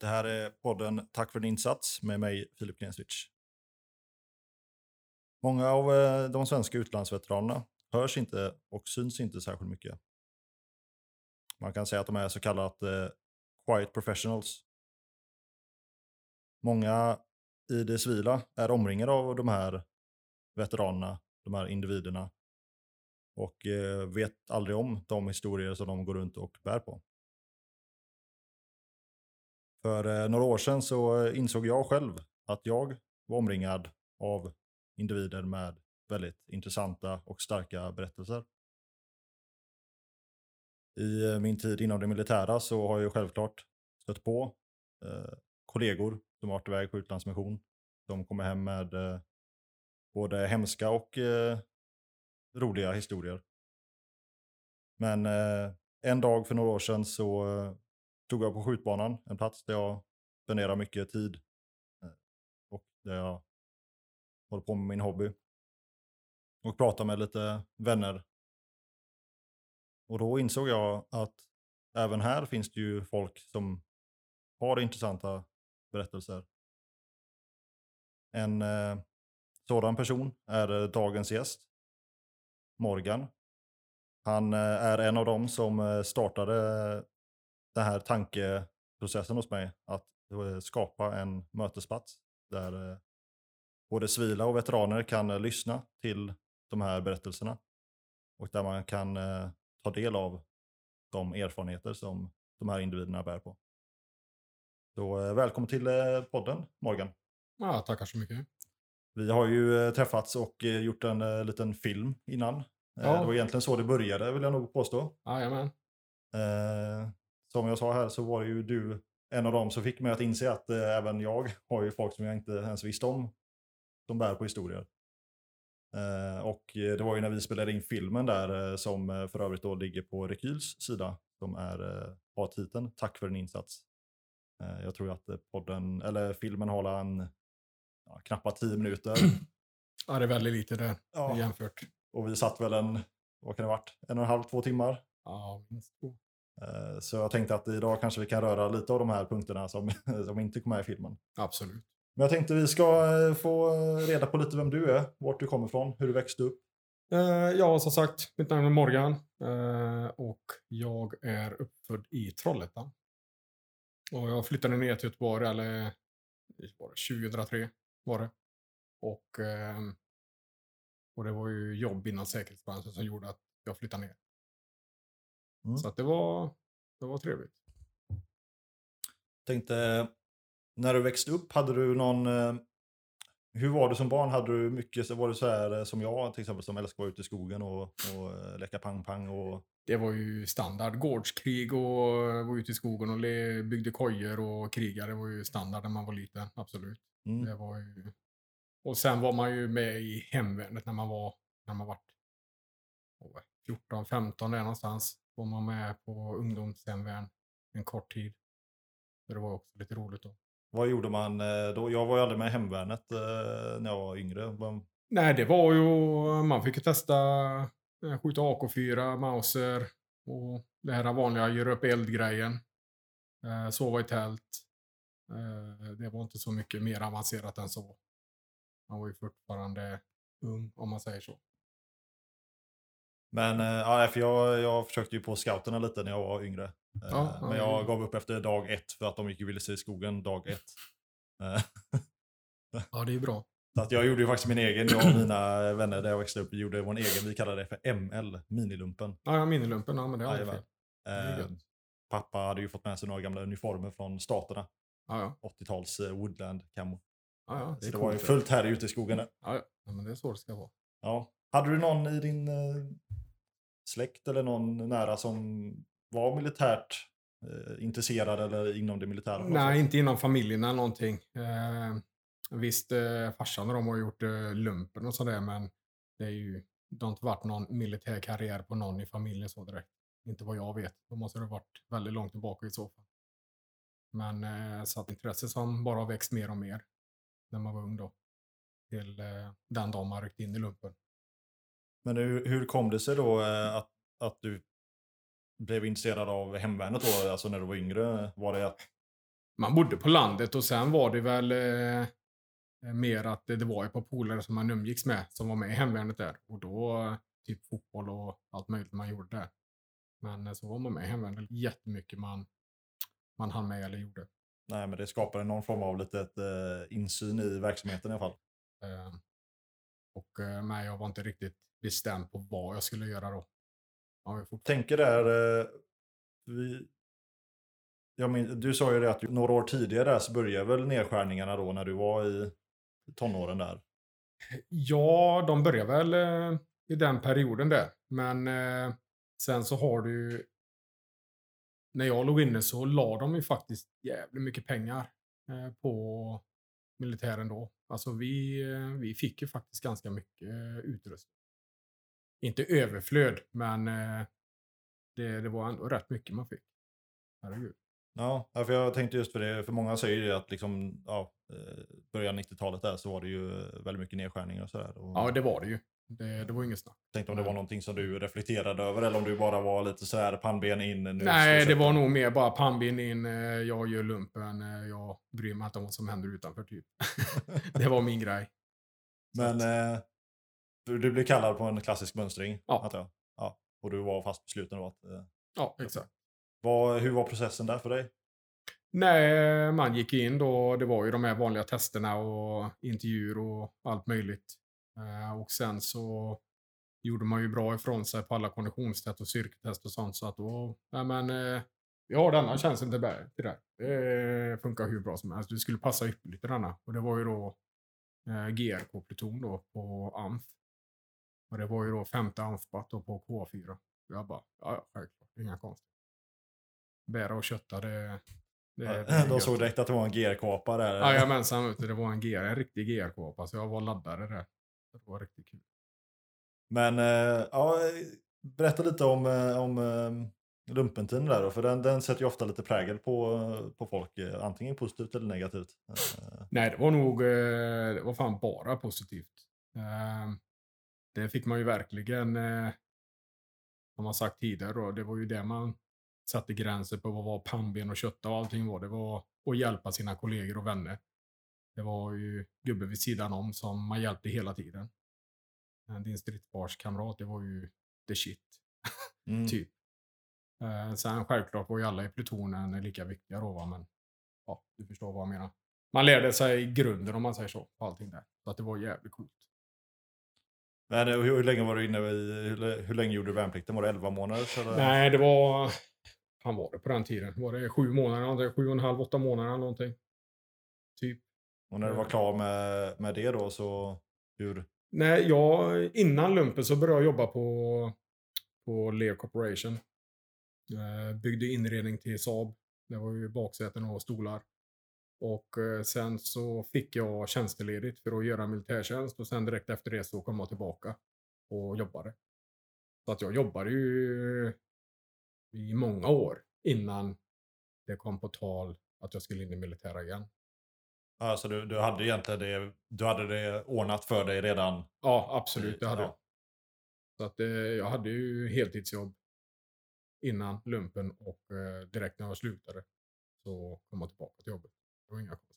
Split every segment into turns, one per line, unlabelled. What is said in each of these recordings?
Det här är podden Tack för din insats med mig, Filip Knenswitch. Många av eh, de svenska utlandsveteranerna hörs inte och syns inte särskilt mycket. Man kan säga att de är så kallat eh, quiet professionals. Många i det civila är omringade av de här veteranerna, de här individerna och eh, vet aldrig om de historier som de går runt och bär på. För eh, några år sedan så eh, insåg jag själv att jag var omringad av individer med väldigt intressanta och starka berättelser. I eh, min tid inom det militära så har jag självklart stött på eh, kollegor som har varit iväg på utlandsmission. De kommer hem med eh, både hemska och eh, roliga historier. Men eh, en dag för några år sedan så eh, tog jag på skjutbanan, en plats där jag spenderar mycket tid eh, och där jag håller på med min hobby. Och pratar med lite vänner. Och då insåg jag att även här finns det ju folk som har intressanta berättelser. En eh, sådan person är eh, dagens gäst, Morgan. Han eh, är en av dem som eh, startade eh, den här tankeprocessen hos mig att eh, skapa en mötesplats där eh, både civila och veteraner kan eh, lyssna till de här berättelserna och där man kan ta del av de erfarenheter som de här individerna bär på. Så välkommen till podden Morgan.
Ja, tackar så mycket.
Vi har ju träffats och gjort en liten film innan.
Ja.
Det var egentligen så det började vill jag nog påstå.
Jajamän.
Som jag sa här så var ju du en av dem som fick mig att inse att eh, även jag har ju folk som jag inte ens visste om som bär på historier. Eh, och eh, det var ju när vi spelade in filmen där eh, som eh, för övrigt då ligger på Rekyls sida som är, eh, har titeln Tack för din insats. Jag tror att podden, eller filmen håller en ja, knappt 10 minuter.
Ja, det är väldigt lite där
Ja.
jämfört.
Och vi satt väl en, vad kan det varit, en och en halv, två timmar.
Ja, minst två.
Eh, Så jag tänkte att idag kanske vi kan röra lite av de här punkterna som, som inte kom med i filmen.
Absolut.
Men jag tänkte vi ska eh, få reda på lite vem du är, vart du kommer ifrån, hur du växte upp.
Eh, ja, som sagt, mitt namn är Morgan och jag är uppfödd i Trollhättan. Och jag flyttade ner till Göteborg, eller var det 2003 var det. Och, och det var ju jobb inom säkerhetsbranschen som gjorde att jag flyttade ner.
Mm.
Så att det var, det var trevligt.
Tänkte, när du växte upp, hade du någon... eh, Hur var du som barn? Hade du mycket, så var du så här eh, som jag till exempel som älskar att vara ute i skogen och, och eh, leka pang-pang och...
Det var ju standard. Gårdskrig och var ute i skogen och le, byggde kojor och krigade var ju standard när man var liten. Absolut.
Mm.
Det var ju... Och sen var man ju med i hemvärnet när man var, när man var 14, 15 där någonstans. Var man med på ungdomshemvärn en kort tid. Så det var också lite roligt då.
Vad gjorde man eh, då? Jag var ju aldrig med i hemvärnet eh, när jag var yngre. Vad-
Nej, det var ju... Man fick ju testa eh, skjuta AK4, Mauser och det här vanliga göra upp eld-grejen. Sova i tält. Det var inte så mycket mer avancerat än så. Man var ju fortfarande ung, om man säger så.
Men eh, ja, för jag, jag försökte ju på scouterna lite när jag var yngre. Eh,
Ja, ja,
men
ja.
jag gav upp efter dag ett för att de gick ju vilse i skogen dag ett. Eh,
Ja, det är bra.
Så att jag gjorde ju faktiskt min egen, jag och mina vänner där jag växte upp, vi gjorde vår egen, vi kallade det för ML, minilumpen.
Ja, ja minilumpen, ja, men det aldrig
Jajamän.
fel.
Eh, pappa hade ju fått med sig några gamla uniformer från staterna,
Ja, ja.
80-tals eh, woodland camo.
ja, ja det
Så det var ju fullt här ute i skogen.
Ja, ja. ja, men det är så det ska vara.
Ja. Hade du någon i din eh, släkt eller någon nära som var militärt eh, intresserad eller inom det militära?
Nej,
sätt?
inte inom familjen eller någonting. Eh, visst, eh, farsan och de har gjort eh, lumpen och sådär, men det är ju, det har inte varit någon militär karriär på någon i familjen så direkt. Inte vad jag vet. Då måste det ha varit väldigt långt tillbaka i så fall. Men eh, så att intresse som bara har växt mer och mer när man var ung då. Till eh, den dagen man ryckte in i lumpen.
Men hur, hur kom det sig då eh, att, att du blev intresserad av hemvärnet då, alltså när du var yngre? Var det att,
man bodde på landet och sen var det väl eh, mer att det, det var ett par polare som man umgicks med som var med i hemvärnet där. Och då typ fotboll och allt möjligt man gjorde där. Men eh, så var man med i hemvärnet jättemycket man, man hann med eller gjorde.
nej men det skapade någon form av litet eh, insyn i verksamheten i alla fall.
Eh, och eh, men jag var inte riktigt bestämd på vad jag skulle göra då. Jag
tänker där, eh, vi, jag min, du sa ju det att några år tidigare så började väl nedskärningarna då när du var i tonåren där.
Ja, de börjar väl eh, i den perioden där. Men eh, sen så har du. När jag låg inne så la de ju faktiskt jävligt mycket pengar eh, på militären då. Alltså vi, eh, vi fick ju faktiskt ganska mycket eh, utrustning. Inte överflöd, men eh, det, det var ändå rätt mycket man fick. Herregud.
Ja, för jag tänkte just för det, för många säger ju att liksom, ja, början 90-talet där så var det ju väldigt mycket nedskärningar och sådär. Och
Ja, det var det ju. Det, det var inget snack.
tänkte om det var någonting som du reflekterade över eller om du bara var lite så här pannben in. Nu
Nej, det var nog mer bara pannben in, eh, jag gör lumpen, eh, jag bryr mig inte om vad som händer utanför typ. det var min grej.
Men eh, du, du blev kallad på en klassisk mönstring,
Ja.
jag. Ja. Och du var fast besluten då att... Eh,
Ja, exakt.
vad, hur var processen där för dig?
Nej, man gick in då, det var ju de här vanliga testerna och intervjuer och allt möjligt. Eh, Och sen så gjorde man ju bra ifrån sig på alla konditionstest och styrketest och sånt. Så att då, nej men, eh, vi har denna chansen till det. Det. det funkar hur bra som helst. Du skulle passa ypperligt i denna. Och det var ju då eh, GRK-pluton då på AMF. Och det var ju då femte AMF-batt på K4. Och jag bara, ja, självklart, inga konstigt. Bära och kötta, det... det, det
De såg direkt att det var en GR-kåpa där.
Jajamensan, det var en, GR, en riktig GR-kåpa, så jag var laddare där. Det var riktigt kul.
Men eh, ja, berätta lite om, eh, om eh, lumpentiden där då, för den, den sätter ju ofta lite prägel på, på folk, eh, antingen positivt eller negativt. Eh,
Nej, det var nog, eh, det var fan bara positivt. Eh, Det fick man ju verkligen, eh, som man sagt tidigare då, det var ju det man satte gränser på vad var pannben och kötta och allting var. Det var att hjälpa sina kollegor och vänner. Det var ju gubben vid sidan om som man hjälpte hela tiden. Eh, Din stridsparskamrat, det var ju the shit.
mm.
typ. Eh, sen självklart var ju alla i plutonen lika viktiga då, va? men ja, du förstår vad jag menar. Man lärde sig grunden om man säger så, på allting där. Så att det var jävligt coolt.
Men eh, hur, hur länge var du inne i, hur, hur länge gjorde du värnplikten? Var det 11 månader? Eller?
Nej, det var, han var det på den tiden? Var det sju månader, sju och en halv, åtta månader någonting?
Och när du var klar med, med det då så, hur?
Nej, jag, innan lumpen så började jag jobba på, på Lear Corporation. Eh, byggde inredning till Saab. Det var ju baksäten och stolar. Och eh, sen så fick jag tjänsteledigt för att göra militärtjänst och sen direkt efter det så kom jag tillbaka och jobbade. Så att jag jobbade ju i många år innan det kom på tal att jag skulle in i militära igen.
Alltså du, du hade egentligen det, du hade det ordnat för dig redan?
Ja, absolut. Det hade
Ja.
jag. Så att, eh, jag hade ju heltidsjobb innan lumpen och eh, direkt när jag slutade så kom jag tillbaka till jobbet. Det var inga konstigt.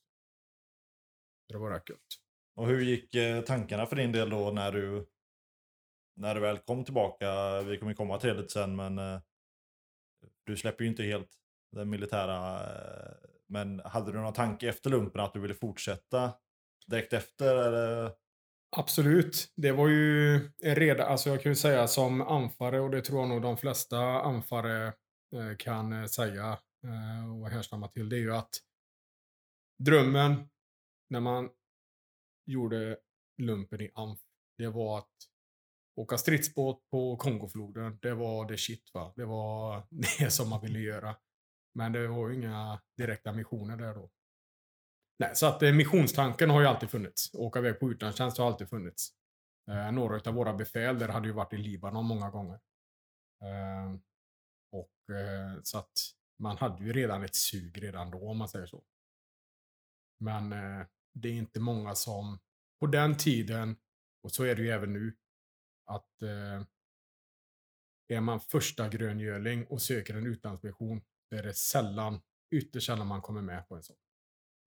Så det var rätt gött.
Och hur gick eh, tankarna för din del då när du, när du väl kom tillbaka? Vi kommer komma till det lite sen, men du släpper ju inte helt den militära. Men hade du någon tanke efter lumpen att du ville fortsätta direkt efter? Eller?
Absolut. Det var ju redan, alltså jag kan ju säga som anfare och det tror jag nog de flesta anfare eh, kan eh, säga eh, och härstamma till. Det är ju att drömmen när man gjorde lumpen i AMF, det var att åka stridsbåt på Kongofloden. Det var det shit va. Det var det som man ville göra. Men det var ju inga direkta missioner där då. Nej, så att eh, missionstanken har ju alltid funnits. Åka iväg på utlandstjänst har alltid funnits. Eh, några av våra befäl där hade ju varit i Libanon många gånger. Eh, och eh, så att man hade ju redan ett sug redan då om man säger så. Men eh, det är inte många som på den tiden, och så är det ju även nu, att eh, är man första gröngöling och söker en utlandsmission, så är det sällan, ytterst sällan man kommer med på en sån.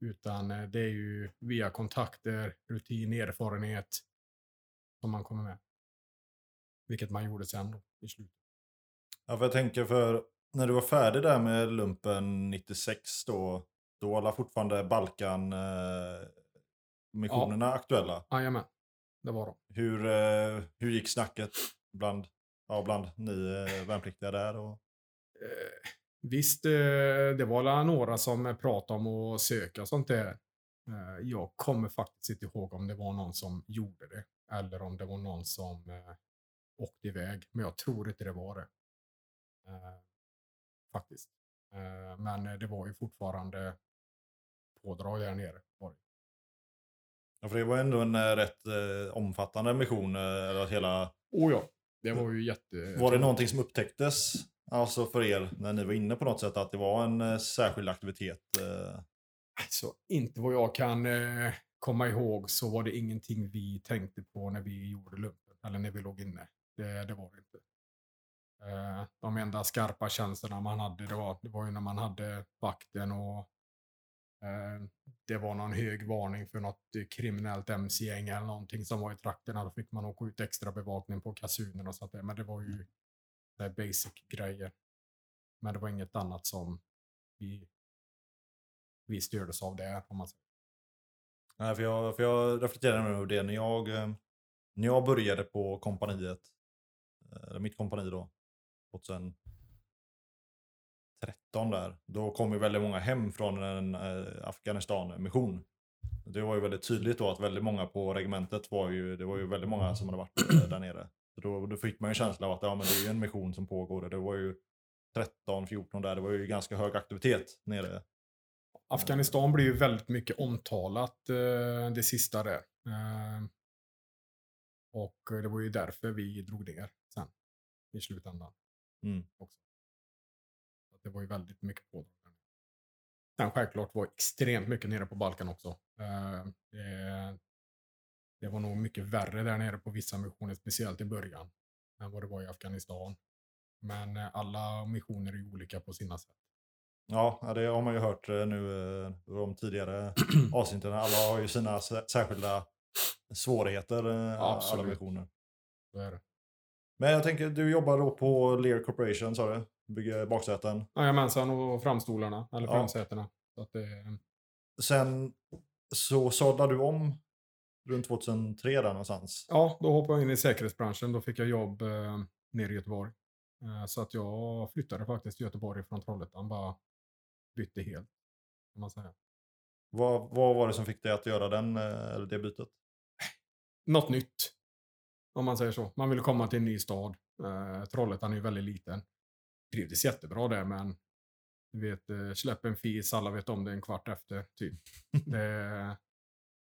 Utan eh, det är ju via kontakter, rutin, erfarenhet som man kommer med. Vilket man gjorde sen då, i slutet.
Ja, för jag tänker för när du var färdig där med lumpen 96 då, då var alla fortfarande Balkan eh, missionerna aktuella.
Jajamän, det var de.
Hur, eh, hur gick snacket bland, ja, bland ni eh, värnpliktiga där? Och...
Eh, visst, eh, det var några som pratade om att söka och sånt där. Eh, jag kommer faktiskt inte ihåg om det var någon som gjorde det. Eller om det var någon som eh, åkte iväg. Men jag tror inte det var det. Eh, faktiskt. Eh, men det var ju fortfarande pådrag där nere. Var det.
Ja, för det var ändå en eh, rätt eh, omfattande mission. eh, Eller hela...
Oh ja, det var ju jätte...
Var det någonting som upptäcktes alltså för er när ni var inne på något sätt att det var en eh, särskild aktivitet? Eh,
Alltså, inte vad jag kan eh, komma ihåg så var det ingenting vi tänkte på när vi gjorde lumpen. Eller när vi låg inne. Det, det var det inte. De enda skarpa tjänsterna man hade, det var, det var ju när man hade vakten och det var någon hög varning för något kriminellt mc-gäng eller någonting som var i trakterna. Då fick man åka ut extra bevakning på kasunen och sånt där. Men det var ju det basic grejer. Men det var inget annat som vi, vi styrdes av där, om man säger.
Nej, för jag, för jag reflekterar nu över det när jag, eh, när jag började på kompaniet, eh, eller mitt kompani då, 2013 där, då kom ju väldigt många hem från en eh, Afghanistan-mission. Det var ju väldigt tydligt då att väldigt många på regementet var ju, det var ju väldigt många som hade varit där nere. Så då, då fick man ju en känsla av att ja, men det är ju en mission som pågår. och Det var ju 13, 14 där, det var ju ganska hög aktivitet nere.
Afghanistan blir ju väldigt mycket omtalat eh, det sista där. Eh, och det var ju därför vi drog ner sen i slutändan.
Mm.
Också. Så det var ju väldigt mycket på. Sen självklart var extremt mycket nere på Balkan också. Eh, det, det var nog mycket värre där nere på vissa missioner, speciellt i början, än vad det var i Afghanistan. Men eh, alla missioner är olika på sina sätt.
Ja, ja, det har man ju hört eh, nu eh, de tidigare avsnitten. Alla har ju sina sä- särskilda svårigheter, eh, alla
Absolut.
missioner.
Så är det.
Men jag tänker, du jobbar då på Lear Corporation sa du? Bygger baksäten.
Jajamensan, och framstolarna, eller
Ja.
framsätena. Så att det,
Sen så såddade du om runt 2003 där någonstans.
ja, då hoppade jag in i säkerhetsbranschen. Då fick jag jobb eh, nere i Göteborg. Eh, så att jag flyttade faktiskt till Göteborg från Trollhättan. Bara bytte helt, kan man säga.
Vad, vad var det som fick dig att göra den, eh, eller det bytet?
Något nytt, om man säger så. Man ville komma till en ny stad. Eh, Trollhättan är ju väldigt liten. Trivdes jättebra där, men du vet, eh, släpp en fis, alla vet om det en kvart efter, typ. det,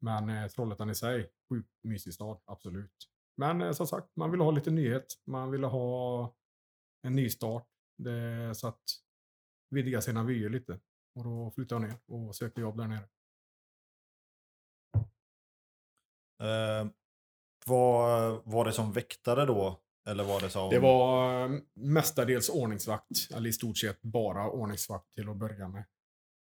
men eh, Trollhättan i sig, sjukt mysig stad, absolut. Men eh, som sagt, man ville ha lite nyhet. Man ville ha en ny start. Det, så att vidga sina vyer lite. Och då flyttade jag ner och sökte jobb där nere.
Eh, vad var det som väktare då? Eller var det som...
Det var eh, mestadels ordningsvakt, eller i stort sett bara ordningsvakt till att börja med.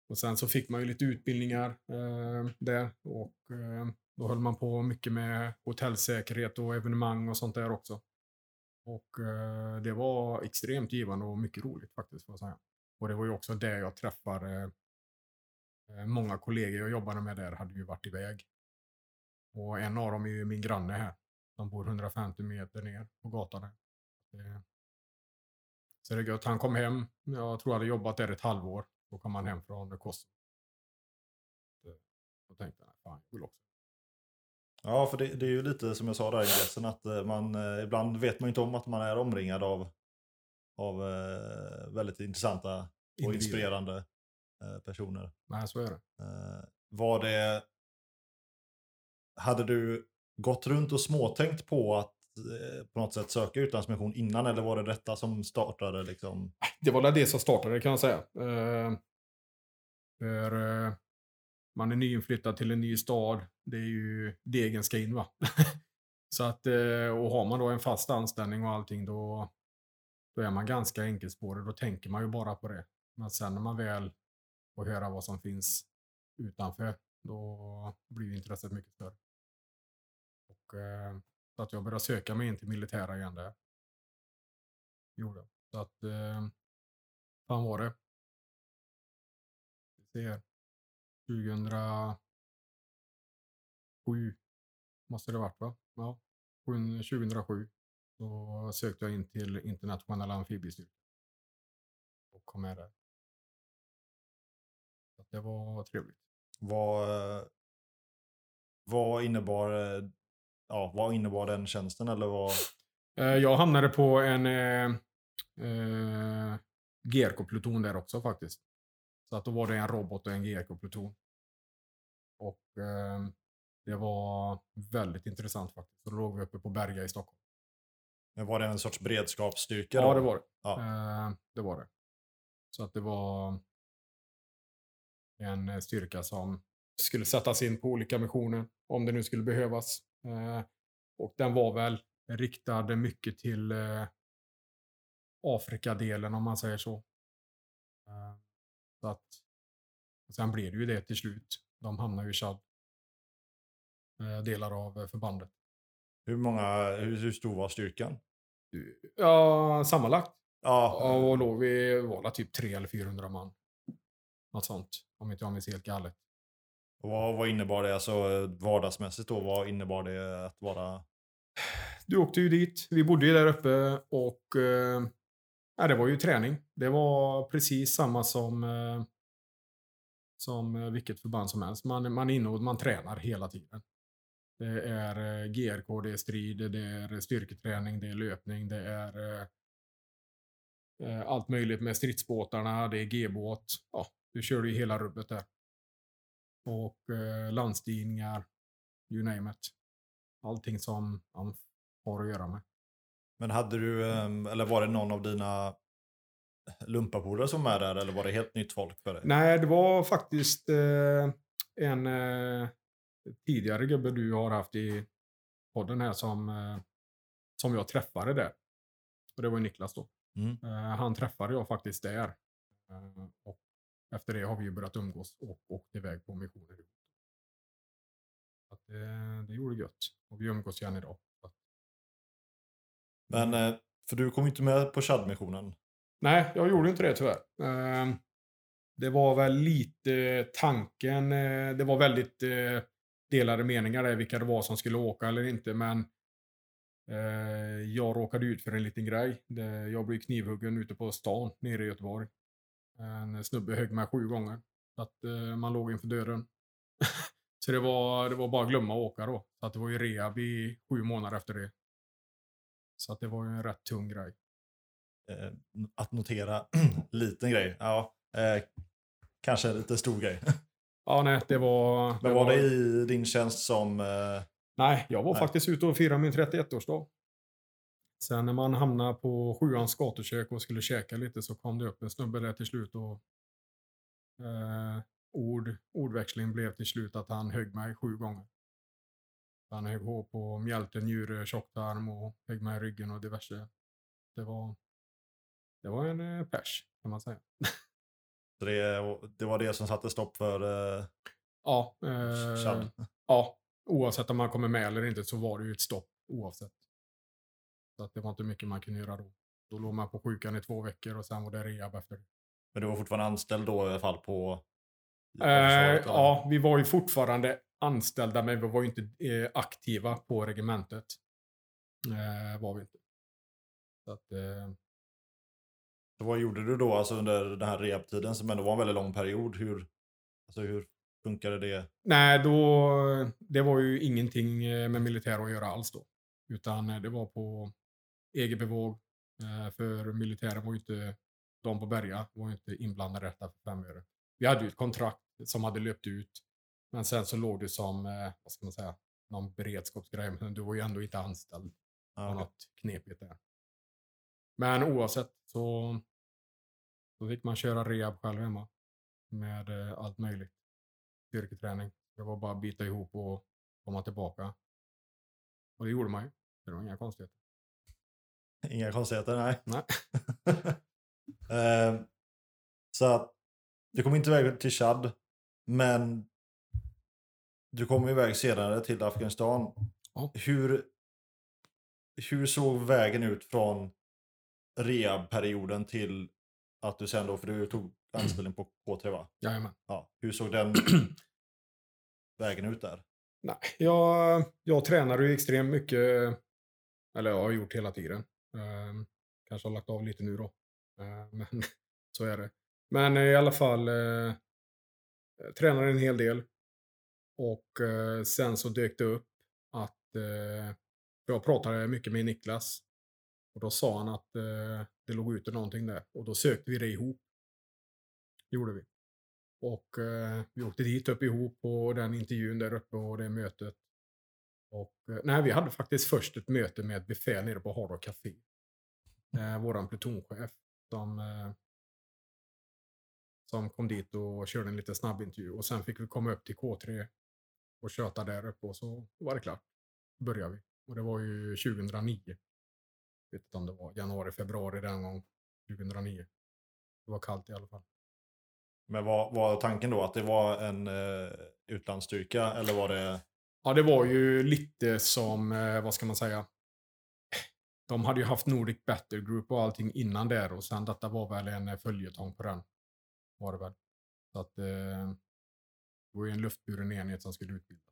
Och sen så fick man ju lite utbildningar eh, där och eh, då höll man på mycket med hotellsäkerhet och evenemang och sånt där också. Och eh, det var extremt givande och mycket roligt faktiskt, får jag säga. Och det var ju också där jag träffade eh, eh, många kollegor jag jobbade med där hade ju varit iväg. Och en av dem är ju min granne här. De bor 150 meter ner på gatan. Där. Eh, så det är gött. Han kom hem. Jag tror jag hade jobbat där ett halvår. Då kom han hem från Kosovo. Då tänkte jag, fan, jag vill också.
Ja, för det, det är ju lite som jag sa där i ingressen att eh, man eh, ibland vet man ju inte om att man är omringad av, av eh, väldigt intressanta
individer.
inspirerande personer.
Nej, så är det.
Var det... Hade du gått runt och småtänkt på att Eh, på något sätt söka utlandsmission innan eller var det detta som startade liksom?
Det var väl det som startade kan jag säga. Eh, för eh, man är nyinflyttad till en ny stad. Det är ju degen ska in va. Så att, eh, och har man då en fast anställning och allting då, då är man ganska enkelspårig. Då tänker man ju bara på det. Men sen när man väl får höra vad som finns utanför, då blir ju intresset mycket större. Och, eh, så att jag började söka mig in till militära igen där. Gjorde. Så att, eh, fan var det? Vi ser. 2007 måste det varit va? Ja, 2007 så sökte jag in till internationella amfibiestyrkan. Och kom med där. Så det var trevligt.
Vad, eh, vad innebar eh, ja, vad innebar den tjänsten eller vad?
Eh, Jag hamnade på en eh, eh, GRK-pluton där också faktiskt. Så att då var det en robot och en GRK-pluton. Och eh, det var väldigt intressant faktiskt. Så då låg vi uppe på Berga i Stockholm.
Men var det en sorts beredskapsstyrka?
Ja,
då?
det var det.
Ja.
Eh, det var det. Så att det var en styrka som skulle sättas in på olika missioner om det nu skulle behövas. Eh, och den var väl riktad mycket till eh, Afrikadelen om man säger så. Eh, så att, sen blir det ju det till slut. De hamnar ju i Chad. Eh, delar av förbandet.
Hur, många, hur, stor var styrkan?
Ja, sammanlagt
Ja,
och låg vi var typ 300 eller 400 man. Något sånt. Om inte jag minns helt galet
och vad, vad innebar det alltså, vardagsmässigt då? Vad innebar det att vara...
Du åkte ju dit. Vi bodde ju där uppe och eh, ja, det var ju träning. Det var precis samma som eh, som eh, vilket förband som helst. Man, man är inne och man tränar hela tiden. Det är eh, GRK, det är strid, det är styrketräning, det är löpning, det är eh, eh, allt möjligt med stridsbåtarna, det är G-båt. Ja, du kör ju hela rubbet där. Och eh, landstigningar, you name it. Allting som man har att göra med.
Men hade du, ehm, eller var det någon av dina lumpapolare som med där eller var det helt nytt folk för dig?
Nej, det var faktiskt eh, en eh, tidigare gubbe du har haft i podden här som, eh, som jag träffade där. Och det var Niklas då.
Mm.
Eh, han träffade jag faktiskt där. Eh, och efter det har vi ju börjat umgås och åkt iväg på missioner. ihop. Att det, det gjorde gött. Och vi umgås igen idag.
Men, eh, för du kom inte med på Chad-missionen.
Nej, jag gjorde inte det tyvärr. Ehm, Det var väl lite tanken. eh, Det var väldigt eh, delade meningar där vilka det var som skulle åka eller inte. Men eh, jag råkade ut för en liten grej. Jag blev knivhuggen ute på stan nere i Göteborg. En snubbe högg mig sju gånger. Så att eh, man låg inför dörren. Så det var, det var bara att glömma att åka då. Så att det var ju rehab i sju månader efter det. Så att det var ju en rätt tung grej.
Eh, att notera, liten grej. Ja, eh, kanske en lite stor grej.
Ja, nej, det var...
Men var det i din tjänst som... Eh,
Nej, jag var
Nej.
faktiskt ute och firade min 31-årsdag. Sen när man hamnade på sjuans gatukök och skulle käka lite så kom det upp en snubbe där till slut och eh, ord, ordväxling blev till slut att han högg mig sju gånger. Han högg hår på mjälte, njure, tjocktarm och högg mig i ryggen och diverse. Det var, det var en eh, pers, kan man säga.
så det, det var det som satte stopp för eh,
Ja, eh, ja, oavsett om man kommer med eller inte så var det ju ett stopp oavsett. Så att det var inte mycket man kunde göra då. Då låg man på sjukan i två veckor och sen var det rehab efter det.
Men du var fortfarande anställd då i alla fall på...
Eh, ja, vi var ju fortfarande anställda men vi var ju inte eh, aktiva på regementet. Eh, var vi inte. Så att, eh,
Så vad gjorde du då alltså under den här rehabtiden som ändå var en väldigt lång period? Hur, alltså hur funkade det?
nej, då, det var ju ingenting eh, med militär att göra alls då. Utan eh, det var på eget bevåg. Eh, för militären var ju inte, de på Berga var ju inte inblandade i detta för fem öre. Vi hade ju ett kontrakt som hade löpt ut. Men sen så låg det som, eh, vad ska man säga, någon beredskapsgrej. Men du var ju ändå inte anställd. Det var något knepigt där. Men oavsett så, så fick man köra rehab själv hemma. Med eh, allt möjligt. Styrketräning. Det var bara att bita ihop och komma tillbaka. Och det gjorde man ju. Det var inga konstigheter.
Inga konstigheter, nej.
Nej.
Eh, så att du kom inte iväg till Chad, men du kom iväg senare till Afghanistan.
Ja.
Hur, hur såg vägen ut från rehabperioden till att du sen då, för du tog anställning på K3 va?
Jajamän.
Ja. Hur såg den vägen ut där?
Nej, jag, jag tränar ju extremt mycket. Eller jag har gjort hela tiden. Ehm, kanske har lagt av lite nu då. Ehm, men så är det. Men eh, i alla fall eh, eh, tränade en hel del. Och eh, sen så dök det upp att eh, jag pratade mycket med Niklas. Och då sa han att eh, det låg ute någonting där. Och då sökte vi det ihop. gjorde vi. Och eh, vi åkte dit upp ihop på den intervjun där uppe och det mötet. Och, eh, nej, vi hade faktiskt först ett möte med ett befäl nere på Hard Café. Eh, våran plutonchef som, eh, som kom dit och körde en liten snabbintervju. Och sen fick vi komma upp till K3 och köta där uppe och så var det klart. Då började vi. Och det var ju 2009. Jag vet inte om det var januari, februari den gången. 2009. Det var kallt i alla fall.
Men var, var tanken då att det var en eh, utlandsstyrka eller var det...
Ja, det var ju lite som, eh, vad ska man säga? De hade ju haft Nordic Battle Group och allting innan där och sen detta var väl en eh, följetong på den. Var det väl. Så att eh, det var ju en luftburen enhet som skulle utbildas.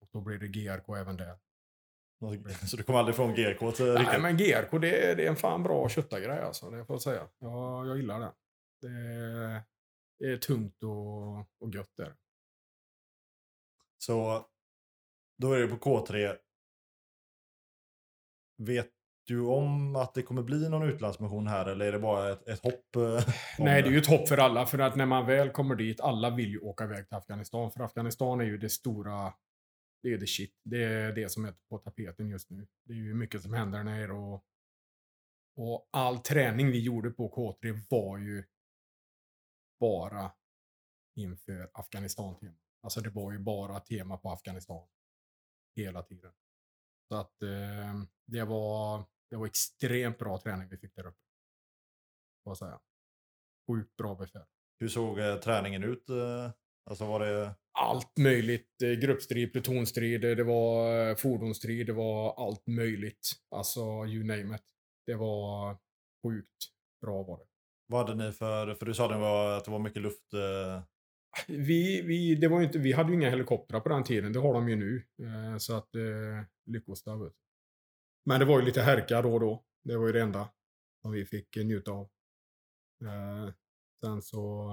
Och då blev det GRK även där.
Så du kom aldrig från GK till
Nej, men GRK det, är- det är en fan bra köttargrej alltså, det får jag säga. Ja, jag gillar det. Det är, det är tungt och, och gött där.
Så då är det på K3. Vet du om att det kommer bli någon utlandsmission här eller är det bara ett, ett hopp? eh,
Nej, det är ju ett hopp för alla. För att när man väl kommer dit, alla vill ju åka iväg till Afghanistan. För Afghanistan är ju det stora, det är the shit. Det är det som är på tapeten just nu. Det är ju mycket som händer där nere och, och all träning vi gjorde på K3 var ju bara inför Afghanistan-tema. Alltså det var ju bara tema på Afghanistan. Hela tiden. Så att eh, det, var, det var extremt bra träning vi fick där uppe. Får jag säga. Sjukt bra befäl.
Hur såg eh, träningen ut? eh? Alltså var det...
Allt möjligt. eh, Gruppstrid, plutonstrid, det var eh, fordonsstrid, det var allt möjligt. Alltså, you name it. Det var sjukt bra var det.
Vad hade ni för... För du sa det var, att det var mycket luft...
Vi, vi, det var ju inte, vi hade ju inga helikoptrar på den tiden, det har de ju nu. Eh, så att, eh, lyckostav. Men det var ju lite härka då och då. Det var ju det enda som vi fick eh, njuta av. Sen så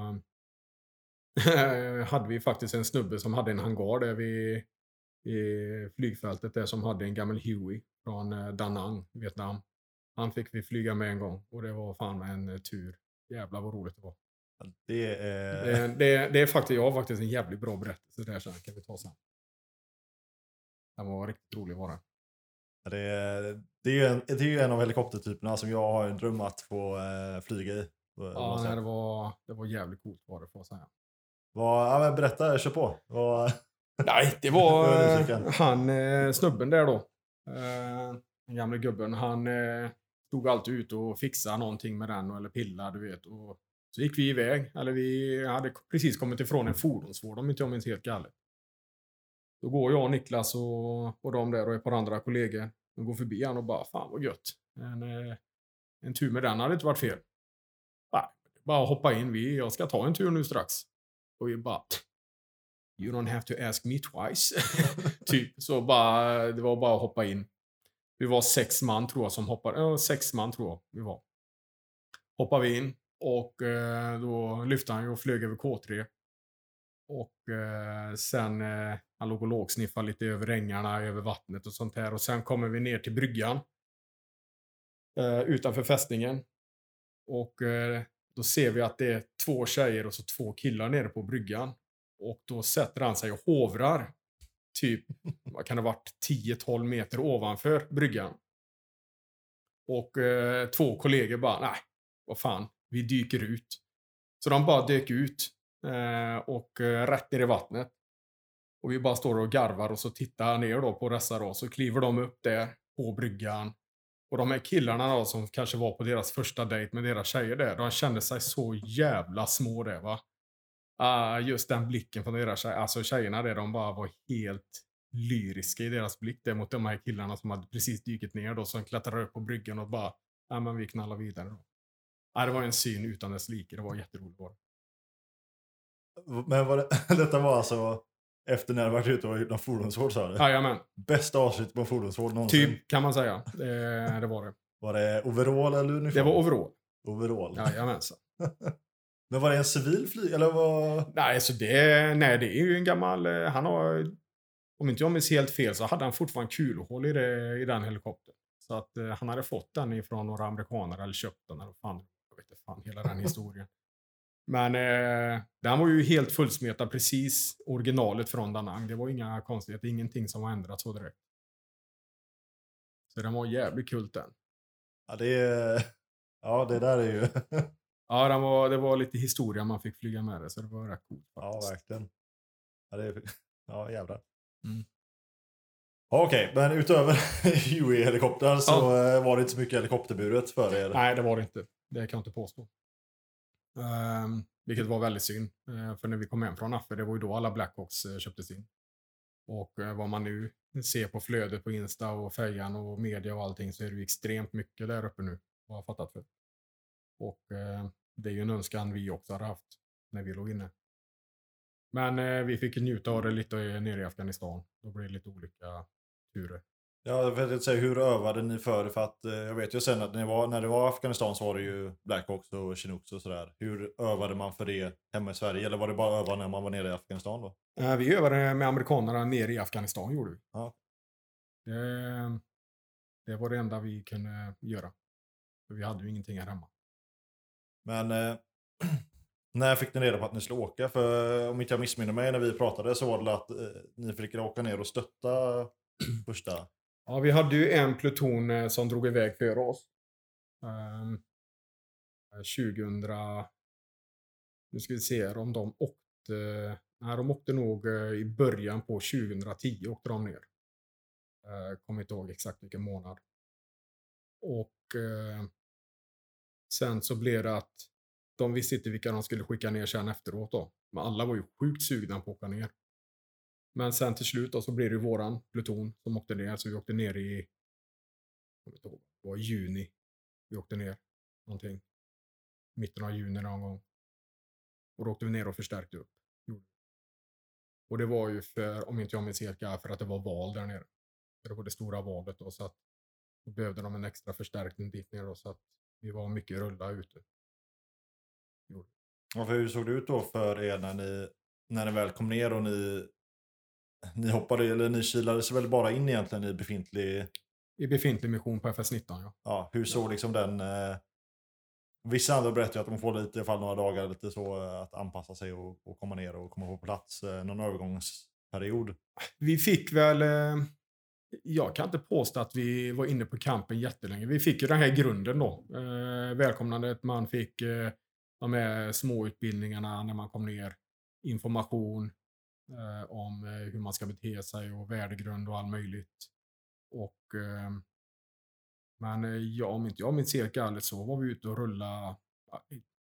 hade vi faktiskt en snubbe som hade en hangar där vi i flygfältet där som hade en gammal Huey från eh, Da Nang, Vietnam. Han fick vi flyga med en gång och det var fan en tur. Jävlar vad roligt det var.
Det är...
Det, det, det är faktiskt, jag har faktiskt en jävligt bra berättelse där sen, kan vi ta sen. Den var riktigt rolig var den.
Det är, det, är ju en, det är en av helikoptertyperna som jag har en dröm att få eh, flyga i.
Ja, nej, det, var, det var jävligt coolt var det får jag säga.
Vad, ja, berätta, kör på. Vad,
Nej, det var han, eh, snubben där då. Eh, den gamla gubben, han stod alltid ute och fixade någonting med den eller pillade, du vet. Och så gick vi iväg, eller vi hade precis kommit ifrån en fordonsvård om inte jag minns helt galet. Då går jag, och Niklas och, och de där och ett par andra kollegor. De går förbi han och bara, fan vad gött. En, eh, en tur med den hade inte varit fel. Nej, bara hoppa in, vi, jag ska ta en tur nu strax. Och vi bara, You don't have to ask me twice. typ. Så bara, det var bara att hoppa in. Vi var sex man tror jag som hoppade. Ja, sex man tror jag vi var. Hoppar vi in och eh, då lyfte han ju och flög över K3. Och eh, sen, eh, han låg och lågsniffade lite över ängarna, över vattnet och sånt här. Och sen kommer vi ner till bryggan. Eh, utanför fästningen. Och eh, då ser vi att det är två tjejer och så två killar nere på bryggan. Och då sätter han sig och hovrar. Typ, vad kan det ha varit, 10-12 meter ovanför bryggan. Och eh, två kollegor bara, nej, vad fan, vi dyker ut. Så de bara dök ut eh, och eh, rätt ner i vattnet. Och vi bara står och garvar och så tittar ner då på dessa då. Så kliver de upp där på bryggan. Och de här killarna då som kanske var på deras första dejt med deras tjejer där. De kände sig så jävla små där va. Uh, just den blicken från deras tjejer. Alltså tjejerna där, de bara var helt lyriska i deras blick där mot de här killarna som hade precis dykt ner då. Som klättrade upp på bryggan och bara, ja men vi knallar vidare då. Ah, det var en syn utan dess like. Det var jätteroligt.
Men var det, detta var alltså efter när du varit ute och gjort fordonsvård sa du?
Jajamän,
Bästa avslut på fordonsvård någonsin.
typ kan man säga. Det, det var det.
Var det overall eller uniform?
Det var overall.
overall.
Jajamensan.
Men var det en civil flyg eller vad?
Nej, så det, nej, det är ju en gammal... eh, Han har... Om inte jag minns helt fel så hade han fortfarande kulhål i, det, i den helikoptern. Så att eh, han hade fått den ifrån några amerikaner eller köpt den. Eller fan, inte fan, hela den historien. Men eh, den var ju helt fullsmetad precis originalet från Danang. Det var inga konstigheter, ingenting som var ändrat så direkt. Så den var jävligt kul den.
Ja, det är... Ja, det där är ju...
Ja, den var, det var lite historia man fick flyga med det, så det var rätt coolt.
ja, verkligen. Ja, det är... Ja, jävlar.
Mm.
Ja, Okej, men utöver Huey-helikoptrar så eh, var det inte så mycket helikopterburet för er.
Nej, det var det inte. Det kan jag inte påstå. Um, vilket var väldigt synd. Eh, för när vi kom hem från Affe, det var ju då alla Blackhawks uh, köptes in. Och uh, vad man nu ser på flödet på Insta och Fejan och media och allting så är det ju extremt mycket där uppe nu. Vad jag fattat för. Och eh, det är ju en önskan vi också hade haft när vi låg inne. Men eh, vi fick njuta av det lite eh, nere i Afghanistan. Då blev det lite olika turer.
Ja, jag vet inte hur övade ni för? För att eh, jag vet ju sen att när, ni var, när det var Afghanistan så var det ju Blackhawks och Chinooks och sådär. Hur övade man för det hemma i Sverige? Eller var det bara öva när man var nere i Afghanistan då?
Eh, vi övade med amerikanerna nere i Afghanistan gjorde vi.
Ja.
Det, det var det enda vi kunde göra. För vi hade ju ingenting här hemma.
Men eh, när fick ni reda på att ni skulle åka? För eh, om inte jag missminner mig när vi pratade så var det att ni fick åka ner och stötta första.
Ja, vi hade ju en pluton eh, som drog iväg före oss. Ehm, eh, um, 2000... Nu ska vi se om de åkte... Nej, de åkte nog eh, i början på 2010 åkte de ner. Uh, kommer inte ihåg exakt vilken månad. Och uh, sen så blev det att de visste inte vilka de skulle skicka ner sen efteråt då. Men alla var ju sjukt sugna på att åka ner. Men sen till slut då så blir det våran pluton som åkte ner. Så vi åkte ner i, jag vet inte det var i juni. Vi åkte ner någonting. Mitten av juni någon gång. Och då åkte vi ner och förstärkte upp. Och det var ju för, om inte jag minns helt för att det var val där nere. För det var det stora valet då så att då behövde de en extra förstärkning dit ner då så att vi var mycket rulla ute. Jo.
Och hur såg det ut då för er när ni, när ni väl kom ner och ni, ni hoppade, eller ni kilade sig väl bara in egentligen i befintlig,
I befintlig mission på FS-19 ja.
ja, hur såg liksom den, eh, vissa andra berättar ju att de får lite, i alla fall några dagar, lite så eh, att anpassa sig och, och komma ner och komma på plats, eh, någon övergångsperiod.
Vi fick väl, eh, jag kan inte påstå att vi var inne på kampen jättelänge. Vi fick ju den här grunden då. Eh, välkomnandet, man fick eh, de här småutbildningarna när man kom ner. Information om eh, hur man ska bete sig och värdegrund och allt möjligt. Och, eh, men eh, ja, om inte jag minns helt galet så var vi ute och rulla.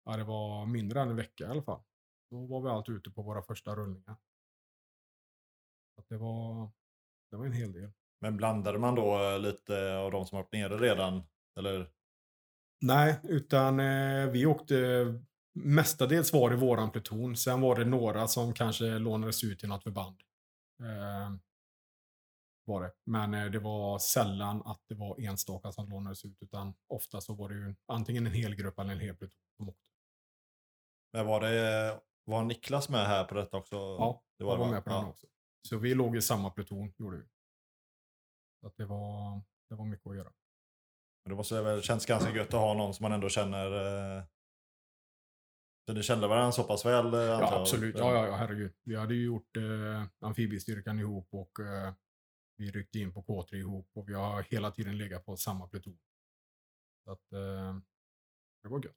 Ja, det var mindre än en vecka i alla fall. Då var vi alltid ute på våra första rullningar. Så att det var, det var en hel del.
Men blandade man då eh, lite av de som varit nere redan? Eller?
Nej, utan eh, vi åkte mestadels var det våran pluton. Sen var det några som kanske lånades ut till något förband. Eh, var det. Men eh, det var sällan att det var enstaka som lånades ut. Utan ofta så var det ju antingen en hel grupp eller en hel pluton som åkte.
Men var det, var Niklas med här på detta också?
Ja,
det
jag var
va?
med på den
ja.
också. Så vi låg i samma pluton, gjorde vi. Så att det var, det var mycket att göra.
Men det måste väl känns ganska gött att ha någon som man ändå känner... Eh... Så ni kände varandra så pass väl? Eh,
Ja, absolut. Ja, ja, ja, herregud. Vi hade ju gjort eh, amfibiestyrkan ihop och eh, vi ryckte in på K3 ihop och vi har hela tiden legat på samma pluton. Så att eh, det var gött.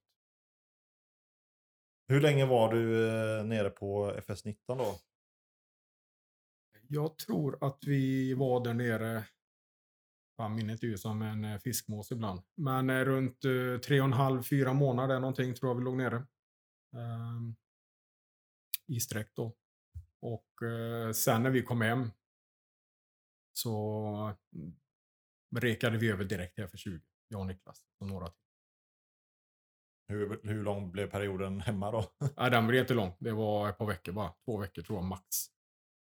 Hur länge var du eh, nere på FS19 då?
Jag tror att vi var där nere, fan minnet är ju som en eh, fiskmås ibland, men eh, runt eh, tre och en halv, fyra månader någonting tror jag vi låg nere. Ehm, I sträck då. Och eh, sen när vi kom hem så mm, rekade vi över direkt här för 20, jag och Niklas och några till.
Hur, hur lång blev perioden hemma då?
Nej, den blev inte lång. Det var ett par veckor bara. Två veckor tror jag max.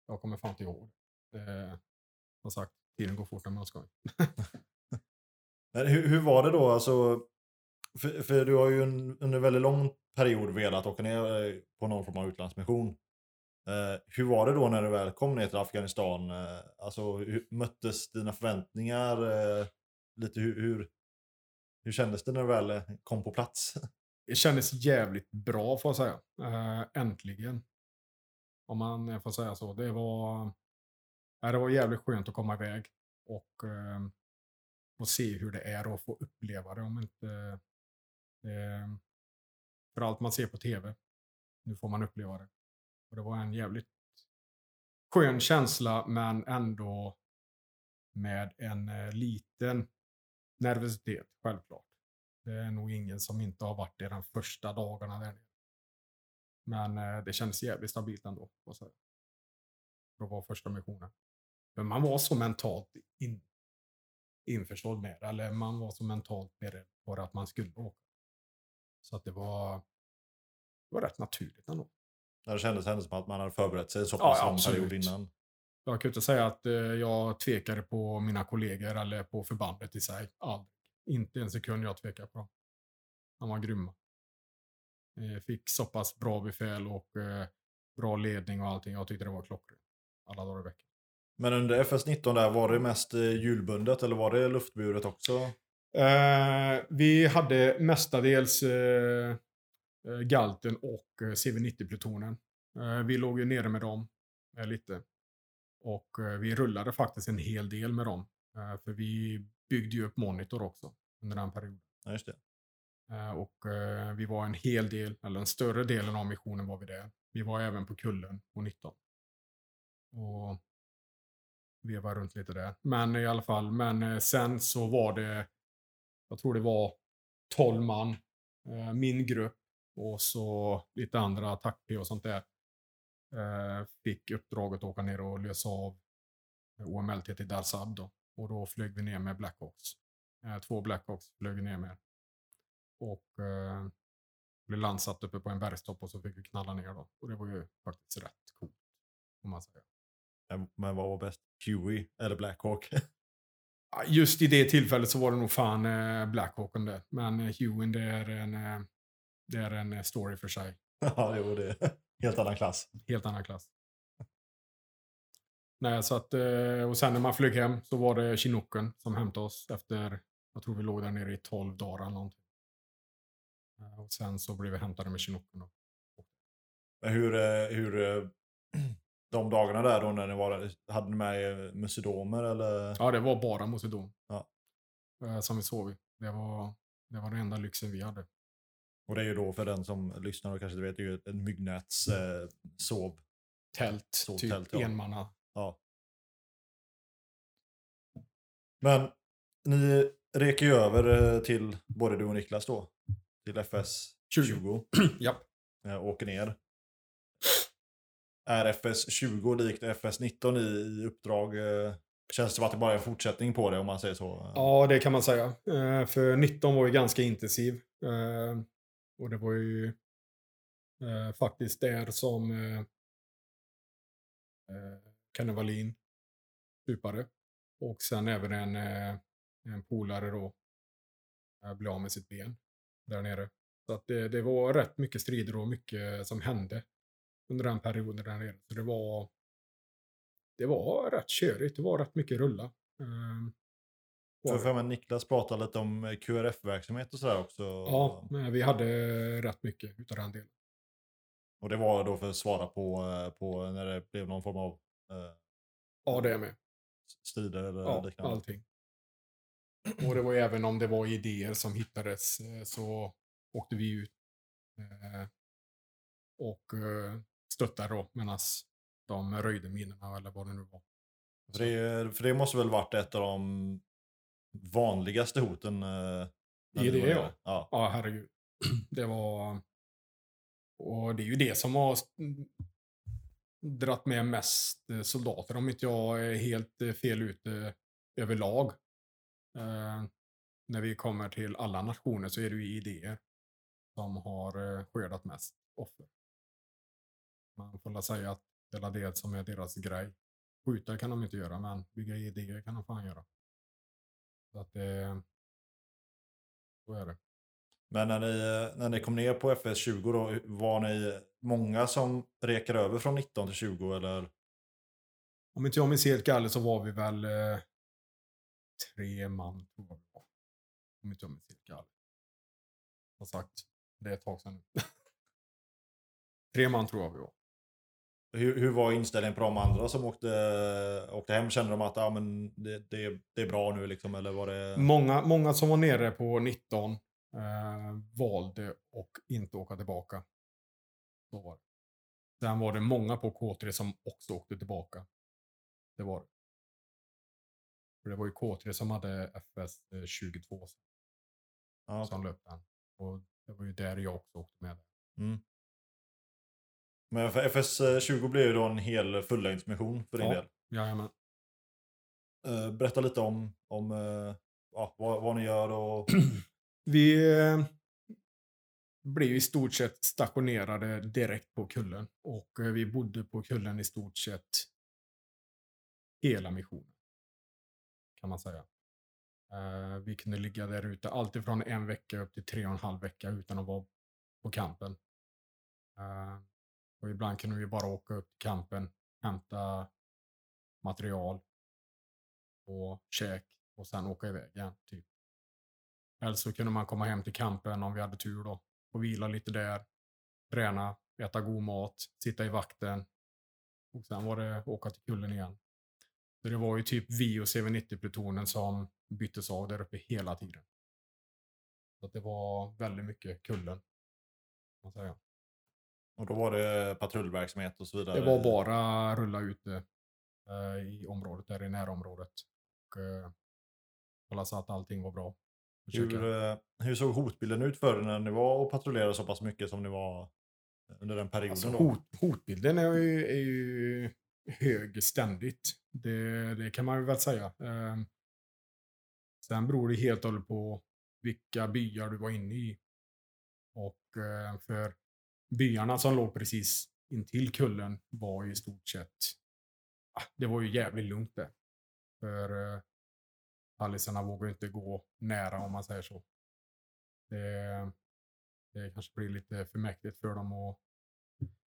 Jag kommer fan inte ihåg. Det, som sagt, tiden går fort när man har skoj.
Men hur, hur var det då? Alltså, för, för du har ju en, under väldigt lång period velat åka ner eh, på någon form av utlandsmission. Eh, hur var det då när du väl kom ner till Afghanistan? Eh, alltså, hur, möttes dina förväntningar? Eh, lite hur, hur, hur kändes det när du väl eh, kom på plats?
Det kändes jävligt bra får jag säga. Eh, äntligen. Om man eh, får säga så. Det var, det var jävligt skönt att komma iväg och eh, se hur det är och få uppleva det. Om inte, eh, Eh, för allt man ser på tv. Nu får man uppleva det. Och det var en jävligt skön känsla men ändå med en eh, liten nervositet, självklart. Det är nog ingen som inte har varit det de första dagarna där nere. Men eh, det kändes jävligt stabilt ändå. För att vara första missionen. Men man var så mentalt in, införstådd med det. Eller man var så mentalt beredd på det att man skulle åka. Så att det var, det var rätt naturligt ändå.
Det kändes ändå som att man hade förberett sig så pass
ja,
lång period innan.
Jag kan inte säga att eh, jag tvekade på mina kollegor eller på förbandet i sig. Aldrig. Inte en sekund jag tvekade på dem. De var grymma. Eh, fick så pass bra befäl och eh, bra ledning och allting. Jag tyckte det var klockrent. Alla dagar i veckan.
Men under FS19 där, var det mest eh, hjulbundet eller var det luftburet också?
Eh, vi hade mestadels eh, eh, Galten och eh, CV90-plutonen. Eh, vi låg ju nere med dem eh, lite. Och vi rullade faktiskt en hel del med dem. För vi byggde ju upp monitor också under den perioden.
Ja, just det.
Och vi var en hel del, eller den större delen av missionen var vi där. Vi var även på kullen på 19. Och vevade runt lite där. Men i alla fall, men sen så var det, jag tror det var 12 man, eh, min grupp och så lite andra attack och sånt där. Eh, fick uppdraget att åka ner och lösa av OMLT till Darsab då. Och då flög vi ner med Blackhawks. Eh, två Blackhawks flög vi ner med. Och blev landsatt uppe på en bergstopp och så fick vi knalla ner då. Och det var ju faktiskt rätt coolt. Om man säger.
Men- Men vad var bäst? Huey eller Blackhawk?
Just i det tillfället så var det nog fan eh, Blackhawken där. Men eh, Hewin det är en, eh, det är en story för sig.
ja, det var det. Helt annan klass.
Helt annan klass. Nej, så att, och sen när man flög hem så var det Chinooken som hämtade oss efter, jag tror vi låg där nere i 12 dagar eller någonting. Och sen så blev vi hämtade med Chinooken.
hur, hur de dagarna där då när ni var där, hade ni med er musedomer eller?
Ja, det var bara Mosedom.
Ja.
Eh, Som vi sov i. Det var, det var den enda lyxen vi hade.
Och det är ju då för den som lyssnar och kanske inte vet, det är ju ett myggnäts eh, sov.
Tält,
Sovtält,
typ
ja.
enmanna.
Ja. Men ni reker ju över eh, till både du och Niklas då. Till FS
20.
20.
Japp.
eh, åker ner. Är FS 20 likt FS 19 i, i uppdrag? Eh, känns det som att det bara är en fortsättning på det om man säger så?
Ja, det kan man säga. Eh, för 19 var ju ganska intensiv. Eh, och det var ju faktiskt där som Kenny Wallin stupade. Och sen även en, en polare då blev av med sitt ben där nere. Så att det, det var rätt mycket strider och mycket som hände under den perioden där nere. Så det var, det var rätt körigt. Det var rätt mycket rulla. Eh, var
För, för mig Niklas pratade lite om eh, QRF-verksamhet och sådär också.
Ja, men vi hade rätt mycket utav den delen.
Och det var då för att svara på, eh, på när det blev någon form av eh,
Ja, det är med.
strider eller
Ja,
liknande.
allting. Och det var även om det var idéer som hittades eh, så åkte vi ut eh, och eh, stöttade då medan de röjde minorna eller vad det nu var.
För, det, för det måste väl varit ett av de vanligaste hoten? Eh,
I det,
var
ja.
ja.
Ja, herregud. Det var... Och det är ju det som har dratt med mest eh, soldater, om inte jag är helt eh, fel ute överlag. Eh, när vi kommer till alla nationer så är det ju idéer som har skördat mest offer. Man får väl säga att det är det som är deras grej. Skjuta kan de inte göra, men bygga idéer kan de fan göra. Så att det... Så är det.
Men när ni, eh, när ni kom ner på FS20 då, var ni många som rekade över från 19 till 20 eller?
Om inte jag minns helt galet så var vi väl eh, tre man, tror jag var. Om inte jag minns helt galet. Som sagt, det är ett tag sedan nu. tre man tror jag vi var.
Hur, hur var inställningen på de andra som åkte, åkte hem? Kände de att ah, men det, det, det är bra nu liksom? Eller var det...
Många, många som var nere på 19 eh, valde att inte åka tillbaka. Så var det. Sen var det många på K3 som också åkte tillbaka. Det var det. För det var ju K3 som hade FS eh, 22
Ja,
som löpte den. Och det var ju där jag också åkte med.
mm. Men för FS20 blev ju då en hel fullängdsmission för din
Ja.
del.
Jajamän.
Eh, berätta lite om, om eh, ja, vad, vad ni gör och...
Vi eh, blev i stort sett stationerade direkt på kullen. Och eh, vi bodde på kullen i stort sett hela missionen. Kan man säga. Eh, vi kunde ligga där ute alltifrån en vecka upp till tre och en halv vecka utan att vara på campen. Eh, och ibland kunde vi bara åka upp till campen, hämta material och käk och sen åka iväg igen. Typ. Eller så kunde man komma hem till campen om vi hade tur då. Och vila lite där, träna, äta god mat, sitta i vakten. Och sen var det åka till kullen igen. Så det var ju typ vi och CV90-plutonen som byttes av där uppe hela tiden. Så att det var väldigt mycket kullen. kan Man säga.
Och då var det patrullverksamhet och så vidare.
Det var bara rulla ute eh, i området, där i närområdet. Och eh, kolla så att allting var bra. Försöka-
Hur, eh, hur såg hotbilden ut för er när ni var och patrullerade så pass mycket som ni var under den perioden?
Alltså, hot, hotbilden är ju, är ju hög ständigt. Det, det kan man väl säga. Eh, sen beror det helt och hållet på vilka byar du var inne i. Och eh, för byarna som låg precis intill kullen var i stort sett, ah, det var ju jävligt lugnt det. För eh, vågar inte gå nära om man säger så. Det, det kanske blir lite för mäktigt för dem att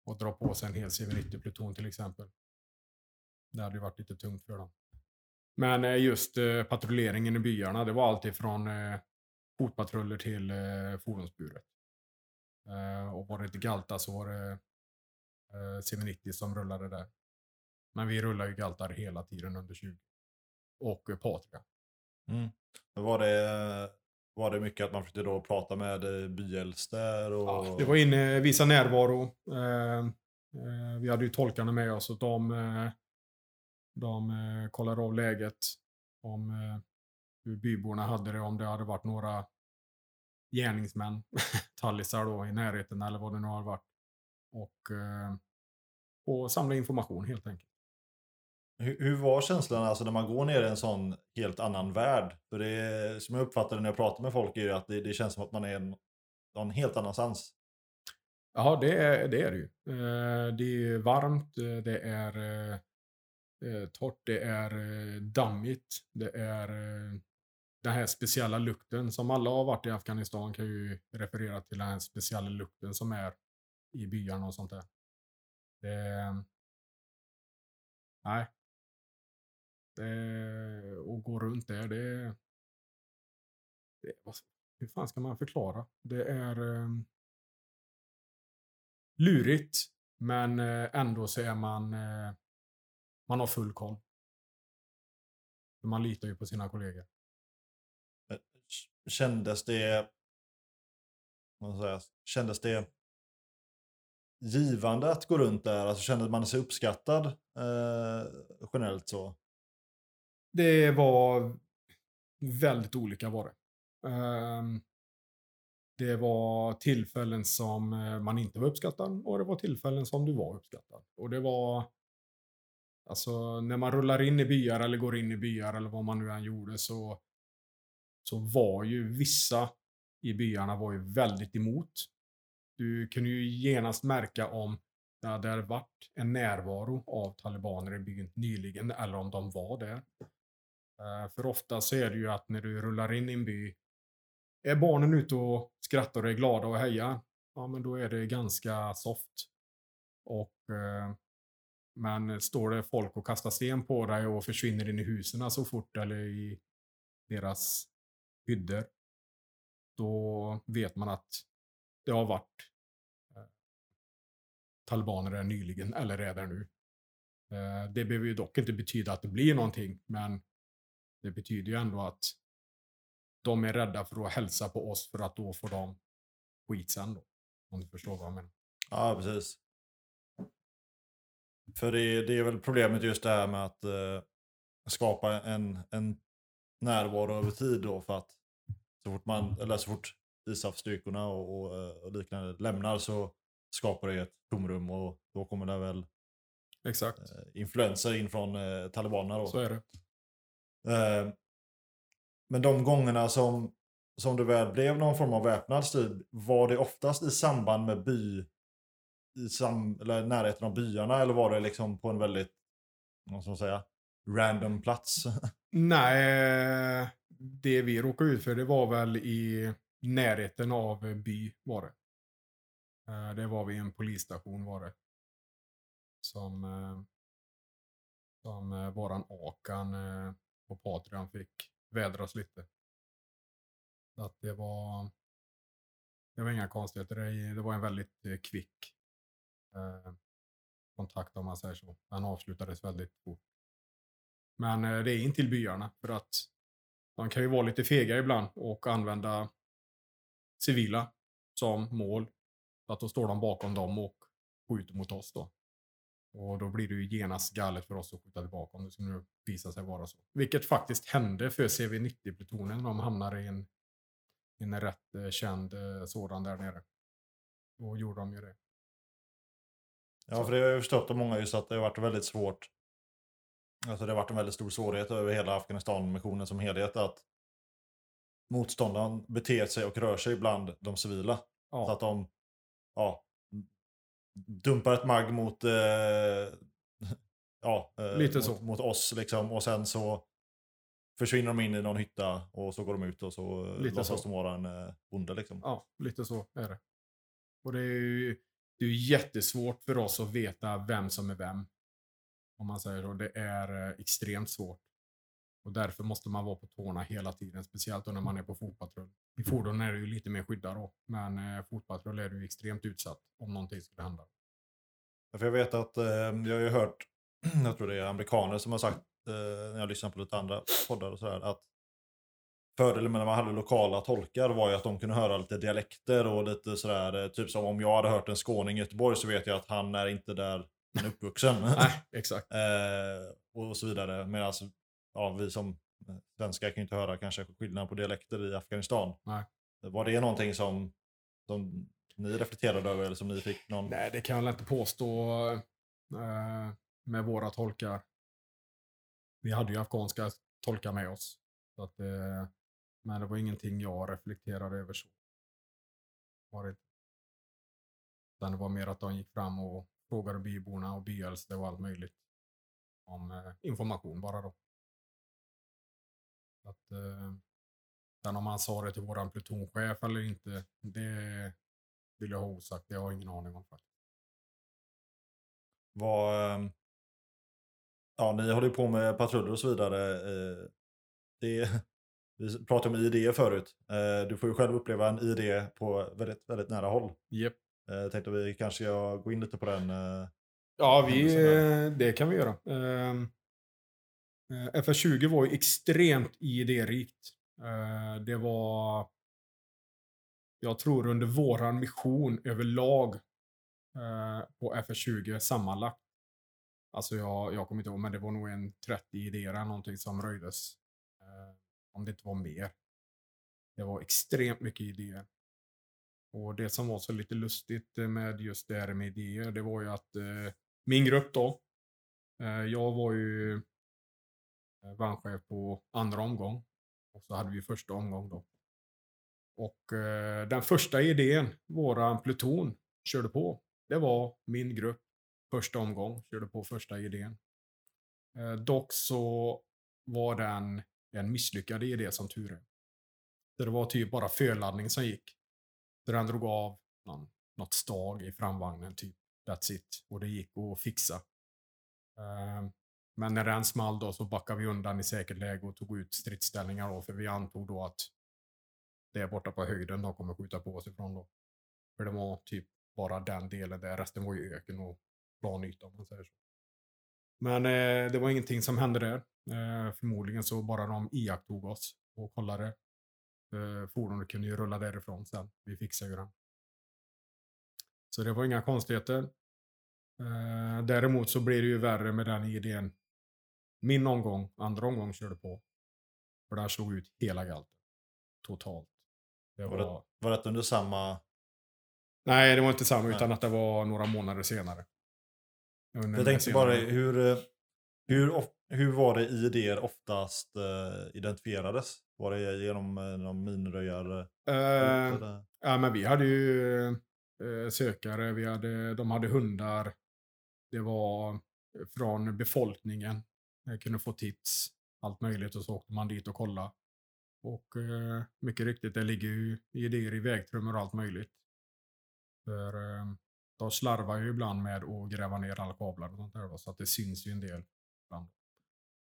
att dra på sig en hel CV90-pluton till exempel. Det hade ju varit lite tungt för dem. Men eh, just eh, patrulleringen i byarna, det var alltid från eh, fotpatruller till eh, fordonsburet. Eh, och var det inte Galta så var det eh, CV90 som rullade där. Men vi rullar ju Galtar hela tiden under 20. Och eh, Patria.
Mm. Var, det, var det mycket att man försökte då prata med eh, byäldster? Och...
Ja, det var inne, visa närvaro. Eh, eh, vi hade ju tolkarna med oss och de, eh, de eh, kollade av läget. Om eh, hur byborna hade det, om det hade varit några gärningsmän, tallisar då i närheten eller vad det nu har varit. Och, eh, och samla information helt enkelt.
Hur, hur var känslan alltså när man går ner i en sån helt annan värld? För det är, som jag uppfattar när jag pratar med folk är att det, det känns som att man är en, någon helt annanstans.
Ja, det är det, är det ju. Eh, det är varmt, eh, det är torrt, det är dammigt, det är den här speciella lukten som alla har varit i Afghanistan kan ju referera till den här speciella lukten som är i byarna och sånt där. Det, nej. Det, och gå runt där, det, det, vad- hur fan ska man förklara? Det är eh, lurigt, men eh, ändå så är man, eh, man har full koll. Man litar ju på sina kollegor.
Kändes det... Vad ska jag säga, kändes det givande att gå runt där? Alltså kände man sig uppskattad eh, generellt så?
Det var väldigt olika var det. Ehm, det var tillfällen som eh, man inte var uppskattad och det var tillfällen som du var uppskattad. Och det var... Alltså när man rullar in i byar eller går in i byar eller vad man nu än gjorde så, så var ju vissa i byarna var ju väldigt emot. Du kunde ju genast märka om det hade varit en närvaro av talibaner i byn nyligen eller om de var där. Eh, för ofta så är det ju att när du rullar in i en by, är barnen ute och skrattar och är glada och hejar, ja men då är det ganska soft. Och, eh, men står det folk och kastar sten på dig och försvinner in i husen så fort eller i deras hyddor, då vet man att det har varit eh, talibaner där nyligen eller är där nu. Eh, det behöver ju dock inte betyda att det blir någonting, men det betyder ju ändå att de är rädda för att hälsa på oss för att då får de skit sen då. Om du förstår vad jag menar.
Ja, precis. För det, det är väl problemet just det här med att eh, skapa en, en närvaro över tid då för att så fort man, eller så fort ISAF-styrkorna och, och, eh, och liknande lämnar så skapar det ett tomrum och då kommer det väl
Exakt,
eh, influenser in från eh, talibanerna då.
så är det.
Eh, men de gångerna som, som det väl blev någon form av väpnad strid, var det oftast i samband med by, i sam, eller närheten av byarna, eller var det liksom på en väldigt, vad ska man säga, random plats?
Nej, det vi råkade ut för det var väl i närheten av by var det. Eh, det var vid en polisstation var det. Som, eh, som eh, våran Akan på Patreon fick vädras lite. Så att det var, det var inga konstigheter. Det, var en väldigt kvick kontakt om man säger så. Den avslutades väldigt fort. Men eh, det är in till byarna för att de kan ju vara lite fega ibland och använda civila som mål. Så att då står de bakom dem och skjuter mot oss då. Och då blir det ju genast galet för oss att skjuta tillbaka om det skulle visa sig vara så. Vilket faktiskt hände för CV90-plutonen. De hamnar i en, en rätt eh, känd eh, sådan där nere. Då gjorde de ju det.
Ja, för det har jag förstått av många just att det har varit väldigt svårt. Alltså det har varit en väldigt stor svårighet över hela Afghanistan-missionen som helhet att motståndaren beter sig och rör sig bland de civila. Så
Ja,
att de ja, dumpar ett mag mot, eh, ja, eh,
Lite
mot,
så.
mot oss liksom. Och sen så försvinner de in i någon hytta och så går de ut och så eh,
Lite
låtsas
så.
de vara en eh, bonde liksom.
ja, lite så är det. Och det är ju det är jättesvårt för oss att veta vem som är vem. Om man säger så. Det är eh, extremt svårt. Och därför måste man vara på tårna hela tiden, speciellt när man är på fotpatrull. I fordon är det ju lite mer skyddat då, men eh, fotpatrull är du extremt utsatt om någonting skulle hända.
För jag vet att, eh, jag har ju hört, jag tror det är amerikaner som har sagt, eh, när jag lyssnar på lite andra poddar och sådär, att fördelen med när man hade lokala tolkar var ju att de kunde höra lite dialekter och lite sådär, typ som om jag hade hört en skåning i Göteborg så vet jag att han är inte där är uppvuxen.
Nej, exakt.
eh, och så vidare. Medan ja, vi som svenskar kan ju inte höra kanske skillnad på dialekter i Afghanistan.
Nej.
Var det någonting som, som ni reflekterade över eller som ni fick någon?
Nej, det kan jag väl inte påstå eh, med våra tolkar. Vi hade ju afghanska tolkar med oss. Så att, eh, men det var ingenting jag reflekterade över så. Var det. Utan det var mer att de gick fram och frågade byborna och byäldste och allt möjligt. Om eh, information bara då. Att, eh, sen om han sa det till våran plutonchef eller inte, det vill jag ha osagt. Det har jag ingen aning om faktiskt.
Vad, ehm, ja, ni håller ju på med patruller och så vidare. eh, Det, Vi pratade om ID förut. Eh, du får ju själv uppleva en ID på väldigt, väldigt nära håll.
Japp.
Eh, tänkte vi kanske ska gå in lite på den. Eh,
Ja, vi, eh, det kan vi göra. Ehm, eh, FS20 var ju extremt ID-rikt. Eh, det var, jag tror under våran mission överlag på FS20 sammanlagt. Alltså jag, jag kommer inte ihåg, men det var nog en 30 idéer eller någonting som röjdes. Om det inte var mer. Det var extremt mycket idéer. Och det som var så lite lustigt med just det här med idéer, det var ju att eh, min grupp då, eh, jag var ju eh, bandchef på andra omgång. Och så hade vi första omgång då. Och eh, den första idén våran pluton körde på, det var min grupp. Första omgång körde på första idén. Eh, dock så var den en misslyckad idé som tur är. Så det var typ bara förladdning som gick. Så den drog av någon, något stag i framvagnen typ. That's it. Och det gick att fixa. Ehm, men när den small då så backade vi undan i säkert läge och tog ut stridsställningar då. För vi antog då att det är borta på höjden de kommer skjuta på oss ifrån då. För det var typ bara den delen där. Resten var ju öken och plan yta om man säger så. Men eh, det var ingenting som hände där. Eh, förmodligen så bara de iakttog oss och kollade. Eh, fordonet kunde ju rulla därifrån sen. Vi fixade ju den. Så det var inga konstigheter. Eh, däremot så blir det ju värre med den idén. Min omgång, andra omgång körde på. För den slog ut hela galten. Totalt. Det
Var
var...
det- Var det under samma...
Nej, det var inte samma
Nej.
utan att det var några månader senare. Under
Jag tänkte
senare.
bara hur, eh, hur, hur var det ID oftast eh, identifierades? Var det genom eh, någon minröjare?
Eh? Ja, men vi hade ju eh, sökare, vi hade, de hade hundar. Det var från befolkningen. Jag kunde få tips, allt möjligt och så åkte man dit och kollade. Och eh, mycket riktigt, det ligger ju idéer i vägtrummor och allt möjligt. För eh, de slarvar ju ibland med att gräva ner alla kablar och sånt där så att det syns ju en del. Ibland.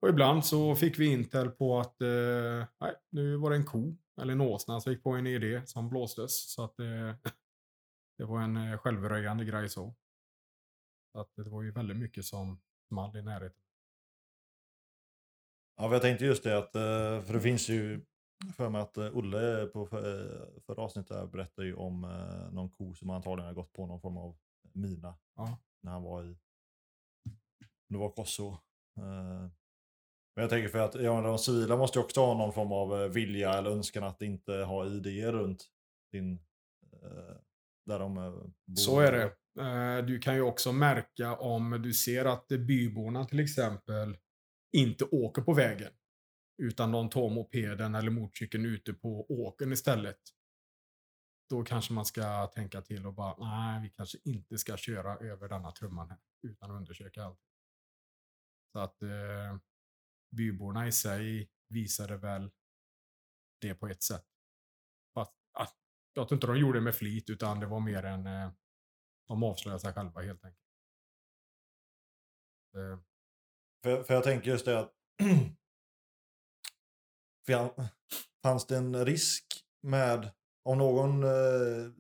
Och ibland så fick vi intel på att eh, nej, nu var det en ko eller en åsna som gick på en idé som blåstes. Så att eh, det var en eh, självröjande grej så. så att det var ju väldigt mycket som small i närheten.
Ja, jag tänkte just det att, för det finns ju för mig att Olle på för- förra avsnittet berättade ju om någon ko som antagligen har gått på någon form av mina
Ja.
när han var i, det var Kosovo. Men jag tänker för att ja, de civila måste ju också ha någon form av eh, vilja eller önskan att inte ha idéer runt din, eh, där de eh, bor.
Så är det. Eh, Du kan ju också märka om du ser att byborna till exempel inte åker på vägen. Utan de tar mopeden eller motorcykeln ute på åkern istället. Då kanske man ska tänka till och bara, nej, vi kanske inte ska köra över denna trumman här. Utan att undersöka allt. Så att eh, byborna i sig visade väl det på ett sätt. Fast, att, jag tror inte de gjorde det med flit, utan det var mer en... Eh, de avslöjade sig själva helt enkelt. Eh,
För, för jag tänker just det att för jag, fanns det en risk med om någon eh,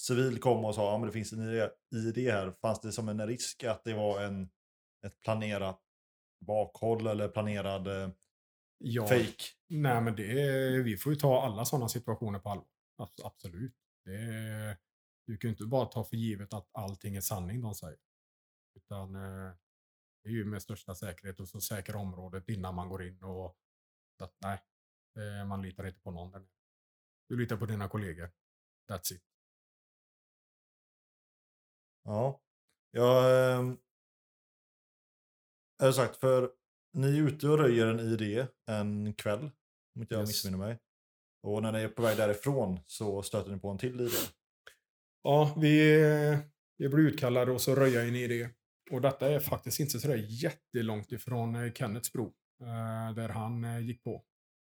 civil kom och sa att ja, men det finns en id idé här, fanns det som en risk att det var en, ett planerat bakhåll eller planerad eh,
ja,
fake?
Nej, men det är, vi får ju ta alla sådana situationer på allvar. Abs- Absolut. Det är, du kan ju inte bara ta för givet att allting är sanning de säger. Utan eh, det är ju med största säkerhet och så säkra området innan man går in och att, nej, eh, man litar inte på någon. Du litar på dina kollegor. That's it.
Ja. Jag har sagt, för ni är ute och röjer en ID en kväll, om inte jag
Yes.
missminner mig. Och när ni är på väg därifrån så stöter ni på en till ID.
Ja, vi, vi blev utkallade och så röja in i det. Och detta är faktiskt inte så jättelångt ifrån eh, Kennets bro. eh, där han eh, gick på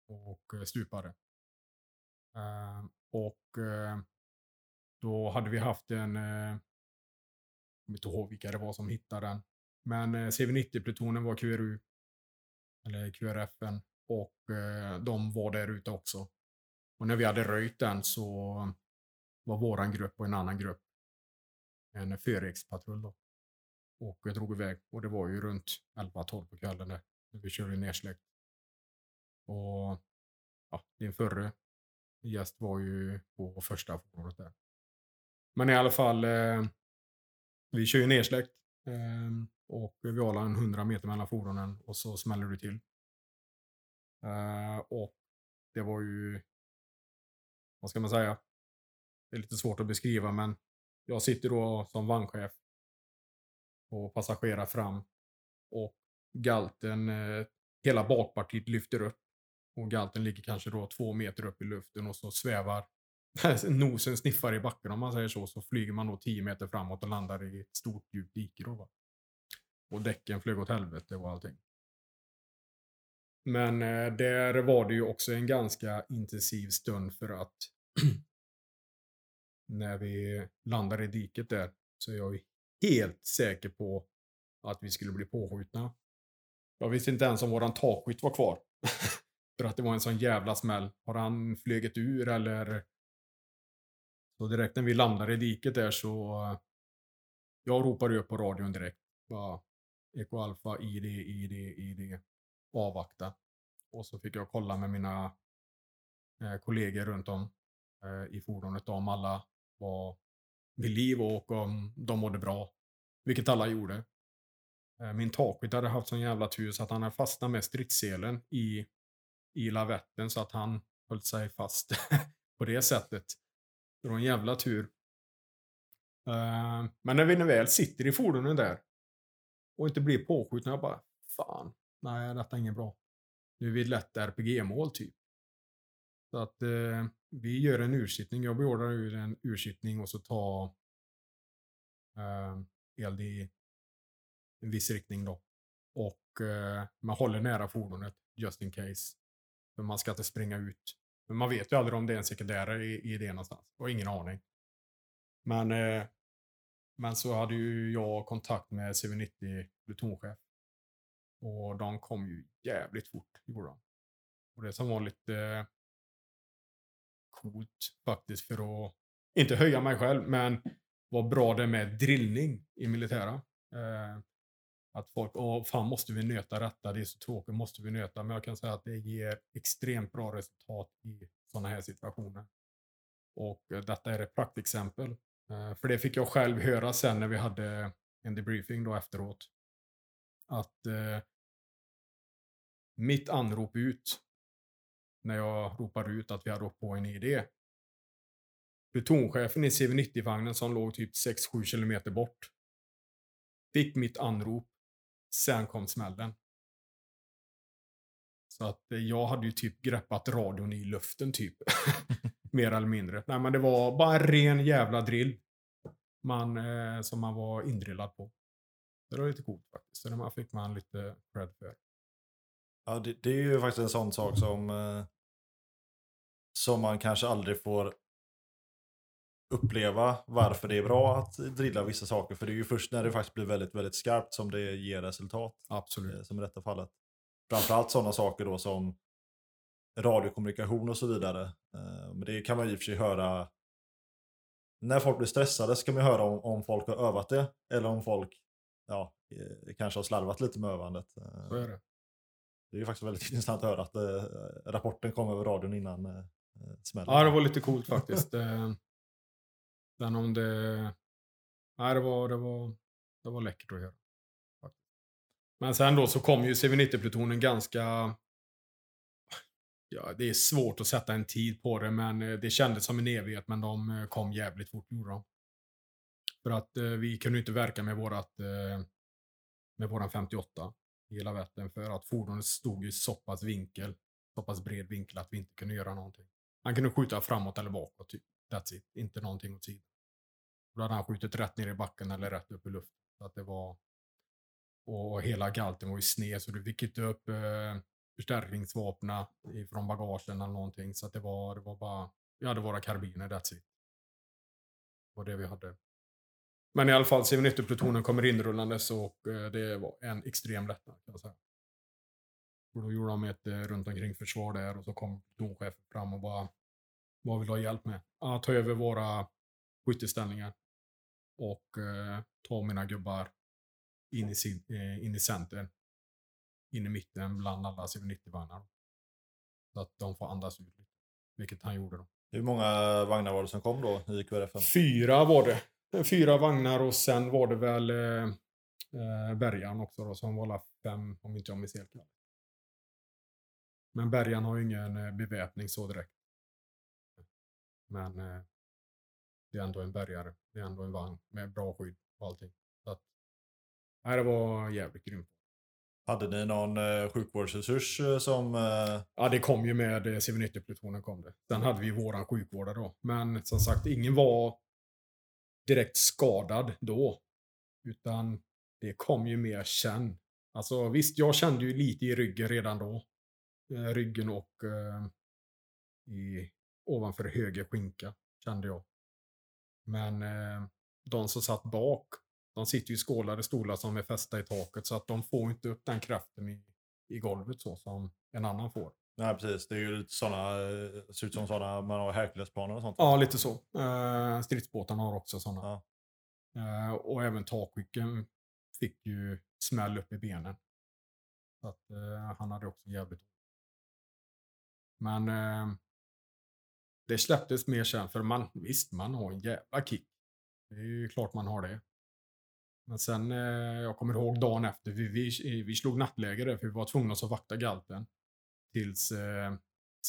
och stupade. Och då hade vi haft en, jag kommer inte ihåg vilka det var som hittade den. Men eh, CV90-plutonen var QRU. Eller QRFen, Och eh, de var där ute också. Och när vi hade röjt den så var våran grupp och en annan grupp en Förekspatrull då. Och jag drog iväg och det var ju runt 11-12 på kvällen där. När vi körde nersläckt. Och ja, din förre gäst var ju på första fordonet där. Men i alla fall, eh, vi kör ju nersläckt. Ehm, och vi har en 100 meter mellan fordonen och så smäller du till. Ehm, och det var ju, vad ska man säga? Det är lite svårt att beskriva men jag sitter då som vagnchef och passagerar fram och galten, eh, hela bakpartiet lyfter upp och galten ligger kanske då två meter upp i luften och så svävar nosen sniffar i backen om man säger så, så flyger man då 10 meter framåt och landar i ett stort djupt dike då. Va? Och däcken flög åt helvete och allting. Men eh, där var det ju också en ganska intensiv stund för att när vi landar i diket där så är jag ju helt säker på att vi skulle bli påskjutna. Jag visste inte ens om våran takskytt var kvar. för att det var en sån jävla smäll. Har han flugit ur eller? Så direkt när vi landade i diket där så jag ropade upp på radion direkt. Bara, Eko Alfa, ID, ID, ID. Avvakta. Och så fick jag kolla med mina eh, kollegor runt om eh, i fordonet om alla var vid liv och om de mådde bra. Vilket alla gjorde. Eh, min takskytt hade haft sån jävla tur så att han hade fastnat med stridsselen i, i lavetten så att han höll sig fast på det sättet. Det var en jävla tur. Uh, men när vi väl sitter i fordonen där och inte blir påskjutna, jag bara fan, nej detta är inget bra. Nu är vi ett lätt RPG-mål typ. Så att eh, vi gör en ursittning. Jag beordrar ur en ursittning och så tar eh, eld i en viss riktning då. Och eh, man håller nära fordonet just in case. För man ska inte springa ut. Men man vet ju aldrig om det är en sekundär i, i det någonstans. Jag har ingen aning. Men, eh, men så hade ju jag kontakt med CV90 plutonchef. Och de kom ju jävligt fort, gjorde de. Och det som var lite eh, coolt faktiskt för att, inte höja mig själv, men vad bra det är med drillning i militära. Eh, att folk, åh fan måste vi nöta detta, det är så tråkigt, måste vi nöta. Men jag kan säga att det ger extremt bra resultat i sådana här situationer. Och eh, detta är ett praktexempel. Eh, för det fick jag själv höra sen när vi hade en debriefing då efteråt. Att eh, mitt anrop ut när jag ropade ut att vi hade åkt på en idé. Plutonchefen i CV90-vagnen som låg typ 6-7 kilometer bort fick mitt anrop. Sen kom smällen. Så att eh, jag hade ju typ greppat radion i luften typ. Mer eller mindre. Nej men det var bara en ren jävla drill. Man, eh, som man var indrillad på. Det var lite coolt faktiskt. Så det fick man lite cred för.
Ja, det, det, är ju faktiskt en sån sak som, eh, som man kanske aldrig får uppleva varför det är bra att drilla vissa saker. För det är ju först när det faktiskt blir väldigt, väldigt skarpt som det ger resultat.
Absolut.
Eh, som i detta fallet. Framförallt sådana saker då som radiokommunikation och så vidare. Eh, men det kan man i och för sig höra när folk blir stressade ska man höra om, om folk har övat det eller om folk ja, eh, kanske har slarvat lite med övandet.
Så är det.
Det är ju faktiskt väldigt intressant att höra att äh, rapporten kom över radion innan äh, smällen.
Ja, det var lite coolt faktiskt. Sen om det... Nej, det var, det var, det var läckert att höra. Men sen då så kom ju CV90-plutonen ganska... Ja, det är svårt att sätta en tid på det, men eh, det kändes som en evighet. Men de eh, kom jävligt fort, gjorde de. För att eh, vi kunde inte verka med vårat... Eh, med våran 58 I hela Vättern för att fordonet stod i så pass vinkel, så pass bred vinkel att vi inte kunde göra någonting. Han kunde skjuta framåt eller bakåt, typ. That's it. Inte någonting åt sidan. Då hade han skjutit rätt ner i backen eller rätt upp i luften. Så att det var... Och hela galten var ju sned så du fick inte upp eh, förstärkningsvapnen från bagagen eller någonting. Så att det var, det var bara... Vi hade våra karbiner, that's it. Det var det vi hade. Men i alla fall, CV90-plutonen kommer inrullandes och eh, det var en extrem lättnad kan jag säga. Och då gjorde de ett eh, runt omkring försvar där och så kom plutonchefen fram och bara vad vill du ha hjälp med? Ja, ta över våra skytteställningar. Och eh, ta mina gubbar in i, sin, eh, in i centern. In i mitten bland alla CV90-vagnar. Så att de får andas ut lite. Vilket han gjorde då.
Hur många vagnar var det som kom då i QRF?
Fyra var det. Fyra vagnar och sen var det väl eh, eh, Bergan också då, som var fem, om inte jag minns helt. Men Bergan har ju ingen eh, beväpning så direkt. Men eh, det är ändå en bärgare. Det är ändå en vagn med bra skydd och allting. Så att, nej, det var jävligt grymt.
Hade ni någon eh, sjukvårdsresurs eh, som... Eh,
Ja, det kom ju med eh, CV90-plutonen kom det. Sen hade vi våran sjukvårdare då. Men som sagt, ingen var direkt skadad då. Utan det kom ju mer sen. Alltså visst, jag kände ju lite i ryggen redan då. Eh, ryggen och eh, i, ovanför höger skinka kände jag. Men eh, de som satt bak, de sitter ju i skålade stolar som är fästa i taket så att de får inte upp den kraften i, i golvet så som en annan får.
nej precis, det är ju lite sådana, eh, ser ut som sådana man har Herculesplaner och sånt.
Ja, lite så. Eh, stridsbåtarna har också sådana.
Ja.
Eh, och även takskycken fick ju smäll upp i benen. Så att, eh, han hade också jävligt. Men eh, det släpptes mer sen, för man, visst, man har en jävla kick. Det är ju klart man har det. Men sen, eh, jag kommer ihåg dagen efter, vi, vi, vi slog nattläger där, för vi var tvungna att vakta galten. Tills eh,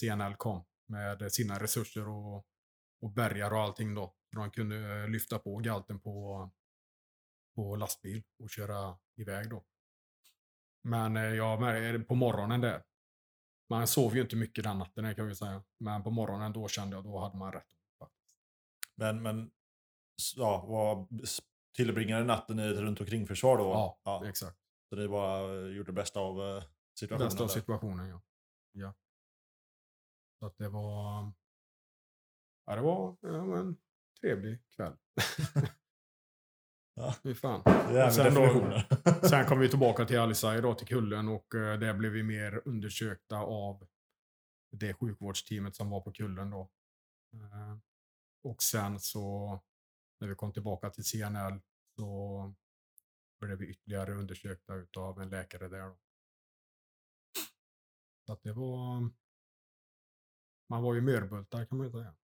CNL kom med sina resurser och, och bergar och allting då. De kunde eh, lyfta på galten på, på lastbil och köra iväg då. Men eh, jag eh, på morgonen där. Man sov ju inte mycket den natten kan vi säga. Men på morgonen då kände jag, då hade man rätt.
Men, men ja, vad tillbringade natten i ett runt omkring försvar då?
Ja, exakt.
Så ni bara eh, gjorde det bästa av eh, situationen?
Bästa av situationen, ja. ja. Så att det var... Ja, det var ja, en trevlig kväll.
Ja.
Fy fan. Sen då-. Sen kom vi tillbaka till Alisai då, till kullen och eh, där blev vi mer undersökta av det sjukvårdsteamet som var på kullen då. Eh, och sen så, när vi kom tillbaka till CNL så blev vi ytterligare undersökta utav en läkare där då. Så att det var... Man var ju mörbultar kan man ju säga.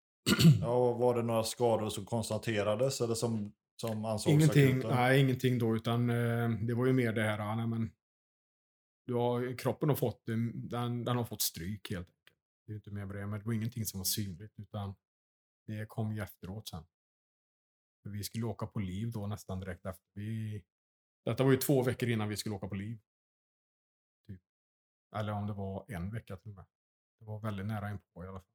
ja, var det några skador som konstaterades eller som, som ansågs
Ingenting, nej, ingenting då, utan eh, det var ju mer det här, nej, men du har, kroppen har fått, eh, den, den har fått stryk helt enkelt. Det är inte mer med det, men det var ingenting som var synligt, utan det kom ju efteråt sen. För vi skulle åka på liv då nästan direkt efter. Vi, detta var ju två veckor innan vi skulle åka på liv. Typ. Eller om det var en vecka till och med. Det var väldigt nära inpå i alla fall.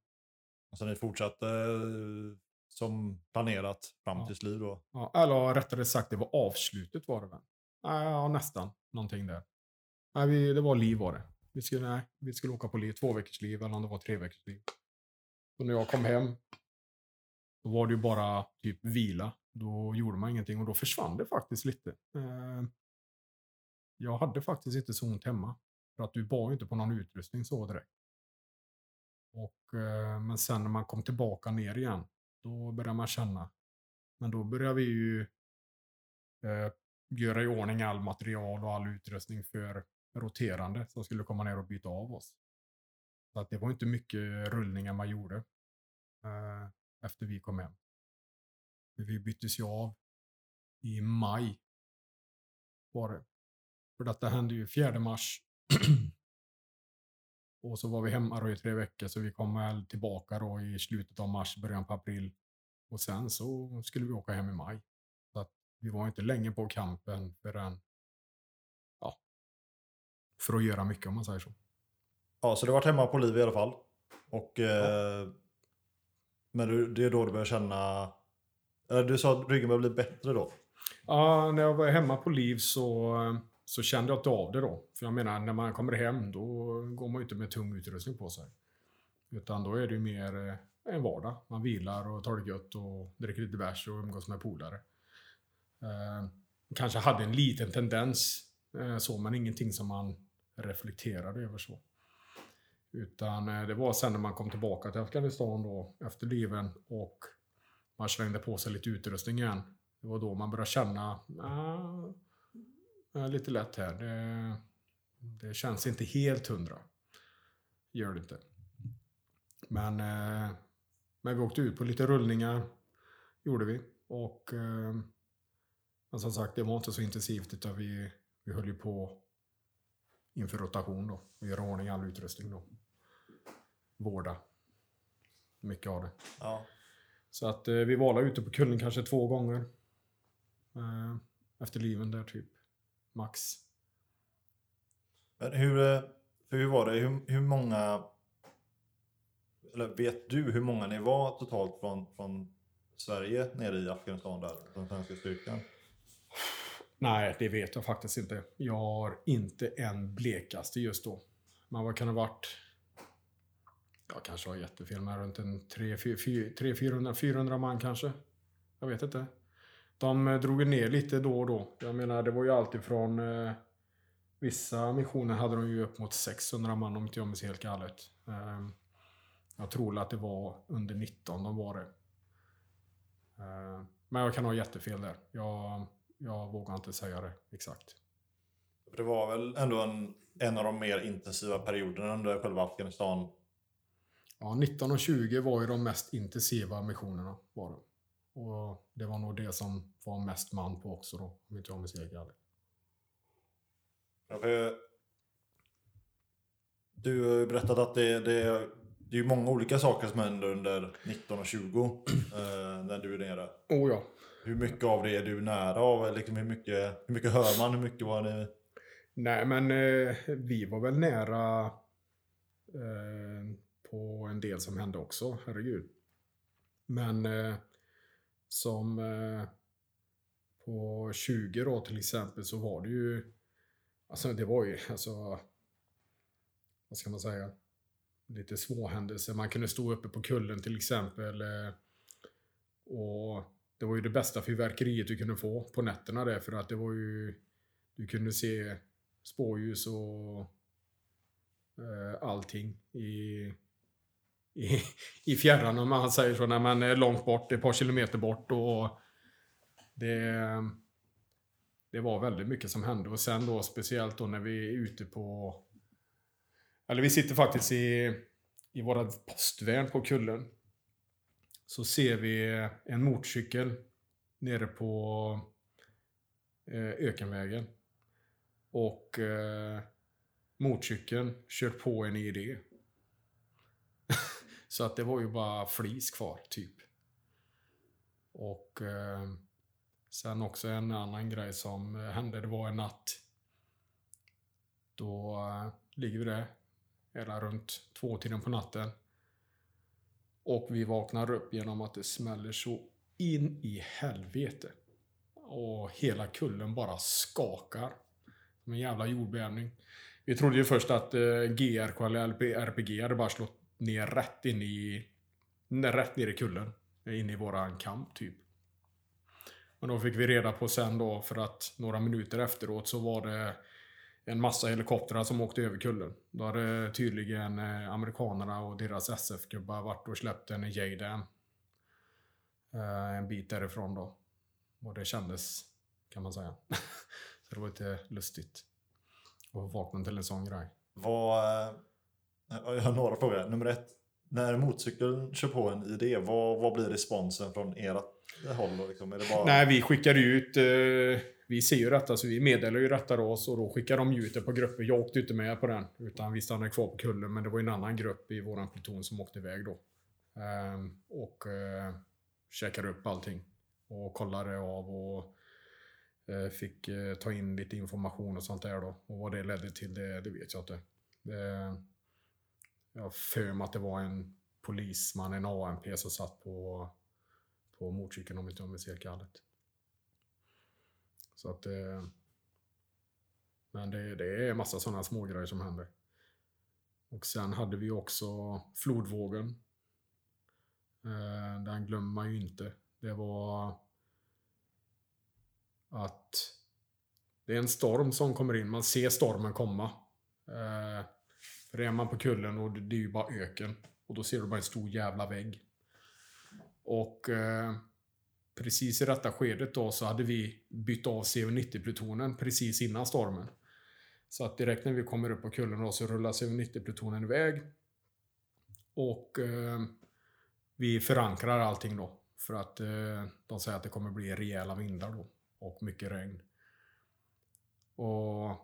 Så ni fortsatte eh, som planerat fram till liv då?
Ja, eller rättare sagt, det var avslutet var det väl? Ja, nästan. Någonting där. Nej, vi, det var liv var det. Vi skulle, nej, vi skulle åka på liv, två veckors liv, eller om det var tre veckors liv. Så när jag kom hem, då var det ju bara typ vila. Då gjorde man ingenting och då försvann det faktiskt lite. Eh, jag hade faktiskt inte så ont hemma. För att du bar ju inte på någon utrustning så direkt. Och, eh, men sen när man kom tillbaka ner igen, då börjar man känna. Men då börjar vi ju eh, göra i ordning all material och all utrustning för roterande som skulle komma ner och byta av oss. Så att det var inte mycket rullningar man gjorde eh, efter vi kom hem. Vi byttes ju av i maj. Var det. För detta hände ju 4 mars. och så var vi hemma då i tre veckor så vi kom väl tillbaka då i slutet av mars, början på april. Och sen så skulle vi åka hem i maj. Så att vi var inte länge på campen förrän, ja, för att göra mycket om man säger så.
Ja, så du varit hemma på liv i alla fall. Och, eh, Men du, det är då du börjar känna... Eller du sa att ryggen börjar bli bättre då?
Ja, när jag var hemma på liv så, så kände jag inte av det då. För jag menar, när man kommer hem då går man ju inte med tung utrustning på sig. Utan då är det ju mer eh, en vardag. Man vilar och tar det gött och dricker lite bärs och umgås med polare. Eh, kanske hade en liten tendens eh, så, men ingenting som man reflekterade över så. Utan eh, det var sen när man kom tillbaka till Afghanistan då, efter liven och man slängde på sig lite utrustning igen. Det var då man började känna, ah, lite lätt här. Det, det känns inte helt hundra. Gör det inte. Men, eh, men vi åkte ut på lite rullningar. Gjorde vi. Och eh, men som sagt, det var inte så intensivt utan vi, vi höll ju på inför rotation då. Vi gör ordning all utrustning då. Vårda. Mycket av det.
Ja.
Så att eh, vi var ute på kullen kanske två gånger. Efter liven där typ. Max.
Men hur, eh, hur var det? Hur, hur många... Eller vet du hur många ni var totalt från, från Sverige nere i Afghanistan där? Den svenska styrkan?
Nej, det vet jag faktiskt inte. Jag har inte en blekaste just då. Men vad kan det ha varit? Jag kanske har jättefel, men runt en 300-400 man kanske. Jag vet inte. De eh, drog ner lite då och då. Jag menar, det var ju alltid från... Eh, vissa missioner hade de ju upp mot 600 man om inte jag minns helt galet. Eh, jag tror att det var under 19 de var det. Eh, men jag kan ha jättefel där. Jag, jag vågar inte säga det exakt.
Det var väl ändå en, en av de mer intensiva perioderna under själva Afghanistan.
Ja, 19 och 20 var ju de mest intensiva missionerna. Var det. Och det var nog det som var mest man på också då, om inte jag minns helt.
Ja, för Du har ju berättat att det, det, det är många olika saker som händer under 19 och 20 eh, när du är nere.
Oh ja.
Hur mycket av det är du nära av? Liksom hur, mycket, hur mycket hör man? Hur mycket var det?
Nej, men eh, vi var väl nära eh, på en del som hände också, herregud. Men eh, som eh, på 20 då till exempel så var det ju, alltså det var ju, alltså, vad ska man säga, lite småhändelser. Man kunde stå uppe på kullen till exempel. Eh, och det var ju det bästa fyrverkeriet du kunde få på nätterna där för att det var ju, du kunde se spårljus och eh, allting i, i, i fjärran om man säger så, när man är långt bort, ett par kilometer bort och det, det var väldigt mycket som hände och sen då speciellt då när vi är ute på eller vi sitter faktiskt i, i våra postvärn på kullen. Så ser vi en motorcykel nere på eh, Ökenvägen. Och eh, motorcykeln kör på en ID. Så att det var ju bara flis kvar, typ. Och eh, sen också en annan grej som hände, det var en natt. Då eh, ligger vi där, hela runt två tiden på natten. Och vi vaknar upp genom att det smäller så in i helvete. Och hela kullen bara skakar. Som en jävla jordbävning. Vi trodde ju först att eh, GRK eller LP, RPG hade bara slått ner rätt in i... Rätt ner i kullen. In i våran kamp typ. Men då fick vi reda på sen då för att några minuter efteråt så var det en massa helikoptrar som åkte över kullen. Då hade tydligen eh, amerikanerna och deras SF-gubbar varit och släppt en J-Dan. Eh, en bit därifrån då. Och det kändes, kan man säga. Så det var lite lustigt. att vakna till en sån grej.
Vad, eh, jag har några frågor. Nummer ett. När motorcykeln kör på en ID, vad, vad blir responsen från ert håll? Då, liksom? Är det bara...
Nej, vi skickar ut... Eh, vi ser ju detta, så vi meddelar ju detta då, så då skickar de ut det på grupper. Jag åkte inte med på den, utan vi stannade kvar på kullen, men det var ju en annan grupp i våran pluton som åkte iväg då. Ehm, och eh, käkade upp allting. Och kollade av och eh, fick eh, ta in lite information och sånt där då. Och vad det ledde till, det, det vet jag inte. Ehm, jag har för mig att det var en polisman, en AMP som satt på, på motorcykeln om inte jag minns helt galet. Så att eh, Men det, det är massa sådana smågrejer som händer. Och sen hade vi också flodvågen. Eh, den glömmer man ju inte. Det var att det är en storm som kommer in. Man ser stormen komma. Eh, för är man på kullen och det, är ju bara öken. Och då ser du bara en stor jävla vägg. Och eh, precis i detta skedet då så hade vi bytt av CV90-plutonen precis innan stormen. Så att direkt när vi kommer upp på kullen då så rullar CV90-plutonen iväg. Och eh, vi förankrar allting då. För att eh, de säger att det kommer bli rejäla vindar då. Och mycket regn. Och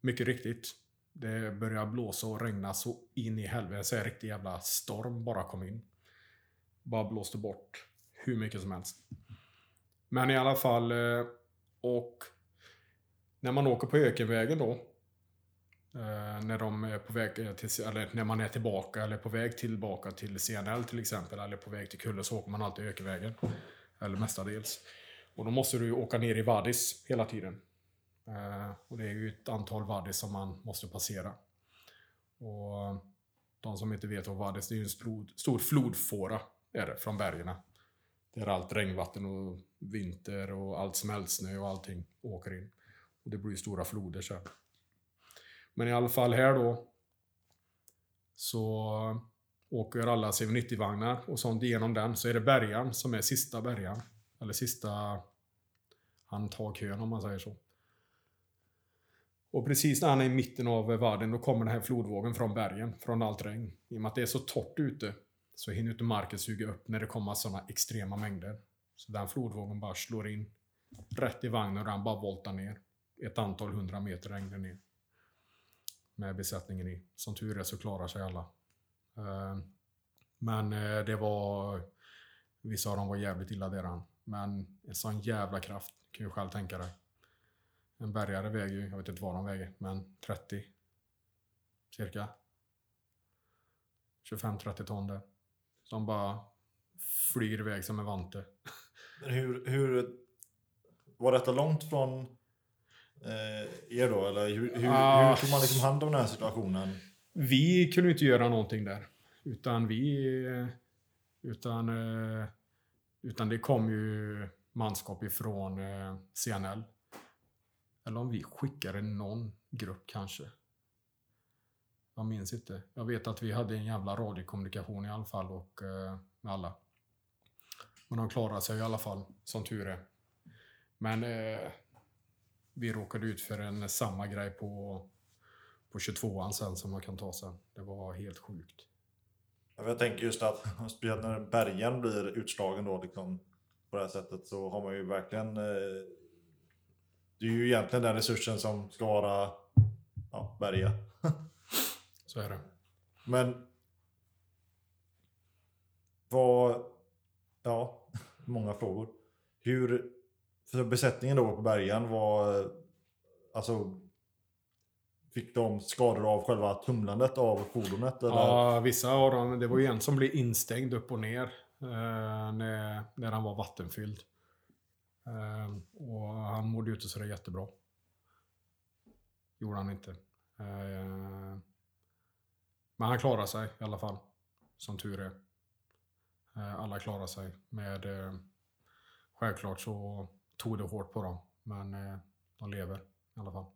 mycket riktigt. Det började blåsa och regna så in i helvete. Så en riktig jävla storm bara kom in. Bara blåste bort hur mycket som helst. Men i alla fall. Eh, och när man åker på ökenvägen då. Eh, när de är på väg till, eller när man är tillbaka eller på väg tillbaka till CNL till exempel. Eller på väg till Kulle så åker man alltid ökenvägen. Eller mestadels. Och då måste du ju åka ner i Vadis hela tiden. Eh, och det är ju ett antal vaddis som man måste passera. Och de som inte vet vad Vadis det är ju en stor, stor flodfåra är det, från bergen. Där allt regnvatten och vinter och allt smältsnö och allting åker in. Och det blir ju stora floder sen. Men i alla fall här då så åker alla CV90-vagnar och sånt igenom den. Så är det bärgaren som är sista bärgaren. Eller sista Han tar kön om man säger så. Och precis när han är i mitten av världen då kommer den här flodvågen från bergen, från allt regn. I och med att det är så torrt ute så hinner inte marken suga upp när det kommer sådana extrema mängder. Så den flodvågen bara slår in rätt i vagnen och den bara voltar ner. Ett antal hundra meter längre ner. Med besättningen i. Som tur är så klarar sig alla. Eh, men eh, det var... Vissa av dem var jävligt illa däran. Men en sån jävla kraft, kan du själv tänka dig. En bärgare väger ju, jag vet inte vad de väger, men 30 cirka. 25-30 ton där. Som bara flyger iväg som en vante.
Men hur, hur... Var detta långt från eh, er då? Eller hur, hur,
Ah.
hur tog man liksom hand om den här situationen?
Vi kunde inte göra någonting där. Utan vi... Utan, eh, utan det kom ju manskap ifrån eh, CNL. Eller om vi skickade någon grupp kanske. Jag minns inte. Jag vet att vi hade en jävla radiokommunikation i alla fall och eh, med alla. Men de klarade sig i alla fall, som tur är. Men eh, vi råkade ut för en samma grej på på 22an sen som man kan ta sen. Det var helt sjukt.
Jag tänker just att när bergen blir utslagen då liksom på det här sättet så har man ju verkligen eh, det är ju egentligen den resursen som ska vara ja, berga.
Så är det.
Men vad, ja, många frågor. Hur, för besättningen då på bergen var, alltså Fick de skador av själva tumlandet av fordonet? Eller?
Ja, vissa av dem. Det var ju en som blev instängd upp och ner eh, när, när han var vattenfylld. Eh, och han mådde ju inte sådär jättebra. Gjorde han inte. Eh, men han klarade sig i alla fall. Som tur är. Eh, alla klarade sig. Med, självklart så tog det hårt på dem. Men eh, de lever i alla fall.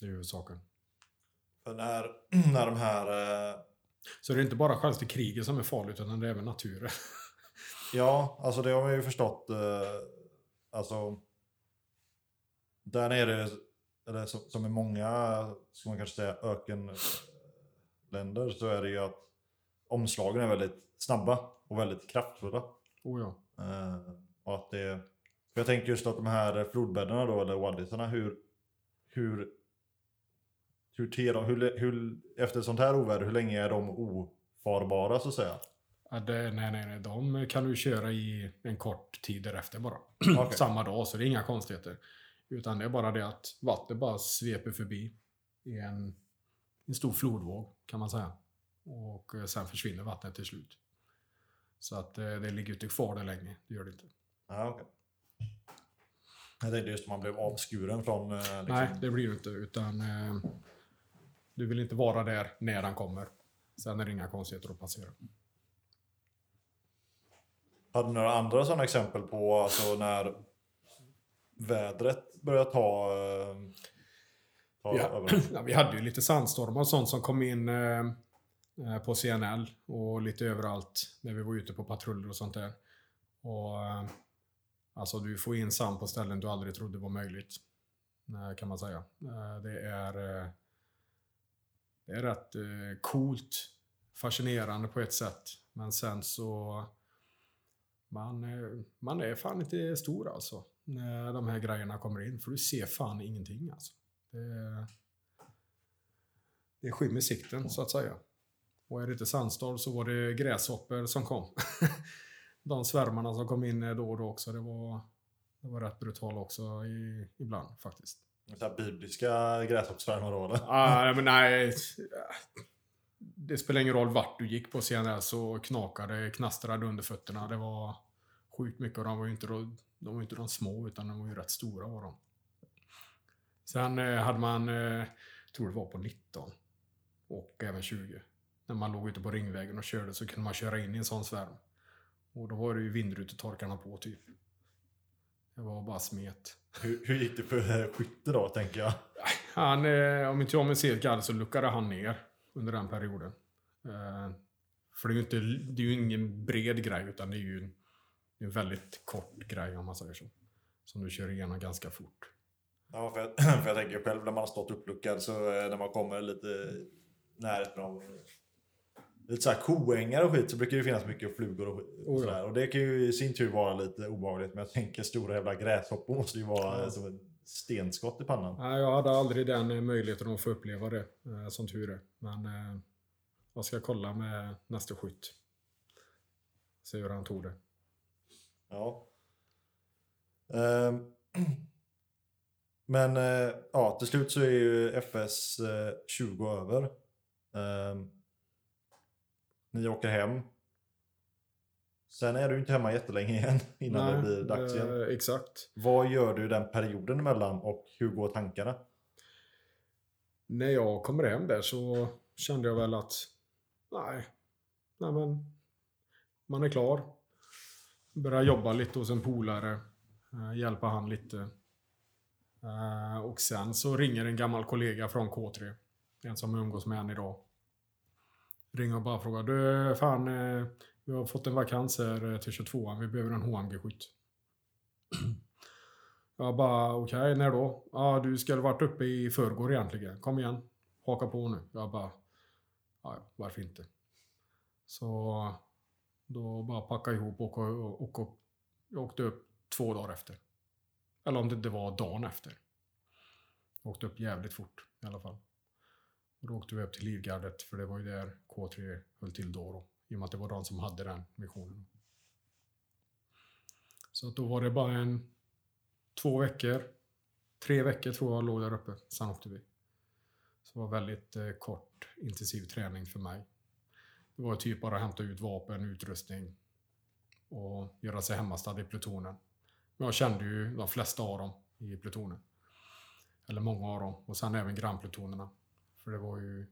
Det är huvudsaken.
För när, när de här, eh,
Så det är inte bara själva kriget som är farligt, utan det är även naturen.
ja, alltså det har man ju förstått. Eh, alltså, där nere, eller som, i många, ska man kanske säga, ökenländer så är det ju att omslagen är väldigt snabba och väldigt kraftfulla.
Oh ja.
Eh, och att det, jag tänker just att de här flodbäddarna då, eller waddisarna, hur, hur, hur, ter de, hur, hur, efter sånt här oväder, hur länge är de ofarbara så att säga?
Ja, det, nej, nej, nej. De kan du köra i en kort tid därefter bara.
Okej.
Samma dag, så det är inga konstigheter. Utan det är bara det att vattnet bara sveper förbi i en, en stor flodvåg, kan man säga. Och eh, sen försvinner vattnet till slut. Så att eh, det ligger inte kvar där länge, det gör det inte.
Ja, okej. Jag tänkte just om man blev avskuren från... eh, Liksom,
Nej, det blir det inte. Utan eh, du vill inte vara där när han kommer. Sen är det inga konstigheter att passera.
Hade du några andra sådana exempel på alltså när vädret börjar ta, eh, ta
Ja. Ja, vi hade ju lite sandstormar och sånt som kom in eh, eh, på CNL och lite överallt när vi var ute på patruller och sånt där. Och, eh, alltså du får in sand på ställen du aldrig trodde var möjligt. eh, Kan man säga. Eh, det är det är rätt coolt, fascinerande på ett sätt. Men sen så man, eh, man är fan inte stor alltså. När de här grejerna kommer in. För du ser fan ingenting alltså. Det, det skymmer sikten så att säga. Och är det inte sandstorm så var det gräshoppor som kom. De svärmarna som kom in då och då också. Det var, det var rätt brutalt också i, ibland faktiskt.
Så här bibliska gräshoppsvärmar då eller?
Ah, men nej. Det spelar ingen roll vart du gick på CNL så knakade, knastrade under fötterna. Det var sjukt mycket och de var ju inte, då, de var inte de små utan de var ju rätt stora var de. Sen eh, hade man, eh, tror det var på 19 och även 20. När man låg ute på Ringvägen och körde så kunde man köra in i en sån svärm. Och då var det ju vindrutetorkarna på typ. Det var bara smet.
Hur, hur gick det för skytte då, tänker jag?
Han, eh, om inte jag minns helt galet så luckade han ner under den perioden. Eh, för det är ju inte, det är ju ingen bred grej utan det är ju en, en väldigt kort grej om man säger så. Som du kör igenom ganska fort.
Ja, för jag, för jag tänker själv när man har stått uppluckad så eh, när man kommer lite närheten av lite såhär koängar och skit så brukar det finnas mycket flugor och, skit, och
Oh
sådär. Och det kan ju i sin tur vara lite obehagligt. Men jag tänker stora jävla gräshoppor måste ju vara
Ja.
som ett stenskott i pannan.
Nej, jag hade aldrig den eh, möjligheten att få uppleva det, eh, som tur är. Men eh, jag ska kolla med nästa skytt. Se hur han tog det.
Ja. Ehm, Men ja, till slut så är ju FS eh, 20 över. Ehm, Ni åker hem. Sen är du inte hemma jättelänge igen innan det
Nej,
blir dags igen.
eh, Exakt.
Vad gör du den perioden emellan och hur går tankarna?
När jag kommer hem där så kände jag väl att nej, nej men man är klar. Börjar jobba lite hos en polare. eh, Hjälpa han lite. Eh, Och sen så ringer en gammal kollega från K3. En som umgås med än idag. Ringer och bara frågar du fan eh, vi har fått en vakans här eh, till 22 Vi behöver en HMG-skytt. Jag bara okej, när då? Ja, du skulle varit uppe i förrgår egentligen. Kom igen. Haka på nu. Jag bara, ja, varför inte? Så då bara packa ihop och, och, och, och jag åkte upp två dagar efter. Eller om det inte var dagen efter. Jag åkte upp jävligt fort i alla fall. Och då åkte vi upp till Livgardet för det var ju där K3 höll till då. då i och med att det var de som hade den missionen. Så att då var det bara en två veckor. Tre veckor tror jag låg där uppe. Sen åkte vi. Så det var väldigt eh, kort intensiv träning för mig. Det var typ bara att hämta ut vapen, utrustning och göra sig hemmastad i plutonen. Men jag kände ju de flesta av dem i plutonen. Eller många av dem. Och sen även grannplutonerna. För det var ju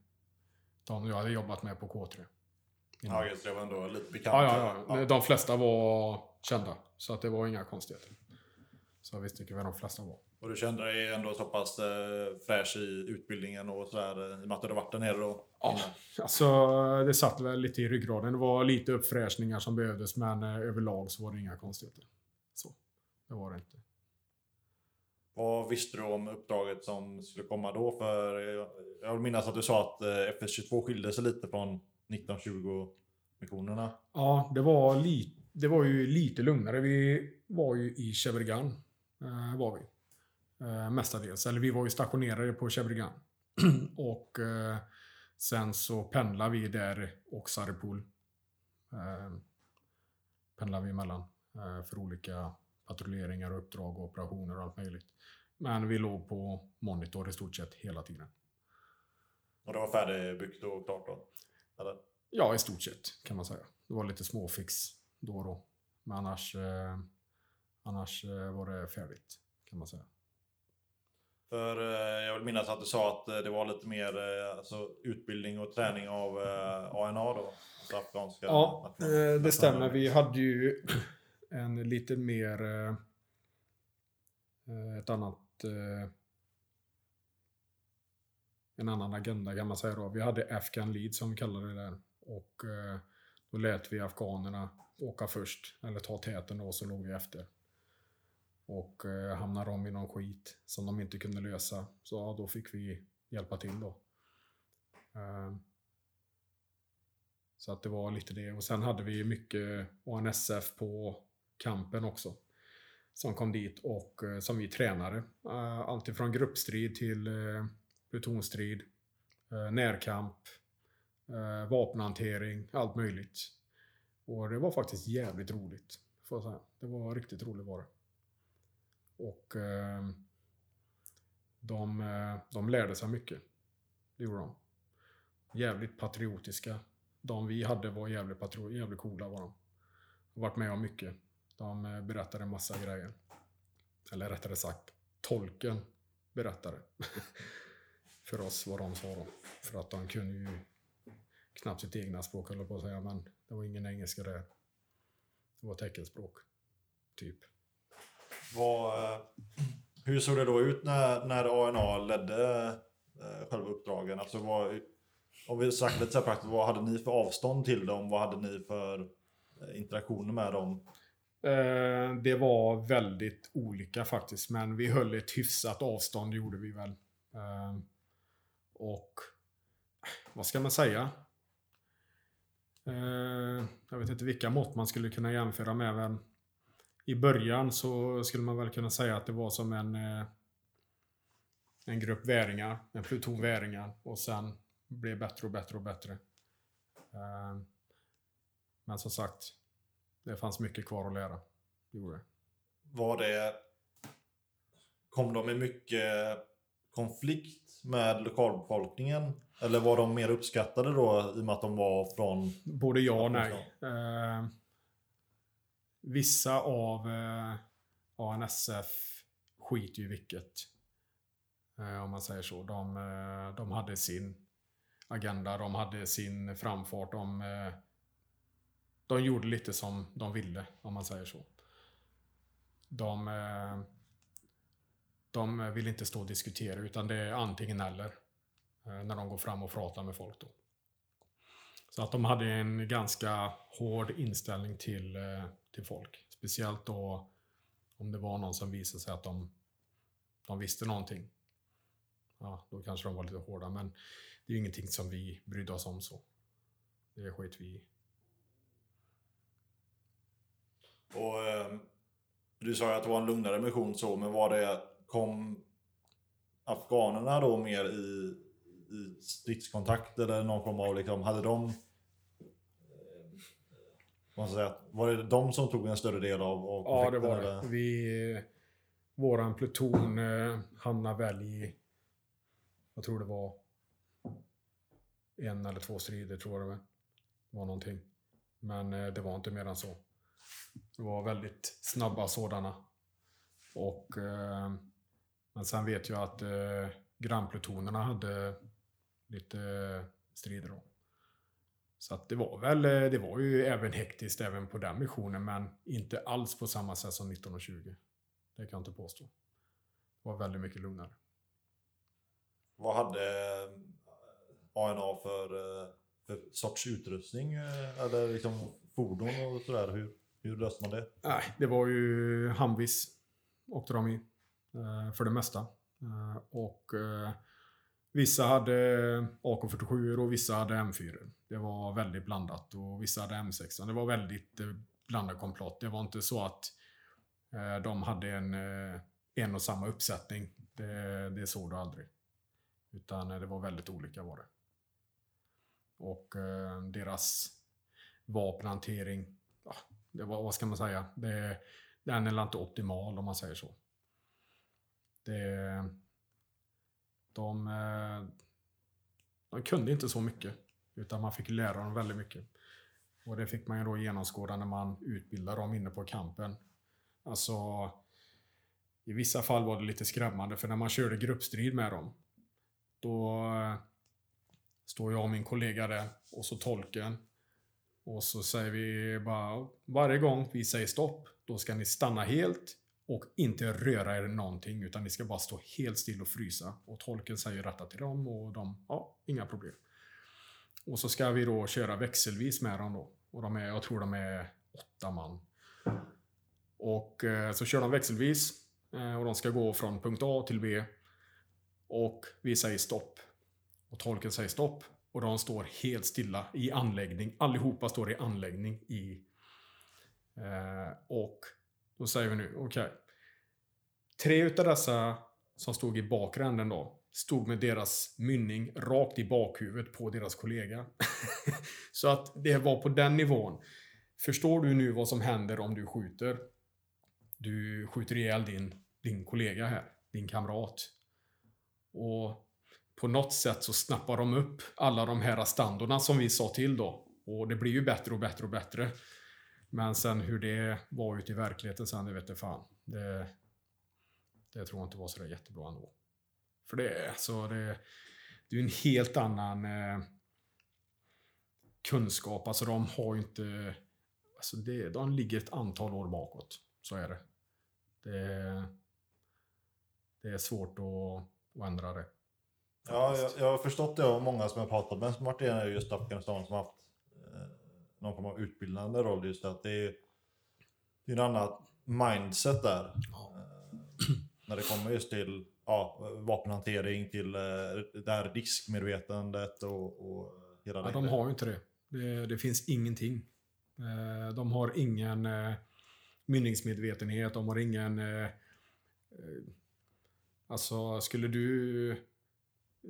de jag hade jobbat med på K3.
Ja, just det. Var ändå lite bekant.
Ja, ja, ja. De flesta var kända. Så att det var inga konstigheter. Så visste inte vem de flesta var.
Och du kände dig ändå så pass eh, fräsch i utbildningen och sådär eh, i och med att du varit där nere då?
Ja, alltså det satt väl lite i ryggraden. Det var lite uppfräschningar som behövdes men eh, överlag så var det inga konstigheter. Så, det var det inte.
Vad visste du om uppdraget som skulle komma då? För jag, jag vill minnas att du sa att eh, FS22 skilde sig lite från 1920 missionerna.
Ja, det var, li det var ju lite lugnare. Vi var ju i Shebregan. Eh, var vi. Eh, mestadels. Eller vi var ju stationerade på Shebregan. och eh, sen så pendlade vi där och Saripol. Eh, pendlade vi emellan. För olika patrulleringar, och uppdrag och operationer och allt möjligt. Men vi låg på monitor i stort sett hela tiden.
Och det var färdigbyggt och klart då? Eller?
Ja, i stort sett kan man säga. Det var lite småfix då och då. Men annars, eh, annars eh, var det färdigt kan man säga.
För eh, jag vill minnas att du sa att eh, det var lite mer eh, alltså, utbildning och träning av eh, ANA då? Alltså afghanska
Ja, eh, det stämmer. Vi hade ju en lite mer eh, Eh, Ett annat... En annan agenda kan man säga då. Vi hade Afghan Lead som vi kallade det där. Och eh, då lät vi afghanerna åka först, eller ta täten då, så låg vi efter. Och eh, hamnade de i någon skit som de inte kunde lösa, så ja, då fick vi hjälpa till då. Eh, så att det var lite det. Och sen hade vi mycket ANSF på kampen också. Som kom dit och eh, som vi tränade. Eh, alltifrån gruppstrid till eh, plutonstrid, eh, närkamp, eh, vapenhantering, allt möjligt. Och det var faktiskt jävligt roligt. Får jag säga. Det var riktigt roligt var det. Och eh, de, de lärde sig mycket. Det gjorde de. Jävligt patriotiska. De vi hade var jävligt, patro- jävligt coola var de. Har varit med om mycket. De berättade en massa grejer. Eller rättare sagt, tolken berättade. för oss vad de sa då. För att de kunde ju knappt sitt egna språk höll på att säga, men det var ingen engelska där. Det var teckenspråk. Typ.
Vad, eh, hur såg det då ut när, när ANA ledde eh, själva uppdragen? Alltså vad, om vi snackar lite så praktiskt, vad hade ni för avstånd till dem? Vad hade ni för eh, interaktioner med dem?
Det var väldigt olika faktiskt, men vi höll ett hyfsat avstånd, gjorde vi väl. Och vad ska man säga? Eh, jag vet inte vilka mått man skulle kunna jämföra med, men i början så skulle man väl kunna säga att det var som en, eh, en grupp väringar, en pluton väringar, och sen blev bättre och bättre och bättre. Eh, men som sagt, det fanns mycket kvar att lära. Det.
Var det... Kom de i mycket konflikt med lokalbefolkningen? Eller var de mer uppskattade då i och med att de var från...
Både ja och nej. Eh, vissa av eh, ANSF skiter ju vilket. Eh, om man säger så. De, eh, de hade sin agenda, de hade sin framfart. De, eh, de gjorde lite som de ville, om man säger så. De, eh, de vill inte stå och diskutera, utan det är antingen eller. Eh, när de går fram och pratar med folk då. Så att de hade en ganska hård inställning till, eh, till folk. Speciellt då om det var någon som visade sig att de, de visste någonting. Ja, då kanske de var lite hårda, men det är ju ingenting som vi brydde oss om så. Det skit vi i.
Och, eh, du sa ju att det var en lugnare mission så, men var det... Kom afghanerna då mer i, i stridskontakt eller någon form av liksom... Hade de... Eh, säga, var det de som tog en större del av, av
Ja, det var det. Vi, våran pluton eh, hamnade väl i, jag tror det var en eller två strider, tror jag det var någonting. Men eh, det var inte mer än så. Det var väldigt snabba sådana. Och, eh, men sen vet jag att eh, grannplutonerna hade lite strider då. Så att det var väl, eh, det var ju även hektiskt även på den missionen, men inte alls på samma sätt som 1920. Det kan jag inte påstå. Det var väldigt mycket lugnare.
Vad hade eh, ANA för, eh, för sorts utrustning? eh, Eller liksom fordon och sådär? Hur, hur löste man det?
Nej, det var ju Humvees åkte de i. Eh, för det mesta. Eh, eh, och vissa hade AK47 och vissa hade M4. Det var väldigt blandat. Och vissa hade M6. Det var väldigt blandat blandad komplott. Det var inte så att de hade en, en och samma uppsättning. Det, det såg du aldrig. Utan det var väldigt olika var det. Och deras vapenhantering, ja, det var, vad ska man säga? Det, den är inte optimal om man säger så. Det, de, eh, de kunde inte så mycket. Utan man fick lära dem väldigt mycket. Och det fick man ju då genomskåda när man utbildade dem inne på kampen. Alltså, i vissa fall var det lite skrämmande för när man körde gruppstrid med dem. Då eh, står jag och min kollega där och så tolken. Och så säger vi bara varje gång vi säger stopp, då ska ni stanna helt och inte röra er någonting, utan ni ska bara stå helt still och frysa. Och tolken säger detta till dem och de, ja, inga problem. Och så ska vi då köra växelvis med dem då. Och de är, jag tror de är åtta man. Och eh, så kör de växelvis. Eh, och de ska gå från punkt A till B. Och vi säger stopp. Och tolken säger stopp. Och de står helt stilla i anläggning. Allihopa står i anläggning i... Eh, och då säger vi nu, okej. Tre utav dessa som stod i bakre änden då, stod med deras mynning rakt i bakhuvudet på deras kollega. Så att det var på den nivån. Förstår du nu vad som händer om du skjuter? Du skjuter ihjäl din, din kollega här, din kamrat. Och på något sätt så snappar de upp alla de här standorna som vi sa till då. Och det blir ju bättre och bättre och bättre. Men sen hur det var ute i verkligheten sen, det vet jag fan. Det, det tror jag inte var så där jättebra ändå. För det är så det, det är en helt annan eh, kunskap. Alltså de har ju inte... Alltså det, de ligger ett antal år bakåt. Så är det. Det, det är svårt att, att ändra det.
Ja, jag, jag har förstått det av många som jag pratat med som varit i just Afghanistan som haft någon form av utbildande roll. Just att det är, det är en annat mindset där.
Ja.
Eh, när det kommer just till ja, vapenhantering, till eh, det här riskmedvetandet och, och hela
Ja,
det.
de har ju inte det. det. Det finns ingenting. Eh, De har ingen mynningsmedvetenhet, de har ingen... Alltså, skulle du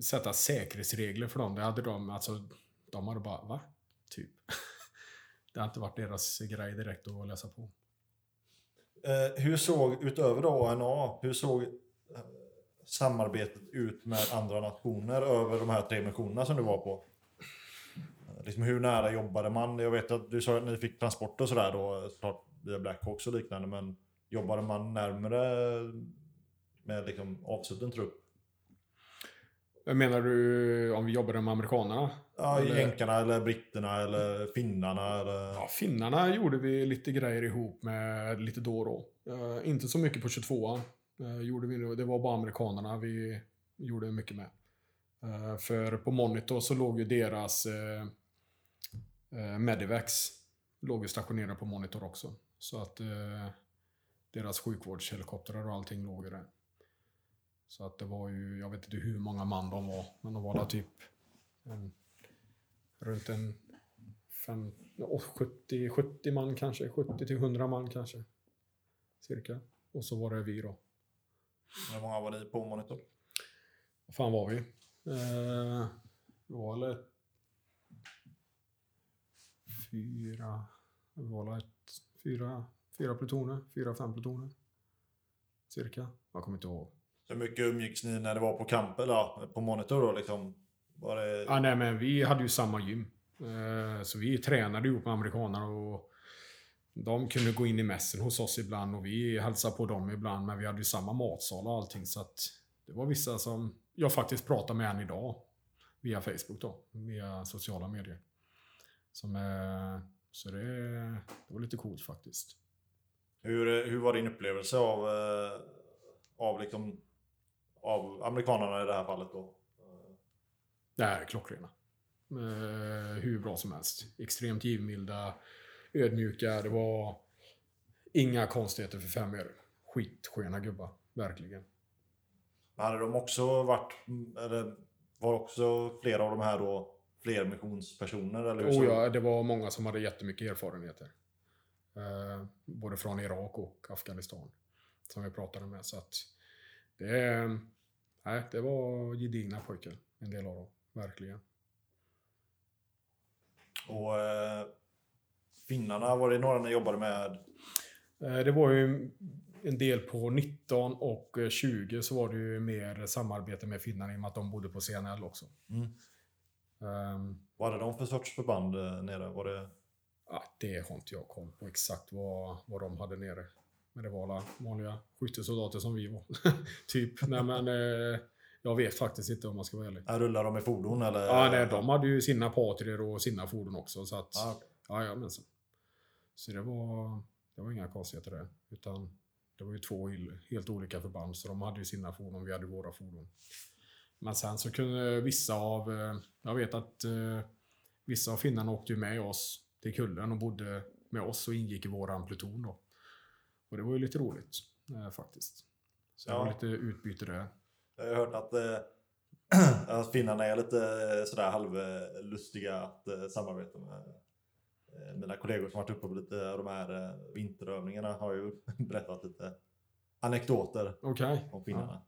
sätta säkerhetsregler för dem, det hade de, alltså, de hade bara, va? Typ. Det har inte varit deras grej direkt att läsa på.
Eh, hur såg, utöver då ANA, hur såg eh, samarbetet ut med andra nationer över de här tre missionerna som du var på? Eh, liksom hur nära jobbade man? Jag vet att du sa att ni fick transport och sådär då, såklart via Blackhawks och liknande, men jobbade man närmare med liksom avsluten trupp?
Menar du om vi jobbade med amerikanerna?
Ja,
Eller-
jänkarna eller britterna eller finnarna eller...
Ja, finnarna gjorde vi lite grejer ihop med lite då och då. Eh, inte så mycket på 22an. Uh, gjorde vi. Det var bara amerikanerna vi gjorde mycket med. Eh, för på Monitor så låg ju deras uh, uh, Medivacs låg ju stationerade på Monitor också. Så att eh, deras sjukvårdshelikoptrar och allting låg ju där. Så att det var ju, jag vet inte hur många man de var, men de var där typ en, runt en fem, ja, 70, 70 man kanske, 70 till 100 man kanske. Cirka. Och så var det vi då.
Hur många var ni på monitor?
Vad fan var vi? Eh, det var väl fyra, det var ett, fyra, fyra plutoner, fyra, fem plutoner. Cirka. Jag kommer inte ihåg.
Hur mycket umgicks ni när det var på kamp eller på monitor då liksom? Var det...
Ja, nej, men vi hade ju samma gym. Eh, Så vi tränade ihop med amerikaner och de kunde gå in i mässen hos oss ibland och vi hälsade på dem ibland. Men vi hade ju samma matsal och allting så att det var vissa som jag faktiskt pratar med än idag. Via Facebook då, via sociala medier. Som, eh, så det, det var lite coolt faktiskt.
Hur, hur var din upplevelse av, eh, av, liksom, av amerikanerna i det här fallet då?
Är klockrena. Eh, hur bra som helst. Extremt givmilda, ödmjuka. Det var inga konstigheter för fem öre. Skitsköna gubbar. Verkligen.
Hade de också varit, eller var också flera av de här då flermissionspersoner? Eller hur ut?
ja, det var många som hade jättemycket erfarenheter. Eh, både från Irak och Afghanistan. Som vi pratade med. Så att det, nej, det var gedigna pojkar. En del av dem. Verkligen.
Och eh, finnarna, var det några ni jobbade med?
Eh, Det var ju en del på 19 och eh, 20 så var det ju mer samarbete med finnarna i och med att de bodde på CNL också.
Mm.
Ehm,
Vad hade de för sorts förband eh, nere? Var det...
ja, det har inte jag koll på exakt vad, vad de hade nere. Men det var alla vanliga skyttesoldater som vi var. typ. Nej men eh, jag vet faktiskt inte om man ska vara ärlig.
Rullar de i fordon eller?
Ja, nej, de hade ju sina patrier och sina fordon också. Så att,
Ja, okej.
ja, ja, men så. så det var, det var inga konstigheter där. Utan Det var ju två helt olika förband, så de hade ju sina fordon, vi hade våra fordon. Men sen så kunde vissa av, eh, jag vet att eh, vissa av finnarna åkte ju med oss till kullen och bodde med oss och ingick i våran pluton då. Och det var ju lite roligt eh, faktiskt. Så det
Ja.
var lite utbyte där.
Jag har hört att, eh, att finnarna är lite eh, sådär halvlustiga att eh, samarbeta med. Eh, mina kollegor som varit uppe på lite av de här eh, vinterövningarna har ju berättat lite anekdoter
Okej.
om finnarna.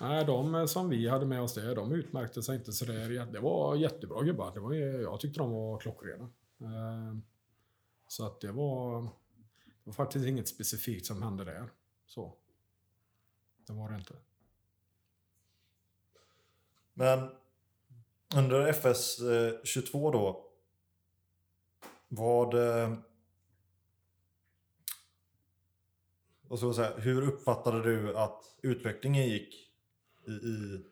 Nej, de som vi hade med oss där, de utmärkte sig inte sådär. Det var jättebra gubbar. Det var, jag tyckte de var klockrena. Så att det var, det var faktiskt inget specifikt som hände där. Så. Det var det inte.
Men under FS eh, 22 då. Vad... Eh, vad ska jag säga, hur uppfattade du att utvecklingen gick i, i,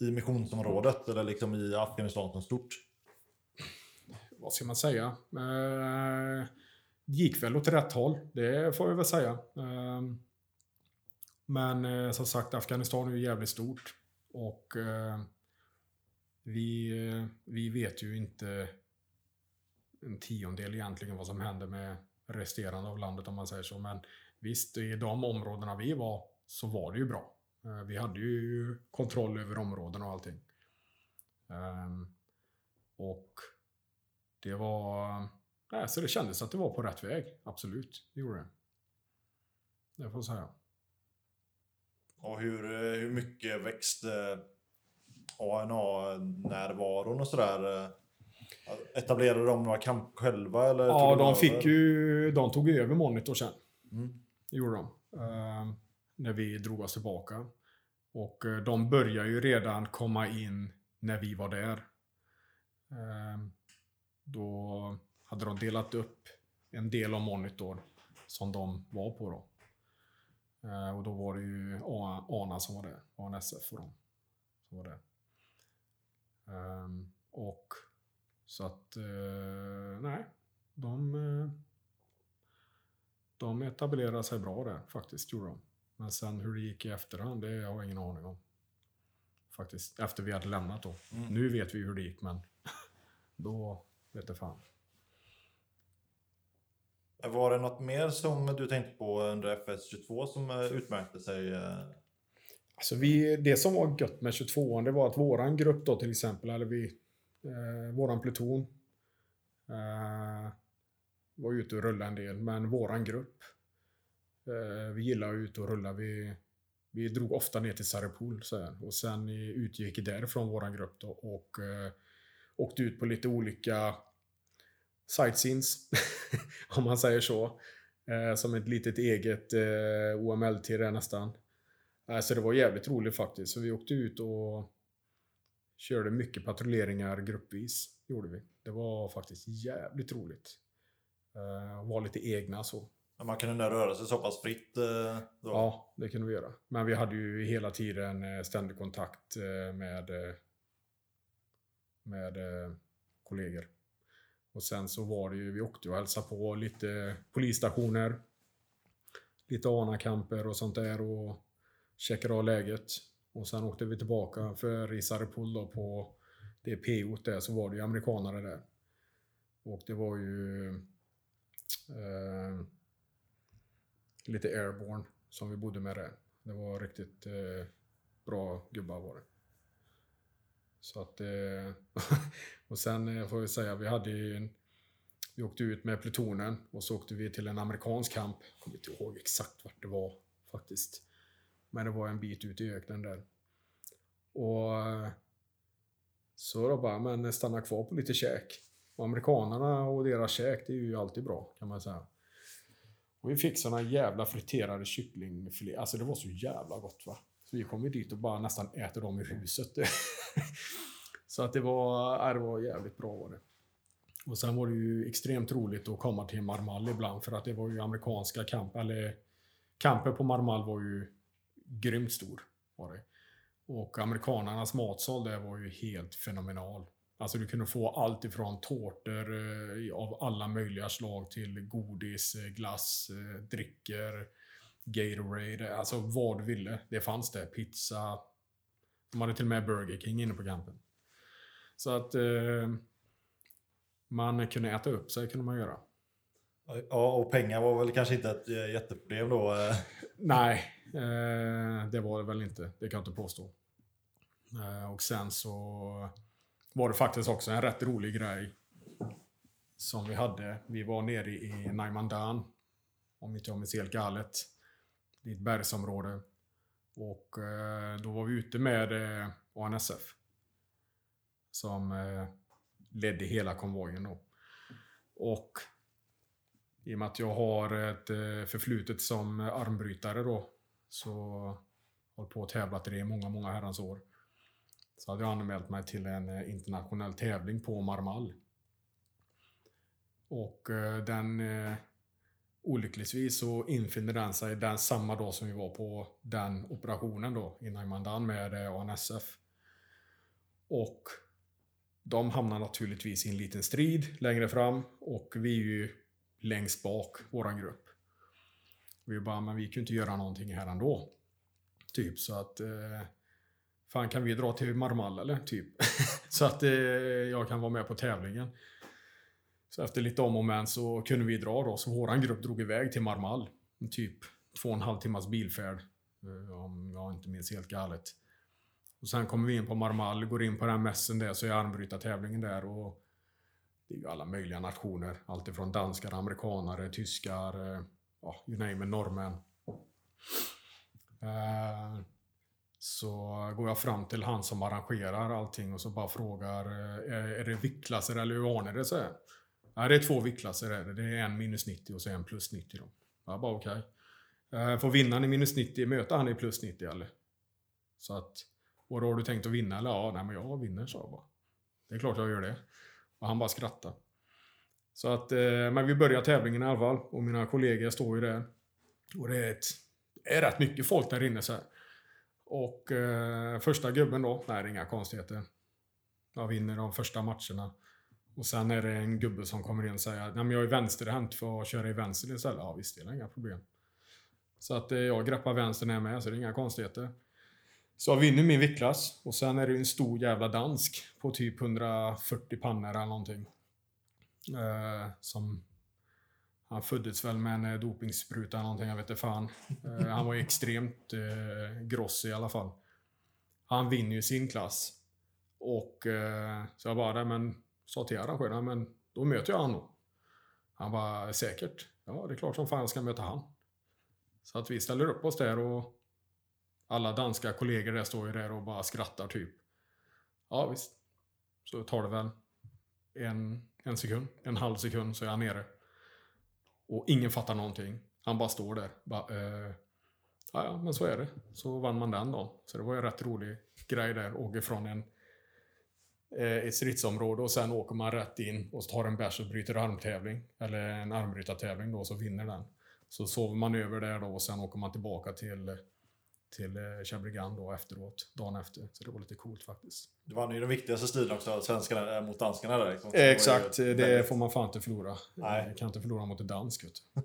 i missionsområdet eller liksom i Afghanistan som stort?
Vad ska man säga? Eh, gick väl åt rätt håll, det får jag väl säga. Ehm, men eh, som sagt, Afghanistan är ju jävligt stort. Och eh, vi, eh, vi vet ju inte en tiondel egentligen vad som händer med resterande av landet om man säger så. Men visst, i de områdena vi var så var det ju bra. Vi hade ju kontroll över områden och allting. Ehm, och det var... Nej, så det kändes att det var på rätt väg. Absolut, det gjorde det. Det får jag säga.
Och hur, eh, hur mycket växte ANA-närvaron och sådär? eh, Etablerade de några kamp själva? Eller
Ja, de
över?
fick ju... De tog ju över Monitor sen.
Mm.
Gjorde de. Ehm, när vi drog oss tillbaka. Och eh, de började ju redan komma in när vi var där. Ehm, då hade de delat upp en del av Monitor som de var på då. Eh, och då var det ju ANA som var där. ANSF och de som var där. Ehm, och så att, eh, nej. De, eh, de etablerade sig bra där faktiskt, gjorde de. Men sen hur det gick i efterhand, det har jag ingen aning om. Faktiskt, efter vi hade lämnat då.
Mm.
Nu vet vi hur det gick, men då vet jag fan.
Var det något mer som du tänkte på under FS22 som eh, utmärkte sig? Eh?
Alltså vi, det som var gött med 22an, det var att våran grupp då till exempel, eller vi, eh, våran pluton, eh, var ute och rullade en del, men våran grupp, eh, vi gillar att ut och rulla. Vi, vi drog ofta ner till Sarepol så här, och sen utgick därifrån våran grupp då och eh, åkte ut på lite olika sightseens, om man säger så. Eh, som ett litet eget eh, OMLT nästan. Nej, Så det var jävligt roligt faktiskt. Så vi åkte ut och körde mycket patrulleringar gruppvis. Gjorde vi. Det var faktiskt jävligt roligt. Uh, var lite egna så.
Men Man kunde röra sig så pass fritt. eh, Då.
Ja, det kunde vi göra. Men vi hade ju hela tiden eh, ständig kontakt eh, med, eh, med eh, kollegor. Och sen så var det ju, vi åkte och hälsade på lite polisstationer. Lite ANA-camper och sånt där och checkade av läget. Och sen åkte vi tillbaka för i Sarepol då på det PO där så var det ju amerikanare där. Och det var ju eh, lite airborne som vi bodde med där. Det var riktigt eh, bra gubbar var det. Så att eh, och sen eh, får jag säga, vi hade ju en, vi åkte ut med plutonen och så åkte vi till en amerikansk kamp. Jag kommer inte ihåg exakt vart det var faktiskt. Men det var en bit ut i öknen där. Och eh, så då bara, men stanna kvar på lite käk. Och amerikanerna och deras käk, det är ju alltid bra kan man säga. Och vi fick såna jävla friterade kycklingfilé. Alltså det var så jävla gott va. Så vi kom ju dit och bara nästan äter dem i huset. så att det var, ja, det var jävligt bra var det. Och sen var det ju extremt roligt att komma till Marmal ibland för att det var ju amerikanska kamp, eller kampen på Marmal var ju grymt stor. Var det. Och amerikanernas matsal där var ju helt fenomenal. Alltså du kunde få allt ifrån tårtor eh, av alla möjliga slag till godis, eh, glass, eh, drycker Gatorade, alltså vad du ville. Det fanns det. Pizza. De hade till och med Burger King inne på campen. Så att eh, man kunde äta upp sig, kunde man göra.
Ja, och pengar var väl kanske inte ett eh, jätteproblem då. eh.
Nej, eh, det var det väl inte. Det kan jag inte påstå. Eh, och sen så var det faktiskt också en rätt rolig grej som vi hade. Vi var nere i Naimandan, om inte jag minns helt galet i ett bergsområde. Och eh, då var vi ute med eh, ANSF. Som eh, ledde hela konvojen då. Och i och med att jag har ett förflutet som armbrytare då, så har jag på och tävlat i det i många, många herrans år. Så hade jag anmält mig till en internationell tävling på Marmal. Och den eh, olyckligtvis så infinner den sig den samma dag som vi var på den operationen då i Naimandan med eh, ANSF. Och de hamnar naturligtvis i en liten strid längre fram och vi är ju längst bak, våran grupp. Vi bara, men vi kan ju inte göra någonting här ändå. Typ så att eh, Fan kan vi dra till Marmal eller? Typ. så att eh, jag kan vara med på tävlingen. Så efter lite om och men så kunde vi dra då. Så våran grupp drog iväg till Marmal. Typ två och en halv timmars bilfärd. Eh, om jag inte minns helt galet. Och sen kommer vi in på Marmal, går in på den mässen där så är armbrytartävlingen där. Och det är ju alla möjliga nationer. Alltifrån danskar, amerikanare, tyskar, eh, ja, you name it, norrmän. Eh, så går jag fram till han som arrangerar allting och så bara frågar är, det viktklasser eller hur har ni det? sig? Ja, det är två viktklasser. Är det. det är en minus 90 och så en plus 90. Då. Jag bara okej. Okay. Får vinnaren i minus 90 möta han i plus 90 eller? Så att, och då har du tänkt att vinna eller? Ja, nej men jag vinner sa jag bara. Det är klart jag gör det. Och han bara skrattade. Så att, eh, men vi börjar tävlingen i alla fall. Och mina kollegor står ju där. Och det är, ett, det är rätt mycket folk där inne så här. Och eh, första gubben då, nej det är inga konstigheter. Jag vinner de första matcherna. Och sen är det en gubbe som kommer in och säger att jag är vänsterhänt för att köra i vänster istället. Ja visst, det är inga problem. Så att eh, jag greppar vänster när jag är med, så det är inga konstigheter. Så jag vinner min viktklass och sen är det en stor jävla dansk på typ 140 pannor eller någonting. Eh, som han föddes väl med en eh, dopingspruta eller någonting, jag vet inte fan. Eh, han var ju extremt eh, gross i alla fall. Han vinner ju sin klass. Och eh, så jag bara, men sa till arrangören men då möter jag han då. Han var säkert. Ja, det är klart som fan jag ska möta han. Så att vi ställer upp oss där och alla danska kollegor där står ju där och bara skrattar typ. Ja, visst. Så tar det väl en, en sekund, en halv sekund så är han nere. Och ingen fattar någonting. Han bara står där. Bara, eh, ja, ja, men så är det. Så vann man den dagen. Så det var ju en rätt rolig grej där. Åker från en, ett stridsområde och sen åker man rätt in och tar en bärs och bryter armtävling. Eller en armbrytartävling då, så vinner den. Så sover man över där då och sen åker man tillbaka till, till eh, Chambregan då efteråt, dagen efter. Så det var lite coolt faktiskt.
Det var ju den viktigaste striden också, svenskarna eh, mot danskarna där. liksom.
Exakt, det
väldigt-
får man fan inte förlora.
Nej.
Jag kan inte förlora mot en dansk. du.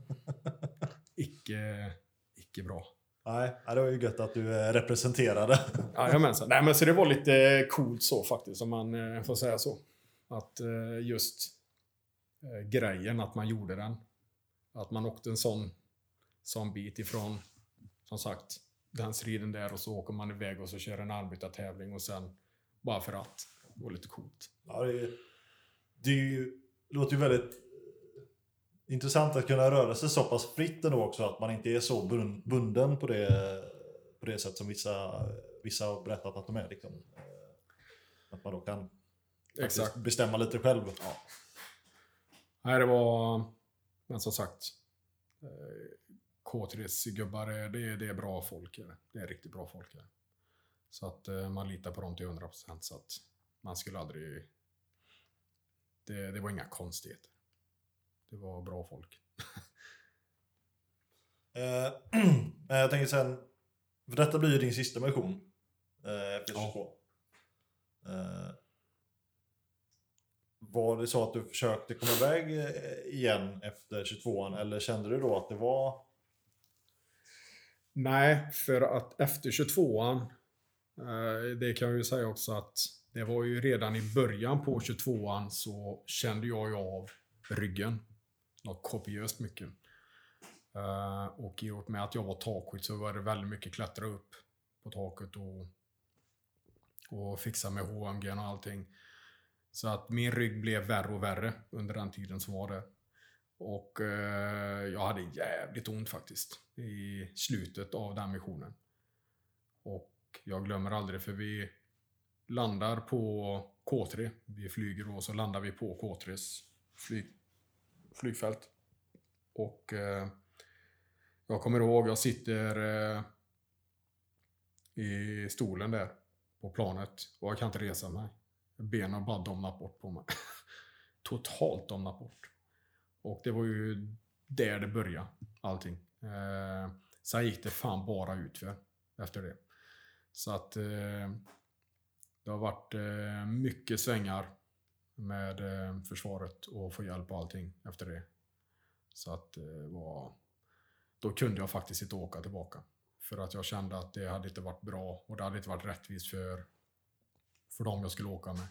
icke, icke bra.
Nej, det var ju gött att du eh, representerade.
Jajamensan. Nej men så det var lite coolt så faktiskt, om man eh, får säga så. Att eh, just eh, grejen att man gjorde den. Att man åkte en sån, sån bit ifrån, som sagt, den striden där och så åker man iväg och så kör en armbrytartävling och sen bara för att. Det var lite coolt.
Ja, det, är, det är ju, låter ju väldigt eh, intressant att kunna röra sig så pass fritt ändå också. Att man inte är så bun- bunden på det, på det sätt som vissa, vissa har berättat att de är. Liksom. Att man då kan
Exakt.
bestämma lite själv.
Nej, det var... Men som sagt. eh, K3s gubbar, är- det är, det är bra folk. är Det Det är riktigt bra folk. är det. Så att eh, man litar på dem till 100% så att man skulle aldrig... Det, det var inga konstigheter. Det var bra folk.
Eh, men jag tänker sen, för detta blir ju din sista mission eh, efter
Ja.
22. Eh, var det så att du försökte komma iväg eh, igen efter 22an eller kände du då att det var...
Nej, för att efter 22an, eh, det kan jag ju säga också att det var ju redan i början på 22an så kände jag ju av ryggen. Något kopiöst mycket. Uh, och i och med att jag var takskytt så var det väldigt mycket klättra upp på taket och, och fixa med HMG och allting. Så att min rygg blev värre och värre under den tiden som var det. Och uh, jag hade jävligt ont faktiskt i slutet av den missionen. Och jag glömmer aldrig för vi landar på K3. Vi flyger och så landar vi på K3s flyg, flygfält. Och eh, jag kommer ihåg, jag sitter eh, i stolen där på planet och jag kan inte resa mig. Benen bara domnat bort på mig. Totalt domnat bort. Och det var ju där det började, allting. Eh, sen gick det fan bara utför efter det. Så att eh, det har varit eh, mycket svängar med eh, försvaret och få hjälp och allting efter det. Så att det var... Då kunde jag faktiskt inte åka tillbaka. För att jag kände att det hade inte varit bra och det hade inte varit rättvist för, för dem jag skulle åka med.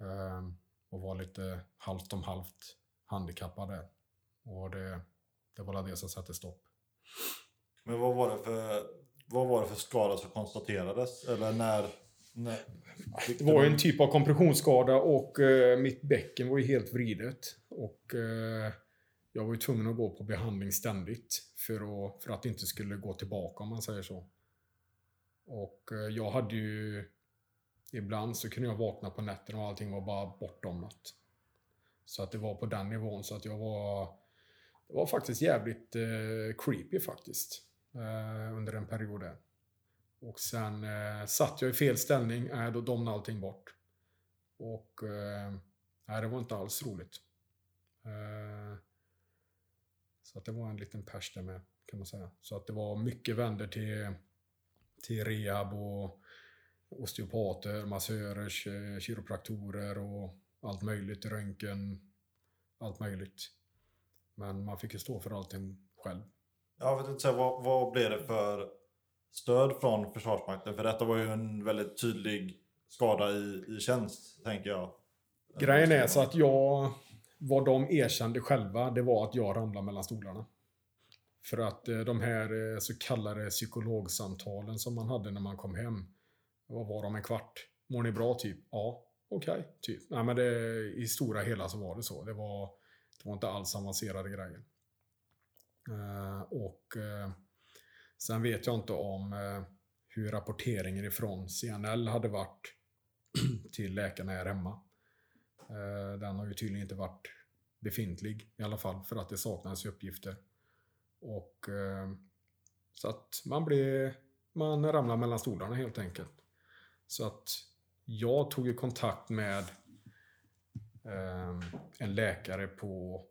Ehm, och var lite halvt om halvt handikappad där. Och det, det var det som satte stopp.
Men vad var det för, vad var det för skada som konstaterades? Eller när... Nej.
Det var ju en typ av kompressionsskada och eh, mitt bäcken var ju helt vridet. Och eh, jag var ju tvungen att gå på behandling ständigt för att, för att det inte skulle gå tillbaka om man säger så. Och eh, jag hade ju... Ibland så kunde jag vakna på nätterna och allting var bara bortdomnat. Så att det var på den nivån så att jag var... Det var faktiskt jävligt eh, creepy faktiskt. Eh, under en period där. Och sen eh, satt jag i fel ställning, eh, då domnade allting bort. Och eh, nej, det var inte alls roligt. Eh, så att det var en liten pers där med, kan man säga. Så att det var mycket vänder till, till rehab och osteopater, massörer, kiropraktorer och allt möjligt, röntgen, allt möjligt. Men man fick ju stå för allting själv.
Jag vet inte, vad, vad blev det för stöd från Försvarsmakten? För detta var ju en väldigt tydlig skada i, i tjänst, tänker jag.
Grejen är så att jag, vad de erkände själva, det var att jag ramlade mellan stolarna. För att eh, de här eh, så kallade psykologsamtalen som man hade när man kom hem, vad var de, en kvart? Mår ni bra? Typ. Ja, okej, typ. Nej, men det, i stora hela så var det så. Det var, det var inte alls avancerade grejer. Eh, och eh, sen vet jag inte om eh, hur rapporteringen ifrån CNL hade varit till läkarna här hemma. Eh, Den har ju tydligen inte varit befintlig i alla fall för att det saknades uppgifter. Och eh, så att man blir, man ramlade mellan stolarna helt enkelt. Så att jag tog ju kontakt med eh, en läkare på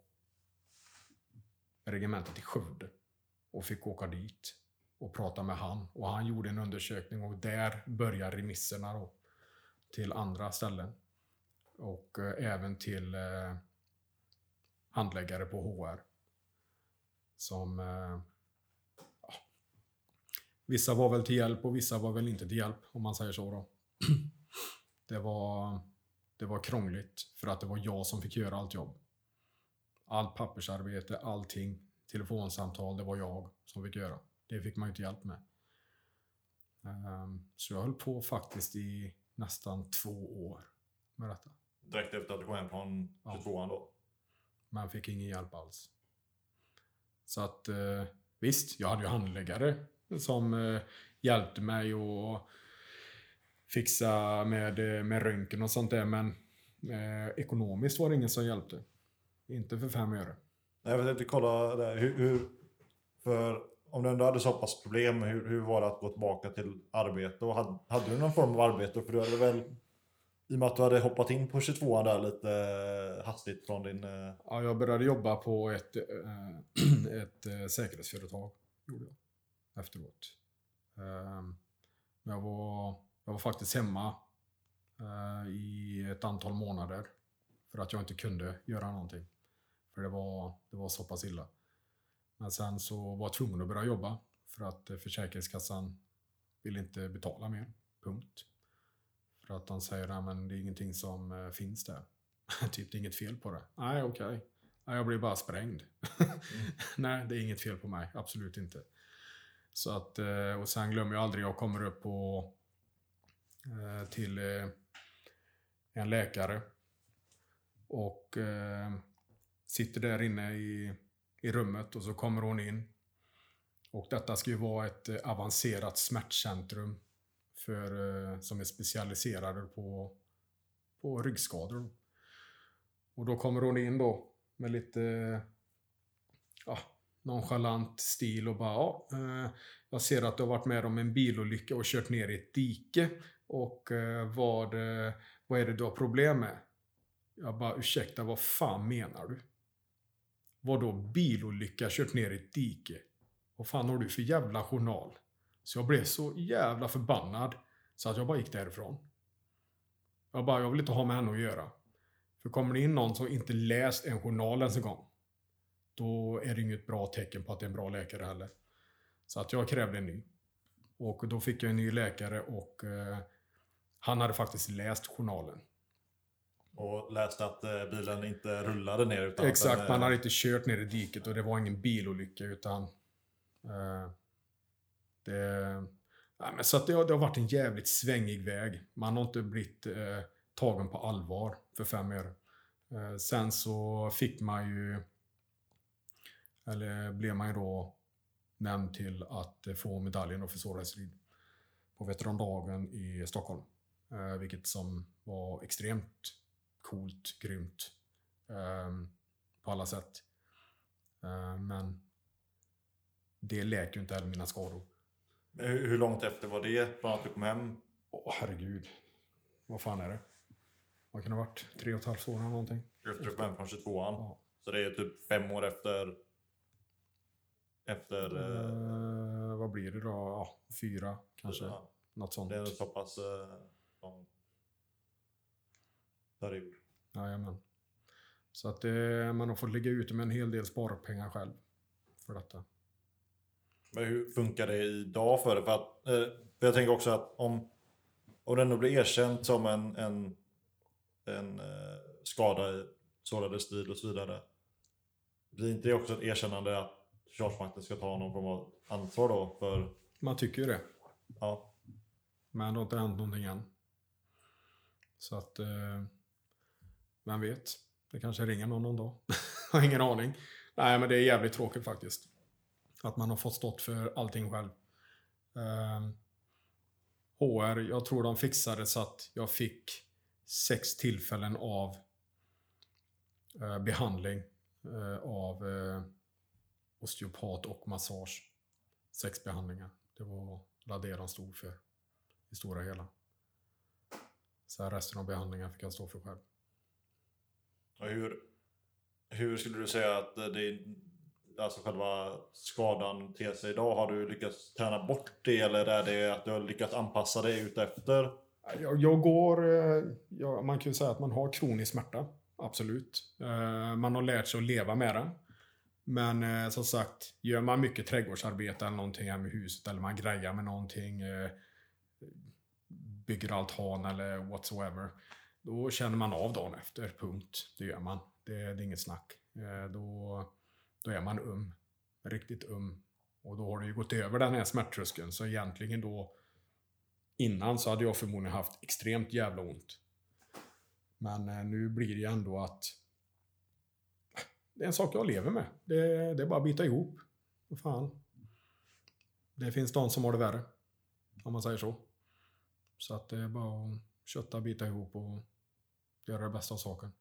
regementet i Skövde och fick åka dit och prata med han. Och han gjorde en undersökning och där började remisserna då till andra ställen. Och eh, även till eh, handläggare på HR. Som... Eh, ja, vissa var väl till hjälp och vissa var väl inte till hjälp, om man säger så då. det, var, det var krångligt för att det var jag som fick göra allt jobb. Allt pappersarbete, allting, telefonsamtal, det var jag som fick göra. Det fick man ju inte hjälp med. Ehm, Så jag höll på faktiskt i nästan två år med detta.
Direkt efter att du kom hem från
Ja.
22an då.
Man fick ingen hjälp alls. Så att eh, visst, jag hade ju handläggare som eh, hjälpte mig och fixa med, eh, med röntgen och sånt där. Men eh, ekonomiskt var det ingen som hjälpte. Inte för fem öre.
Nej, Jag inte, kolla där. Hur, hur, för om du ändå hade så pass problem, hur, hur var det att gå tillbaka till arbete? Och hade, hade du någon form av arbete? För du hade väl, i och med att du hade hoppat in på 22an där lite eh, hastigt från din... Eh,
ja, jag började jobba på ett, eh, ett säkerhetsföretag. Gjorde jag. Efteråt. Ehm, jag var, jag var faktiskt hemma i ett antal månader. För att jag inte kunde göra någonting. För det var, det var så pass illa. Men sen så var jag tvungen att börja jobba. För att eh, Försäkringskassan vill inte betala mer. Punkt. För att de säger att det är ingenting som eh, finns där. typ, det är inget fel på det. Nej, okej. Nej, jag blir bara sprängd. Nej, det är inget fel på mig. Absolut inte. Så att, eh, och sen glömmer jag aldrig, jag kommer upp på, till en läkare. Och sitter där inne i, i rummet och så kommer hon in. Och detta ska ju vara ett eh, avancerat smärtcentrum för, eh, som är specialiserade på, på ryggskador. Och då kommer hon in då med lite ja, nonchalant stil och bara ja, eh, jag ser att du har varit med om en bilolycka och kört ner i ett dike. Och vad, vad är det du har problem med? Jag bara ursäkta, vad fan menar du? Vadå bilolycka, kört ner i ett dike? Vad fan har du för jävla journal? Så jag blev så jävla förbannad så att jag bara gick därifrån. Jag bara, jag vill inte ha med henne att göra. För kommer det in någon som inte läst en journal ens en gång, då är det inget bra tecken på att det är en bra läkare heller. Så att jag krävde en ny. Och då fick jag en ny läkare och eh, han hade faktiskt läst journalen.
Och läste att eh, bilen inte rullade ner utan
Exakt,
den,
man
eh,
hade inte kört ner i diket och det var ingen bilolycka utan... Eh, det, nej, men så att det, har, det har varit en jävligt svängig väg. Man har inte blivit eh, tagen på allvar för fem år. Eh, sen så fick man ju... Eller blev man ju då nämnd till att eh, få medaljen för svårare strid på veterandagen i Stockholm. Vilket som var extremt coolt, grymt eh, på alla sätt. Eh, men det läker ju inte heller mina skador.
hur, hur långt efter var det från att du kom hem?
Åh herregud. Vad fan är det? Vad kan det ha varit? Tre och ett halvt år eller någonting?
Efter du kom hem från 22an?
Ja.
Så det är typ fem år efter... Efter... Eh,
vad blir det då? Ja, fyra kanske.
ja,
Något sånt.
det är så pass period.
Jajamän. Så att eh, man har fått ligga ute med en hel del sparpengar själv. För detta.
Men hur funkar det idag för dig? För, att, eh, för jag tänker också att om, om det ändå blir erkänt som en, en, en eh, skada i sårade stil och så vidare. Blir inte det också ett erkännande att Försvarsmakten ska ta någon form av ansvar då för...
Man tycker ju det.
Ja,
Men det har inte hänt någonting än. Så att... Eh, vem vet? Det kanske ringer någon någon dag. Jag har ingen aning. Nej, men det är jävligt tråkigt faktiskt. Att man har fått stått för allting själv. Eh, HR, jag tror de fixade så att jag fick sex tillfällen av eh, behandling eh, av eh, osteopat och massage. Sex behandlingar. Det var vad det de stod för i stora hela. Så här resten av behandlingen fick jag stå för själv
och hur, hur skulle du säga att det, alltså själva skadan ter sig idag? Har du lyckats träna bort det eller är det att du har lyckats anpassa dig utefter?
Jag, jag går... Eh, jag, man kan ju säga att man har kronisk smärta. Absolut. Eh, man har lärt sig att leva med den. Men eh, som sagt, gör man mycket trädgårdsarbete eller någonting här med huset eller man grejar med någonting, eh, bygger altan eller whatsoever. Då känner man av dagen efter, punkt. Det gör man. Det, det är inget snack. Eh, då, då är man um. Riktigt um. Och då har det ju gått över den här smärttröskeln. Så egentligen då Innan så hade jag förmodligen haft extremt jävla ont. Men eh, nu blir det ju ändå att det är en sak jag lever med. Det, det är bara att bita ihop. Vad fan. Det finns de som har det värre. Om man säger så. Så att det är bara att kötta, bita ihop och göra det bästa av saken.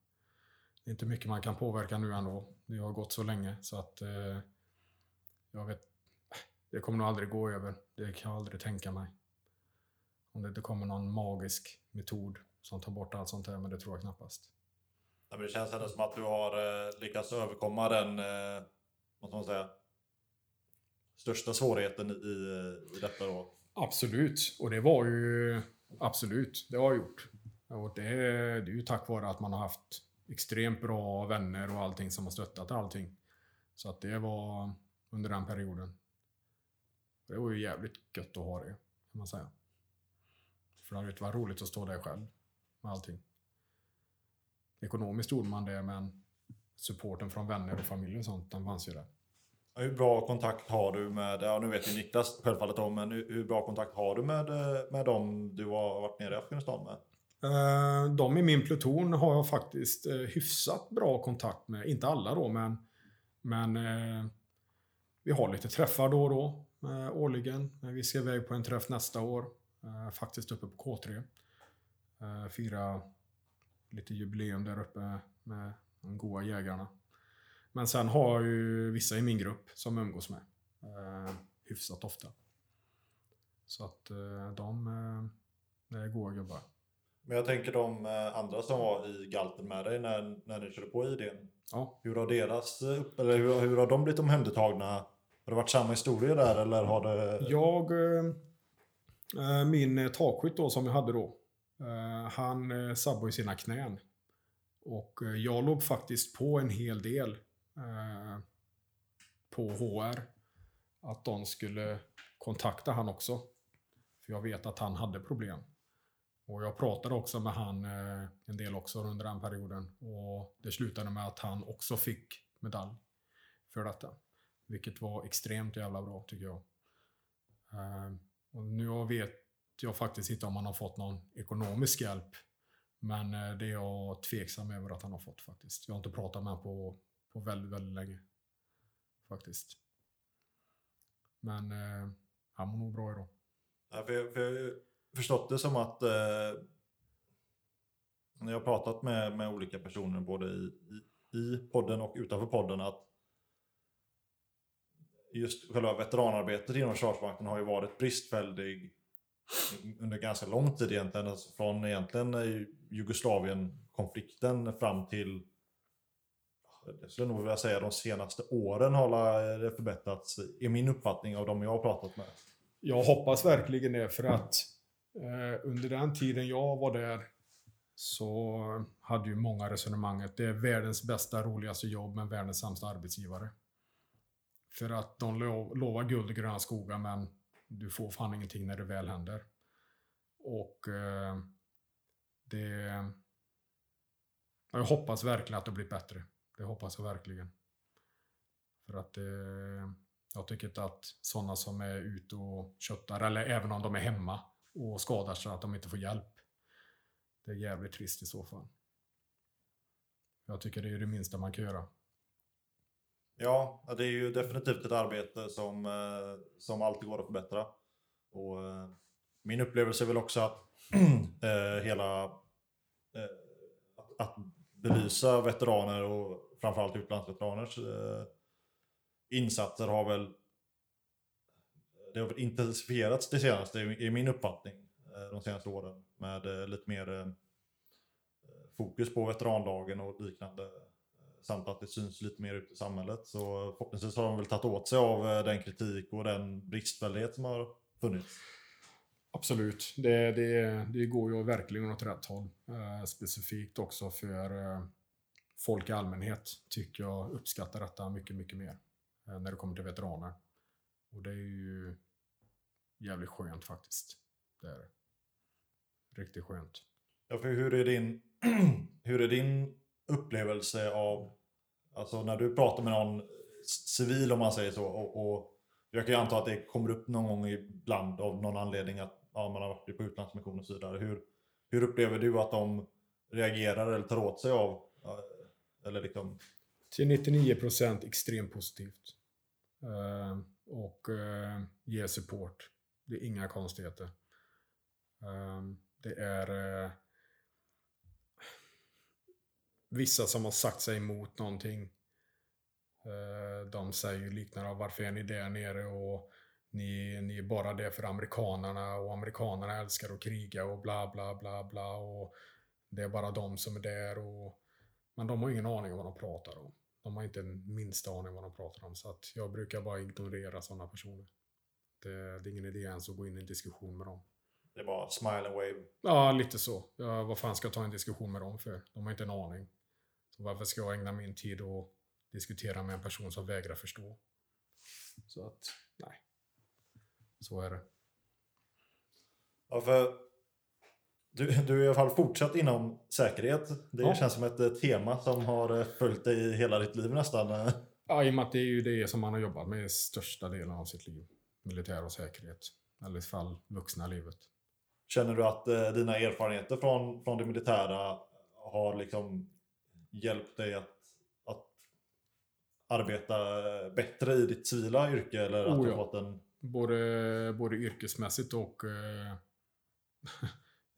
Det är inte mycket man kan påverka nu ändå. Det har gått så länge så att eh, jag vet. Det kommer nog aldrig gå över. Det kan jag aldrig tänka mig. Om det inte kommer någon magisk metod som tar bort allt sånt här, men det tror jag knappast.
Ja, men det känns ändå som att du har eh, lyckats överkomma den, eh, vad ska man säga, största svårigheten i, i, i detta då.
Absolut, och det var ju absolut, det har jag gjort. Och det, det är ju tack vare att man har haft extremt bra vänner och allting som har stöttat allting. Så att det var under den perioden. Det var ju jävligt gött att ha det, kan man säga. För det hade inte varit roligt att stå där själv med allting. Ekonomiskt gjorde man det, men supporten från vänner och familj och sånt, den fanns ju där.
Hur bra kontakt har du med, ja nu vet ju Niklas självfallet om, men hur, hur bra kontakt har du med, eh, med dem du har varit nere i Afghanistan med?
Eh, de i min pluton har jag faktiskt eh, hyfsat bra kontakt med. Inte alla då, men, men eh, vi har lite träffar då och då årligen. Vi ska iväg på en träff nästa år, faktiskt uppe på K3. Fira lite jubileum där uppe med de goa jägarna. Men sen har jag ju vissa i min grupp som umgås med hyfsat ofta. Så att de det är goa gubbar.
Men jag tänker de eh, andra som var i galten med dig när, när ni körde på idén.
Ja.
Hur har deras, eller hur, hur har de blivit omhändertagna? Har det varit samma historia där eller har det...
Jag, eh, eh, min takskytt då som jag hade då, han sabbade ju sina knän. Och jag låg faktiskt på en hel del på HR. Att de skulle kontakta han också. För jag vet att han hade problem. Och jag pratade också med han eh, en del också under den perioden. Och det slutade med att han också fick medalj för detta. Vilket var extremt jävla bra tycker jag. Eh, och nu vet jag faktiskt inte om han har fått någon ekonomisk hjälp. Men eh, det är jag tveksam över att han har fått faktiskt. Jag har inte pratat med honom på, på väldigt, väldigt länge. Faktiskt. Men eh, han mår nog bra idag.
Ja, för, för förstått det som att eh, när jag har pratat med, med olika personer både i, i, i podden och utanför podden att just själva veteranarbetet inom Försvarsmakten har ju varit bristfällig under ganska lång tid egentligen. Alltså från egentligen Jugoslavienkonflikten Jugoslavien-konflikten fram till jag skulle nog vilja säga de senaste åren har det förbättrats, är min uppfattning av de jag har pratat med.
Jag hoppas verkligen det för att Eh, under den tiden jag var där så hade ju många resonemanget det är världens bästa, roligaste jobb men världens sämsta arbetsgivare. För att de lo- lovar guld och gröna skogar men du får fan ingenting när det väl händer. Och eh, det... Jag hoppas verkligen att det blir bättre. Det hoppas jag verkligen. För att det... Jag tycker inte att sådana som är ute och köttar, eller även om de är hemma och skadar sig, att de inte får hjälp. Det är jävligt trist i så fall. Jag tycker det är det minsta man kan göra.
Ja, det är ju definitivt ett arbete som, eh, som alltid går att förbättra. Och, eh, min upplevelse är väl också att eh, hela eh, att, att belysa veteraner och framförallt utlandsveteraners eh, insatser har väl det har intensifierats det senaste, i min uppfattning, eh, de senaste åren med eh, lite mer eh, fokus på veterandagen och liknande samt att det syns lite mer ut i samhället. Så förhoppningsvis har de väl tagit åt sig av den kritik och den bristfällighet som har funnits.
Absolut, det, det, det går ju verkligen åt rätt håll. Eh, specifikt också för eh, folk i allmänhet tycker jag uppskattar detta mycket, mycket mer. Eh, när det kommer till veteraner. Och det är ju jävligt skönt faktiskt. Det är. Riktigt skönt.
Ja, för hur är din, hur är din upplevelse av, alltså när du pratar med någon civil om man säger så, och, och jag kan ju anta att det kommer upp någon gång ibland av någon anledning att ja, man har varit på utlandsmission och så vidare. Hur, hur upplever du att de reagerar eller tar åt sig av, eller liksom,
Till 99% extremt positivt. Eh, och eh, ger support. Det är inga konstigheter. Um, det är eh, vissa som har sagt sig emot någonting. Eh, de säger ju liknande, varför är ni där nere och ni, ni är bara där för amerikanerna och amerikanerna älskar att kriga och bla bla bla bla och det är bara de som är där och men de har ingen aning om vad de pratar om. De har inte en minsta aning vad de pratar om. Så att jag brukar bara ignorera sådana personer. Det, det är ingen idé ens att gå in i en diskussion med dem.
det är bara smile and wave?
Ja, lite så. Ja, vad fan ska jag ta en diskussion med dem för? De har inte en aning. Så varför ska jag ägna min tid och diskutera med en person som vägrar förstå? Så att, nej. Så är det.
Ja, för du, du är i alla fall fortsatt inom säkerhet. Det
Ja.
känns som ett eh, tema som har eh, följt dig i hela ditt liv nästan. eh.
Ja, i och med att det är ju det som man har jobbat med största delen av sitt liv. Militär och säkerhet. Eller i fall vuxna livet.
Känner du att eh, dina erfarenheter från, från det militära har liksom hjälpt dig att, att arbeta bättre i ditt civila yrke? Eller att
Oh,
du har
ja.
fått en...
Både, både yrkesmässigt och eh,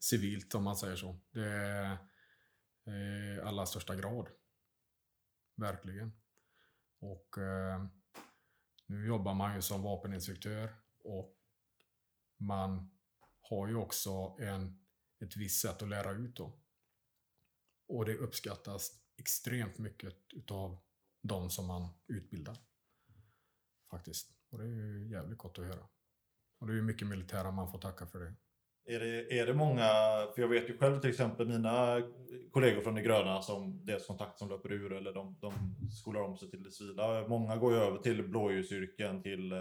civilt om man säger så. Det är eh, i allra största grad. Verkligen. Och eh, nu jobbar man ju som vapeninstruktör och man har ju också en, ett visst sätt att lära ut då. Och det uppskattas extremt mycket utav de som man utbildar. Faktiskt. Och det är ju jävligt gott att höra. Och det är ju mycket militära man får tacka för det.
Är det, är det många, för jag vet ju själv till exempel mina kollegor från det gröna som dels kontakt som löper ur eller de, de skolar om sig till det civila. Många går ju över till blåljusyrken, till eh,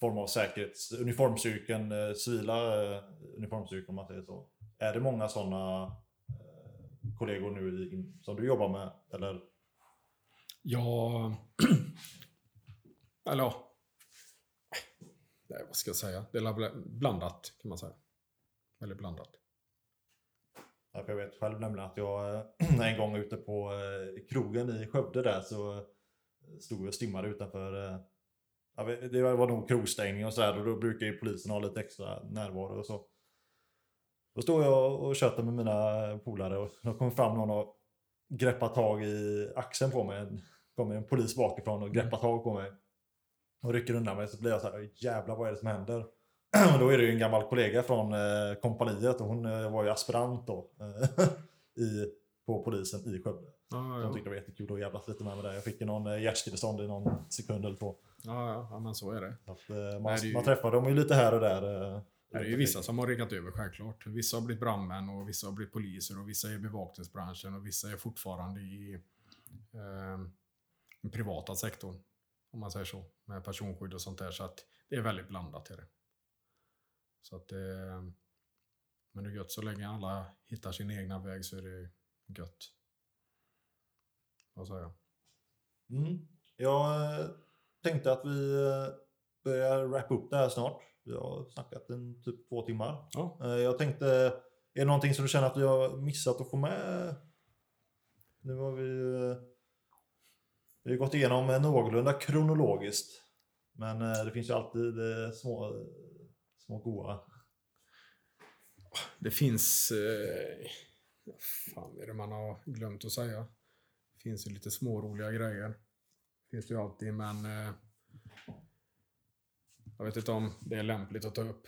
form av säkerhets, uniformsyrken, eh, civila eh, uniformsyrken om man säger så. Är det många sådana eh, kollegor nu i, in, som du jobbar med? Eller?
Ja... Eller ja. Nej, vad ska jag säga? Det är blandat kan man säga. Eller blandat.
Jag vet själv nämligen att jag eh, en gång ute på eh, krogen i Skövde där så stod jag och stimmade utanför. vet- Det var nog krogstängning och så här och då brukar ju polisen ha lite extra närvaro och så. Då står jag och tjötar med mina polare och då kommer fram någon och greppar tag i axeln på mig. Kommer en polis bakifrån och greppar tag på mig. Och rycker undan mig så blir jag så här, jävlar vad är det som händer? Och då är det ju en gammal kollega från eh, kompaniet och hon eh, var ju aspirant då. Eh, i, på polisen i Skövde.
Ja,
jag tyckte det var jättekul att jävlas lite med mig där. Jag fick ju någon hjärtstillestånd i någon sekund eller två.
ja, ja, ja, men så är det.
Att, man,
Nej, det ju-
man träffar dem ju lite här och där.
Det är ju vissa som har regat över självklart. Vissa har blivit brandmän och vissa har blivit poliser och vissa är i bevakningsbranschen och vissa är fortfarande i eh, den privata sektorn. Om man säger så. Med personskydd och sånt där. Så att det är väldigt blandat. Är det. Så att eh, men det är gött så länge alla hittar sin egna väg så är det gött. Vad säger jag?
Mm. Jag eh, tänkte att vi eh, börjar wrappa upp det här snart. Vi har snackat en typ två timmar.
Ja.
Jag tänkte, är det någonting som du känner att vi har missat att få med? Nu har vi, vi har gått igenom eh, någorlunda kronologiskt. Men eh, det finns ju alltid eh, små, små goa.
Det finns... Eh, vad fan är det man har glömt att säga? Det finns ju lite småroliga grejer. Det finns det ju alltid, men... Eh, jag vet inte om det är lämpligt att ta upp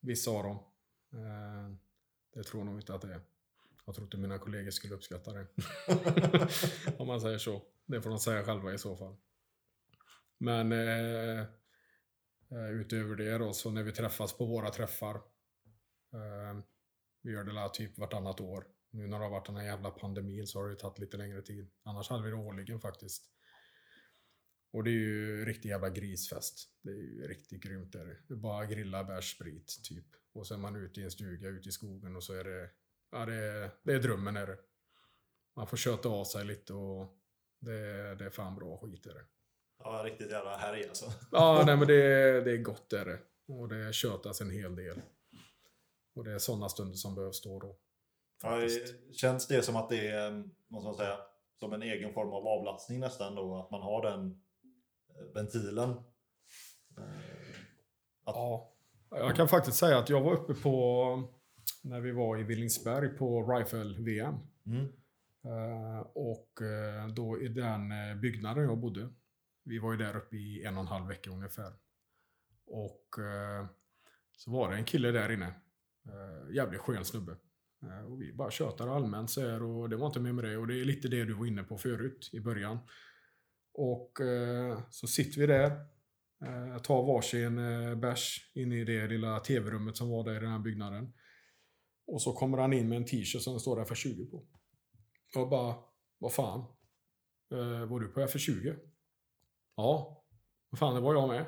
vissa av dem. Eh, det tror jag nog inte att det är. Jag tror inte mina kollegor skulle uppskatta det. om man säger så. Det får de säga själva i så fall. Men eh, eh, utöver det då, så när vi träffas på våra träffar Eh, vi gör det där typ vartannat år. Nu när det har varit den här jävla pandemin så har det tagit lite längre tid. Annars hade vi det årligen faktiskt. Och det är ju riktig jävla grisfest. Det är ju riktigt grymt. Där. det. är bara grilla, bärs, sprit typ. Och så är man ute i en stuga ute i skogen och så är det... Ja, det är, det är drömmen är det. Man får köta av sig lite och det, är- det är fan bra skit är det.
Ja, riktigt jävla härj alltså.
Ja, nej, men det, det är gott är det. Och det tjötas en hel del. Och det är sådana stunder som behövs då då.
Ja, känns det som att det är, måste man säga, som en egen form av avlastning nästan då? Att man har den eh, ventilen? Eh,
Ja. Jag kan faktiskt säga att jag var uppe på, när vi var i Villingsberg på Rifle-VM.
Mm.
Eh, och eh, då i den eh, byggnaden jag bodde. Vi var ju där uppe i en och en halv vecka ungefär. Och så var det en kille där inne. Jävligt skön snubbe. Och vi bara tjötar allmänt så här och det var inte mer med det. Och det är lite det du var inne på förut i början. Och så sitter vi där. Tar varsin bärs in i det lilla tv-rummet som var där i den här byggnaden. Och så kommer han in med en t-shirt som det står FF20 på. Jag bara, vad fan? Eh, var du på FF20? Ja. Vad fan, det var jag med.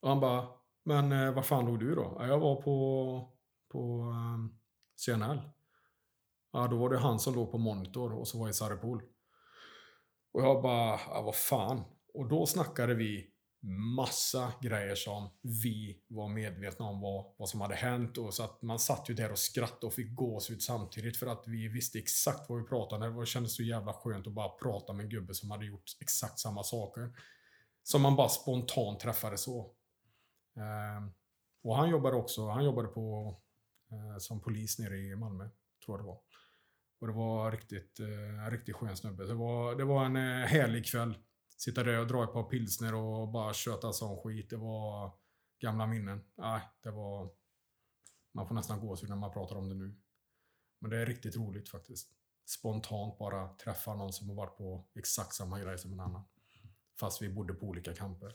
Och han bara, men eh, var fan låg du då? Ja, jag var på, på ehm, um, CNL. Ja, då var det han som låg på monitor och så var jag i Sarepol. Och jag bara, ja, vad fan. Och då snackade vi massa grejer som vi var medvetna om vad, vad som hade hänt. Och så att man satt ju där och skrattade och fick gåshud samtidigt för att vi visste exakt vad vi pratade om. Det kändes så jävla skönt att bara prata med en gubbe som hade gjort exakt samma saker. Som man bara spontant träffade så. Ehm, och han jobbade också, han jobbade på, eh, som polis nere i Malmö, tror jag det var. Och det var riktigt, eh, en riktigt skön snubbe. Det var, det var en eh, härlig kväll. Sitta där och dra ett par pilsner och bara köta sån skit. Det var gamla minnen. Nej, det var... Man får nästan gåshud när man pratar om det nu. Men det är riktigt roligt faktiskt. Spontant bara träffa någon som har varit på exakt samma grej som en annan. Fast vi bodde på olika kamper.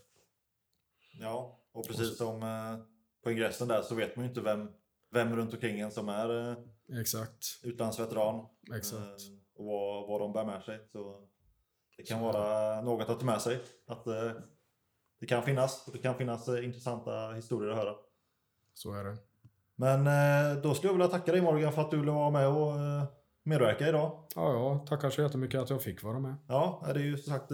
Ja, och precis som eh, på ingressen där så vet man ju inte vem, vem runt omkring en som är eh,
Exakt.
utlandsveteran.
Exakt.
Eh, och vad, vad de bär med sig. Så det kan vara något att ta med sig. Att eh, det kan finnas. Det kan finnas eh, intressanta historier att höra.
Så är det.
Men eh, då skulle jag vilja tacka dig Morgan för att du ville vara med och medverka idag.
Ja, ja, tackar så jättemycket att jag fick vara med.
Ja, det är ju som sagt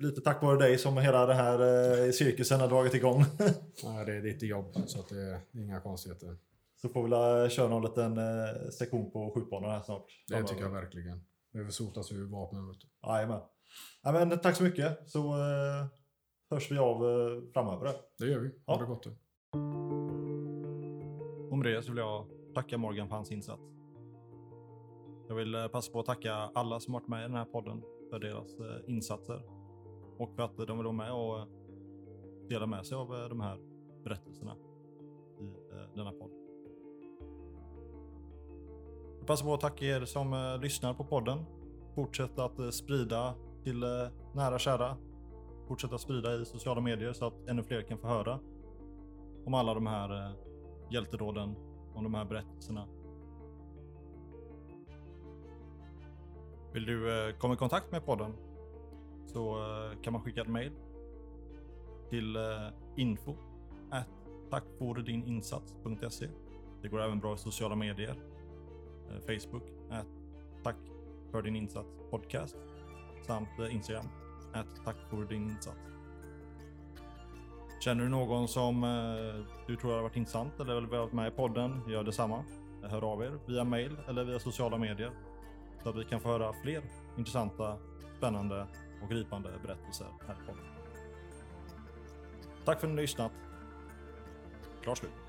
lite tack vare dig som hela den här cirkusen har dragit igång.
Ja, det är ditt jobb, så att det är inga konstigheter.
Så får vi köra någon liten sektion på skjutbanan här snart.
Det tycker jag verkligen. Behöver sotas ur vapnen.
Jajamän. Ja, men tack så mycket så eh, hörs vi av eh, framöver.
Det gör vi. Ha
Ja.
det gott.
Och med det så vill jag tacka Morgan för hans insats. Jag vill eh, passa på att tacka alla som varit med i den här podden för deras eh, insatser. Och för att de vill vara med och eh, dela med sig av de här berättelserna i denna podd. Jag passar på att tacka er som lyssnar på podden. Fortsätt att sprida till nära och kära. Fortsätta sprida i sociala medier så att ännu fler kan få höra om alla de här hjälteråden, hjältedåden, om de här berättelserna. Vill du eh, komma i kontakt med podden så eh, kan man skicka ett mail till info tackfordininsats.se. Det går även bra i sociala medier. Facebook tack för din insats podcast samt eh, Instagram att tack för din insats. Känner du någon som eh, du tror har varit intressant eller vill vara med i podden, gör detsamma. Hör av er via mail eller via sociala medier. Så att vi kan få höra fler intressanta, spännande och gripande berättelser här i podden. Tack för att ni har lyssnat. Klart slut.